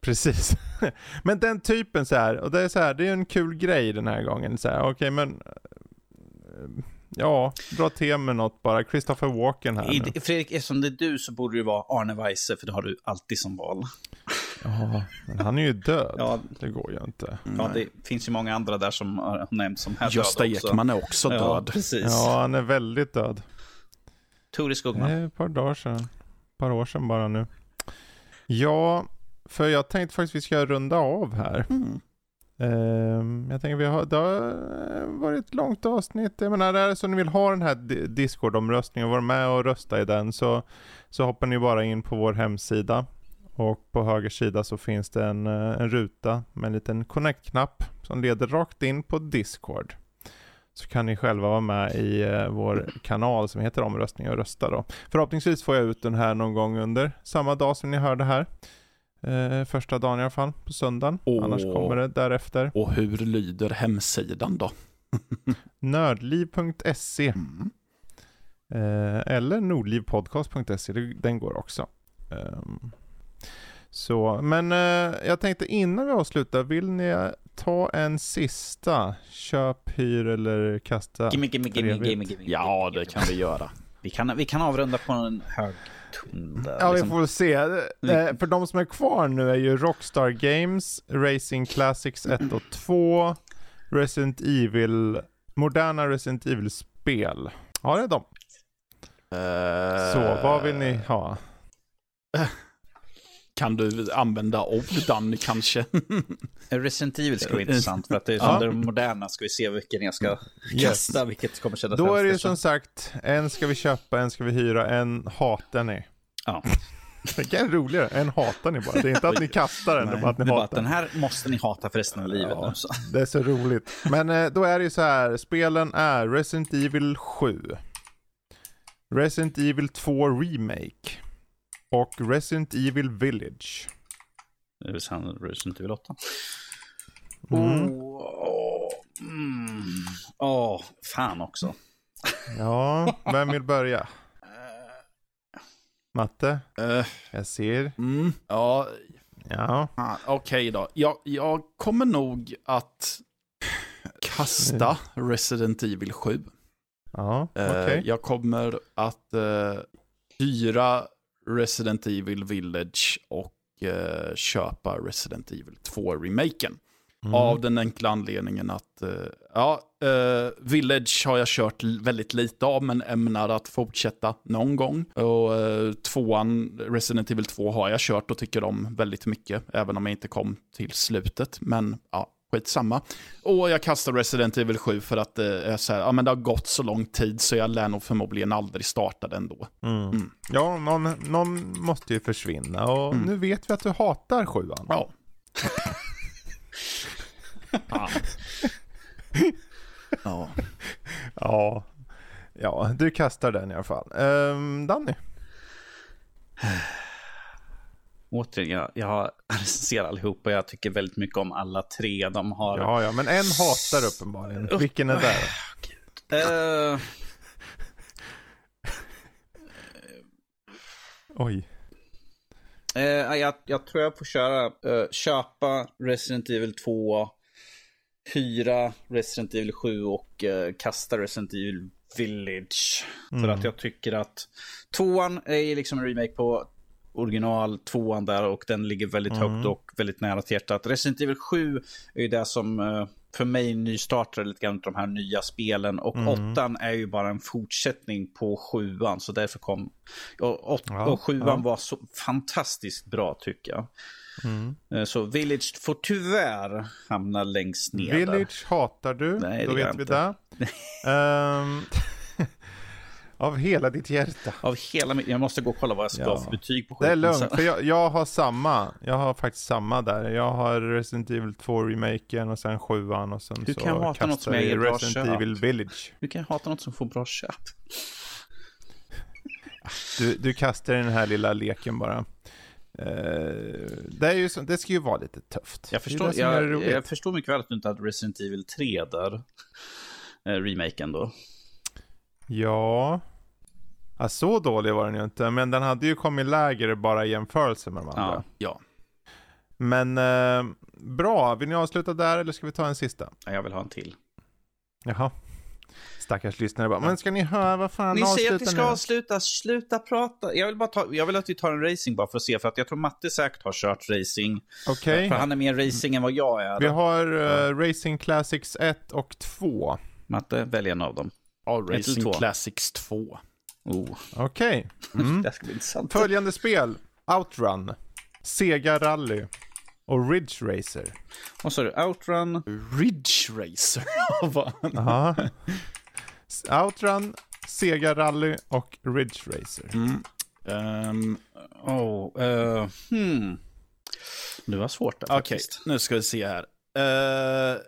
precis. *laughs* men den typen så här, och det är så här, det är en kul grej den här gången. Så här, okej men, eh, ja, dra till med något bara. Christopher Walken här nu. I, Fredrik, eftersom det är du så borde det vara Arne Weise, för det har du alltid som val. Ja, men han är ju död. Ja, Det går ju inte. ja det finns ju många andra där som har nämnts som här Gösta. Ekman är också Ja, död. precis. Ja, han är väldigt död. Tori Det Skogman. är ett par dagar sedan. Ett par år sedan bara nu. Ja, för jag tänkte faktiskt vi ska runda av här. Mm. Ehm, jag tänker vi har, det har eh, varit ett långt avsnitt. Jag menar, är det så ni vill ha den här Discord-omröstningen och vara med och rösta i den så, så hoppar ni bara in på vår hemsida. Och på höger sida så finns det en, eh, en ruta med en liten connect-knapp som leder rakt in på Discord. Så kan ni själva vara med i eh, vår kanal som heter omröstning och rösta då. Förhoppningsvis får jag ut den här någon gång under samma dag som ni hör det här. Eh, första dagen i alla fall, på söndagen. Åh. Annars kommer det därefter. Och hur lyder hemsidan då? *laughs* Nördliv.se Mm. eh, eller nordlivpodcast.se, den går också. Ehm, så, men eh, jag tänkte innan vi avslutar, vill ni ta en sista köp, hyr eller kasta? Gimme, gimme, gimme, Trevligt. gimme, gimme. Ja, gimme, det kan vi göra. Vi kan, vi kan avrunda på en hög ton där. Ja, vi liksom. får väl se. Eh, för de som är kvar nu är ju Rockstar Games, Racing Classics 1 och 2, Resident Evil, moderna Resident Evil-spel. Ja, det är de. Så, vad vill ni ha? Kan du använda orden kanske? *laughs* Resident Evil ska bli intressant för att det är som Ja. det moderna ska vi se vilken jag ska Yes. kasta, vilket kommer kännas Då är det ju hemskt som sagt, en ska vi köpa, en ska vi hyra, en hatar ni. Ja. *laughs* Det är roligare, en hatar ni bara. Det är inte att ni *laughs* kastar den, det är bara att Det ni bara att hatar den den. här måste ni hata för resten av livet Ja. nu. Så. Det är så roligt. Men eh, då är det ju så här, spelen är Resident Evil 7, Resident Evil 2 Remake och Resident Evil Village. Det vill säga Resident Evil 8. Mm. Åh, mm. Åh, fan också. Ja, vem vill börja? *laughs* Matte? Eh, Jag ser. mm, ja, Ja. ah, okej då. Jag, jag kommer nog att kasta Resident Evil 7. Ja, Eh, okej. Jag kommer att eh, hyra Resident Evil Village och eh, köpa Resident Evil 2-remaken. Mm. Av den enkla anledningen att, eh, ja, eh, Village har jag kört väldigt lite av, men ämnar att fortsätta någon gång. Och eh, tvåan, Resident Evil 2 har jag kört och tycker om väldigt mycket, även om jag inte kom till slutet. Men ja, skitsamma. Och jag kastar Resident Evil 7 för att är så här, ja men det har gått så lång tid så jag lär nog förmodligen aldrig starta den då. Mm. Mm. Ja, någon, någon måste ju försvinna och Mm. nu vet vi att du hatar sjuan. Ja. *laughs* Ja. Ja. Ja, du kastar den i alla fall. Um, Danny? *sighs* Återigen, jag, jag *laughs* ser allihopa och jag tycker väldigt mycket om alla tre. De har... Ja, ja, men en hatar uppenbarligen. Vilken är det? Eh, Oj. eh, jag, jag tror jag får köra, eh, köpa Resident Evil 2, hyra Resident Evil 7 och eh, kasta Resident Evil Village. För att jag tycker att tvåan är liksom en remake på original tvåan där och den ligger väldigt högt och väldigt nära till hjärtat. Resident Evil 7 är ju det som eh, för mig nystartade lite grann de här nya spelen och åttan är ju bara en fortsättning på sjuan så därför kom och, åt, Ja, och sjuan ja. var så fantastiskt bra tycker jag. Mm. Eh, Så Village får tyvärr hamna längst ner. Village hatar du, Nej, då vet vi jag det. *laughs* Ehm, av hela ditt hjärta. Av hela mitt, jag måste gå och kolla vad jag ska Ja. ha för betyg på Det är skiten lugnt, för jag, jag har *laughs* samma. Jag har faktiskt samma där. Jag har Resident Evil 2-remaken och sen 7an och sen Hur så kan hata något som jag ger bra Resident köp? Evil Village. Hur kan hata något som får bra köp? Du, du kastar den här lilla leken bara. Eh, det, är ju så, det ska ju vara lite tufft. Jag förstår, jag, jag förstår mycket väl att du inte hade Resident Evil 3 där. Eh, remaken då. Ja. Ja, så dålig var den ju inte. Men den hade ju kommit lägre bara i jämförelse med de andra. Ja. Ja. Men eh, bra, vill ni avsluta där eller ska vi ta en sista? Ja, Jag vill ha en till. Jaha. Stackars lyssnare bara, men ska ni höra vad fan Ni säger att ni ska nu? avsluta, sluta prata. Jag vill, bara ta, jag vill att vi tar en racing bara för att se, för att jag tror Matte säkert har kört racing. Okej. För han är mer racing än vad jag är. Vi har eh, Racing Classics 1 och 2. Matte, välj en av dem. ja Racing? Classics 2. Oh. Okej. Mm. Det ska bli intressant. Följande spel. Outrun. Sega Rally. Och Ridge Racer. Och så är det Outrun. Ridge Racer. *laughs* Vad- Aha. Outrun, Sega Rally och Ridge Racer. mm. Ehm, Oh, eh, hmm. Det var svårt där Okej, faktiskt. nu ska vi se här. Uh,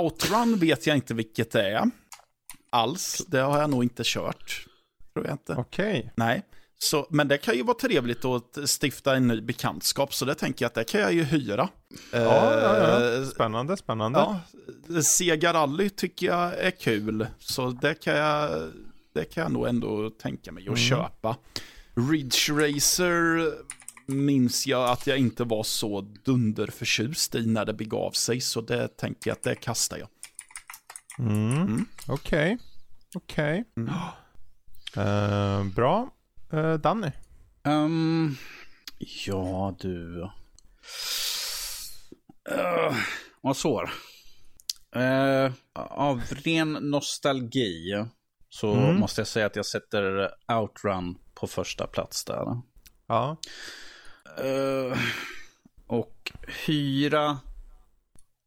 Outrun vet jag inte vilket det är. Alls. Det har jag nog inte kört. Tror jag inte. Okej. Nej. Så, men det kan ju vara trevligt att stifta en ny bekantskap, så det tänker jag att det kan jag ju hyra. Ja, ja, ja. Eh, Spännande, spännande. Ja, Sega Rally tycker jag är kul, så det kan jag, det kan jag nog ändå tänka mig att Mm. köpa. Ridge Racer minns jag att jag inte var så dunderförtjust i när det begav sig, så det tänker jag att det kastar jag. Mm. Okej. Okej. Eh, bra. Uh, Danny. Ehm, ja, du. Uh, vad svår. Eh, av ren nostalgi så Mm. måste jag säga att jag sätter Outrun på första plats där. Ja. Eh, och hyra.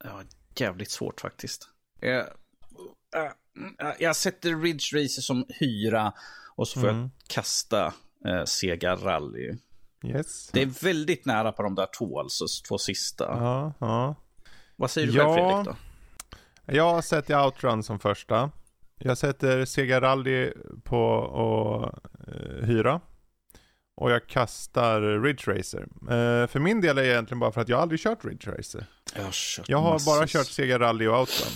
Ja, jävligt svårt faktiskt. Eh, eh, jag sätter Ridge Racer som hyra och så får Mm. jag kasta eh, Sega Rally. Yes. Det är väldigt nära på de där två, alltså två sista. Ja, ja. Vad säger du Ja. själv Fredrik då? Jag sätter Outrun som första. Jag sätter Sega Rally på att eh, hyra. Och jag kastar Ridge Racer. Eh, för min del är det egentligen bara för att jag aldrig kört Ridge Racer. Jag har, kört Jag har bara kört Sega Rally och Outrun.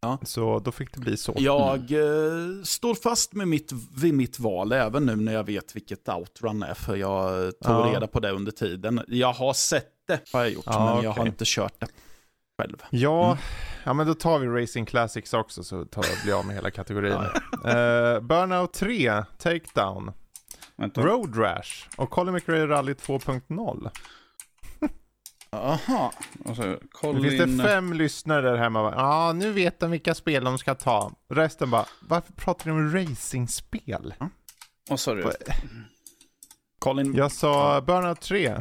Ja. Så då fick det bli så. Jag eh, står fast med mitt, vid mitt val, även nu när jag vet vilket Outrun är, för jag tog Ja. reda på det under tiden. Jag har sett det, har jag gjort, Ja, men jag har inte kört det själv. Ja, Mm. ja men då tar vi Racing Classics också så tar jag blir av med hela kategorin. *laughs* Eh, Burnout 3, Takedown. Road Rash och Colin McRae Rally 2.0. Aha. Alltså, Colin... finns det fem lyssnare där hemma. Ja, ah, nu vet de vilka spel de ska ta. Resten bara, varför pratar ni om racingspel? Vad sa du? Colin, Jag sa Burnout 3.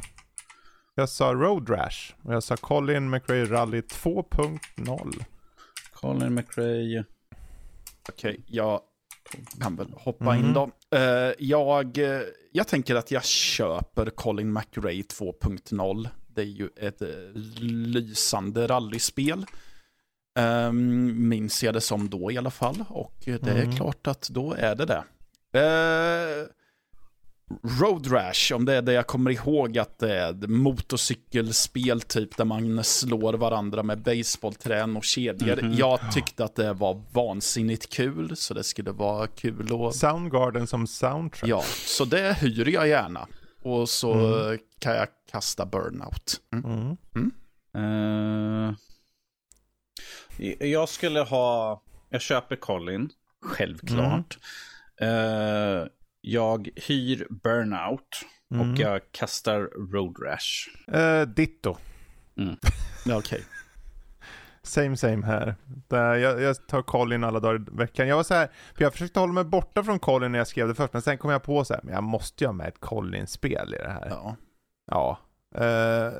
Jag sa Road Rash. Och jag sa Colin McRae Rally 2.0. Colin McRae. okej, jag kan väl hoppa Mhm. in då. Eh, jag, eh, jag tänker att jag köper Colin McRae 2.0. det är ju ett eh, lysande rallyspel. Um, minns jag det som då i alla fall. Och det är Mm. klart att då är det det. Uh, Road Rash, om det är det jag kommer ihåg att det är motorcykelspel typ där man slår varandra med baseballträn och kedjor. Mhm. Jag tyckte att det var vansinnigt kul, så det skulle vara kul att... Soundgarden som soundtrack. Ja, så det hyr jag gärna. Och så Mm. kan jag kasta Burnout. Mm. Mm. Eh, jag skulle ha, jag köper Colin, självklart. Eh, jag hyr Burnout Mm. och jag kastar Road Rash. Eh, ditto. Ja, Okej. Same same här. Jag, jag tar Colin alla dagar i veckan. Jag var så här, för jag försökte hålla mig borta från Colin när jag skrev det först, men sen kom jag på så här, men jag måste ju ha med ett Colin-spel i det här. Ja. Ja. Eh,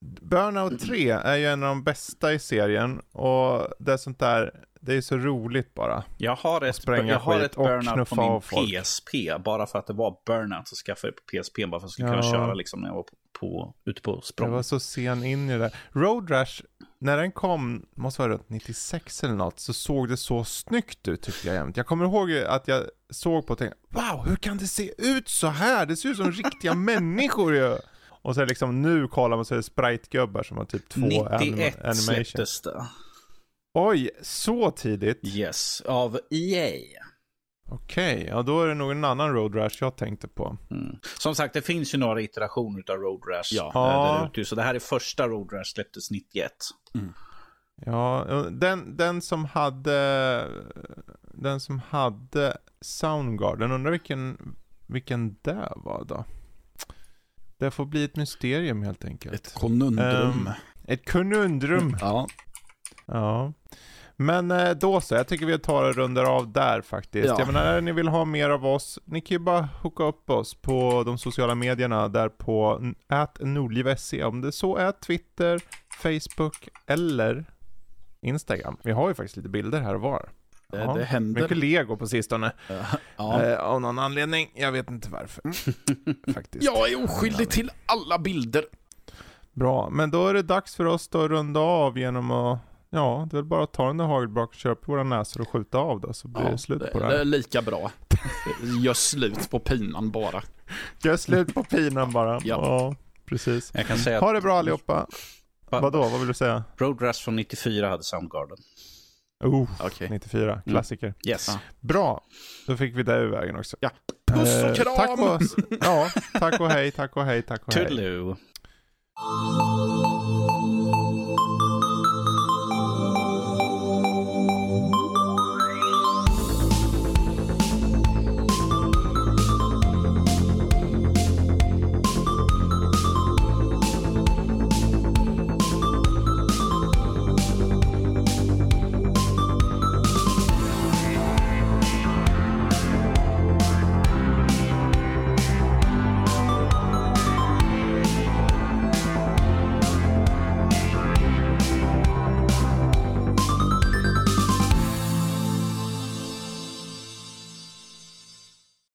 Burnout 3 är ju en av de bästa i serien och det är sånt där, det är så roligt bara. Jag har ett, jag har ett Burnout på min folk. PSP. Bara för att det var Burnout så skaffade jag på PSP. Bara för att jag skulle kunna Ja. köra liksom när jag var på, på, ute på Jag språng. var så sen in i det där. Road Rash, när den kom, måste vara runt 96 eller något, så såg det så snyggt ut tyckte jag jämt. Jag kommer ihåg att jag såg på och tänkte, wow, hur kan det se ut så här? Det ser ut som riktiga *laughs* människor ju. Och så liksom nu kollar man så är det sprite-gubbar som har typ två anim 91 animation. släpptes det. Oj, så tidigt? Yes, av EA. Okej, ja då är det nog en annan Road Rash jag tänkte på. Mm. Som sagt, det finns ju några iterationer av Road Rash Ja. eh, där ute. Så det här är första Road Rash, släpptes 91. Ja, den, den som hade, den som hade Soundgarden, undrar vilken, vilken det var då? Det får bli ett mysterium helt enkelt. Ett konundrum. Ehm, Ett konundrum. ja. Ja. Men eh, då så, jag tycker vi tar och rundar av där faktiskt. Ja. Jag menar, när ni vill ha mer av oss, ni kan ju bara hooka upp oss på de sociala medierna där på nordliv.se. Om det så är Twitter, Facebook eller Instagram. Vi har ju faktiskt lite bilder här och var. Det, Ja, det händer. Mycket lego på sistone. Ja. Eh, av någon anledning, jag vet inte varför. *laughs* faktiskt. Jag är oskyldig till alla bilder. Bra, men då är det dags för oss att runda av genom att Ja, det är väl bara att ta den där hagelbrak, köra på våra näsor och skjuta av då, så blir Ja, det slut det, på det det är här. lika bra. *laughs* Gör slut på pinan bara. Gör slut på pinan bara. Ja, Ja. precis. Jag kan säga Ha det bra allihopa. Va- Vadå, vad vill du säga? Road Rash från 94 hade Soundgarden. Oh, Okej. 94, klassiker. Yes. Ja. Bra, då fick vi det ur vägen också. Ja. Puss och Eh, kram! Tack och, ja, tack och hej, tack och hej, tack och hej. Toodaloo.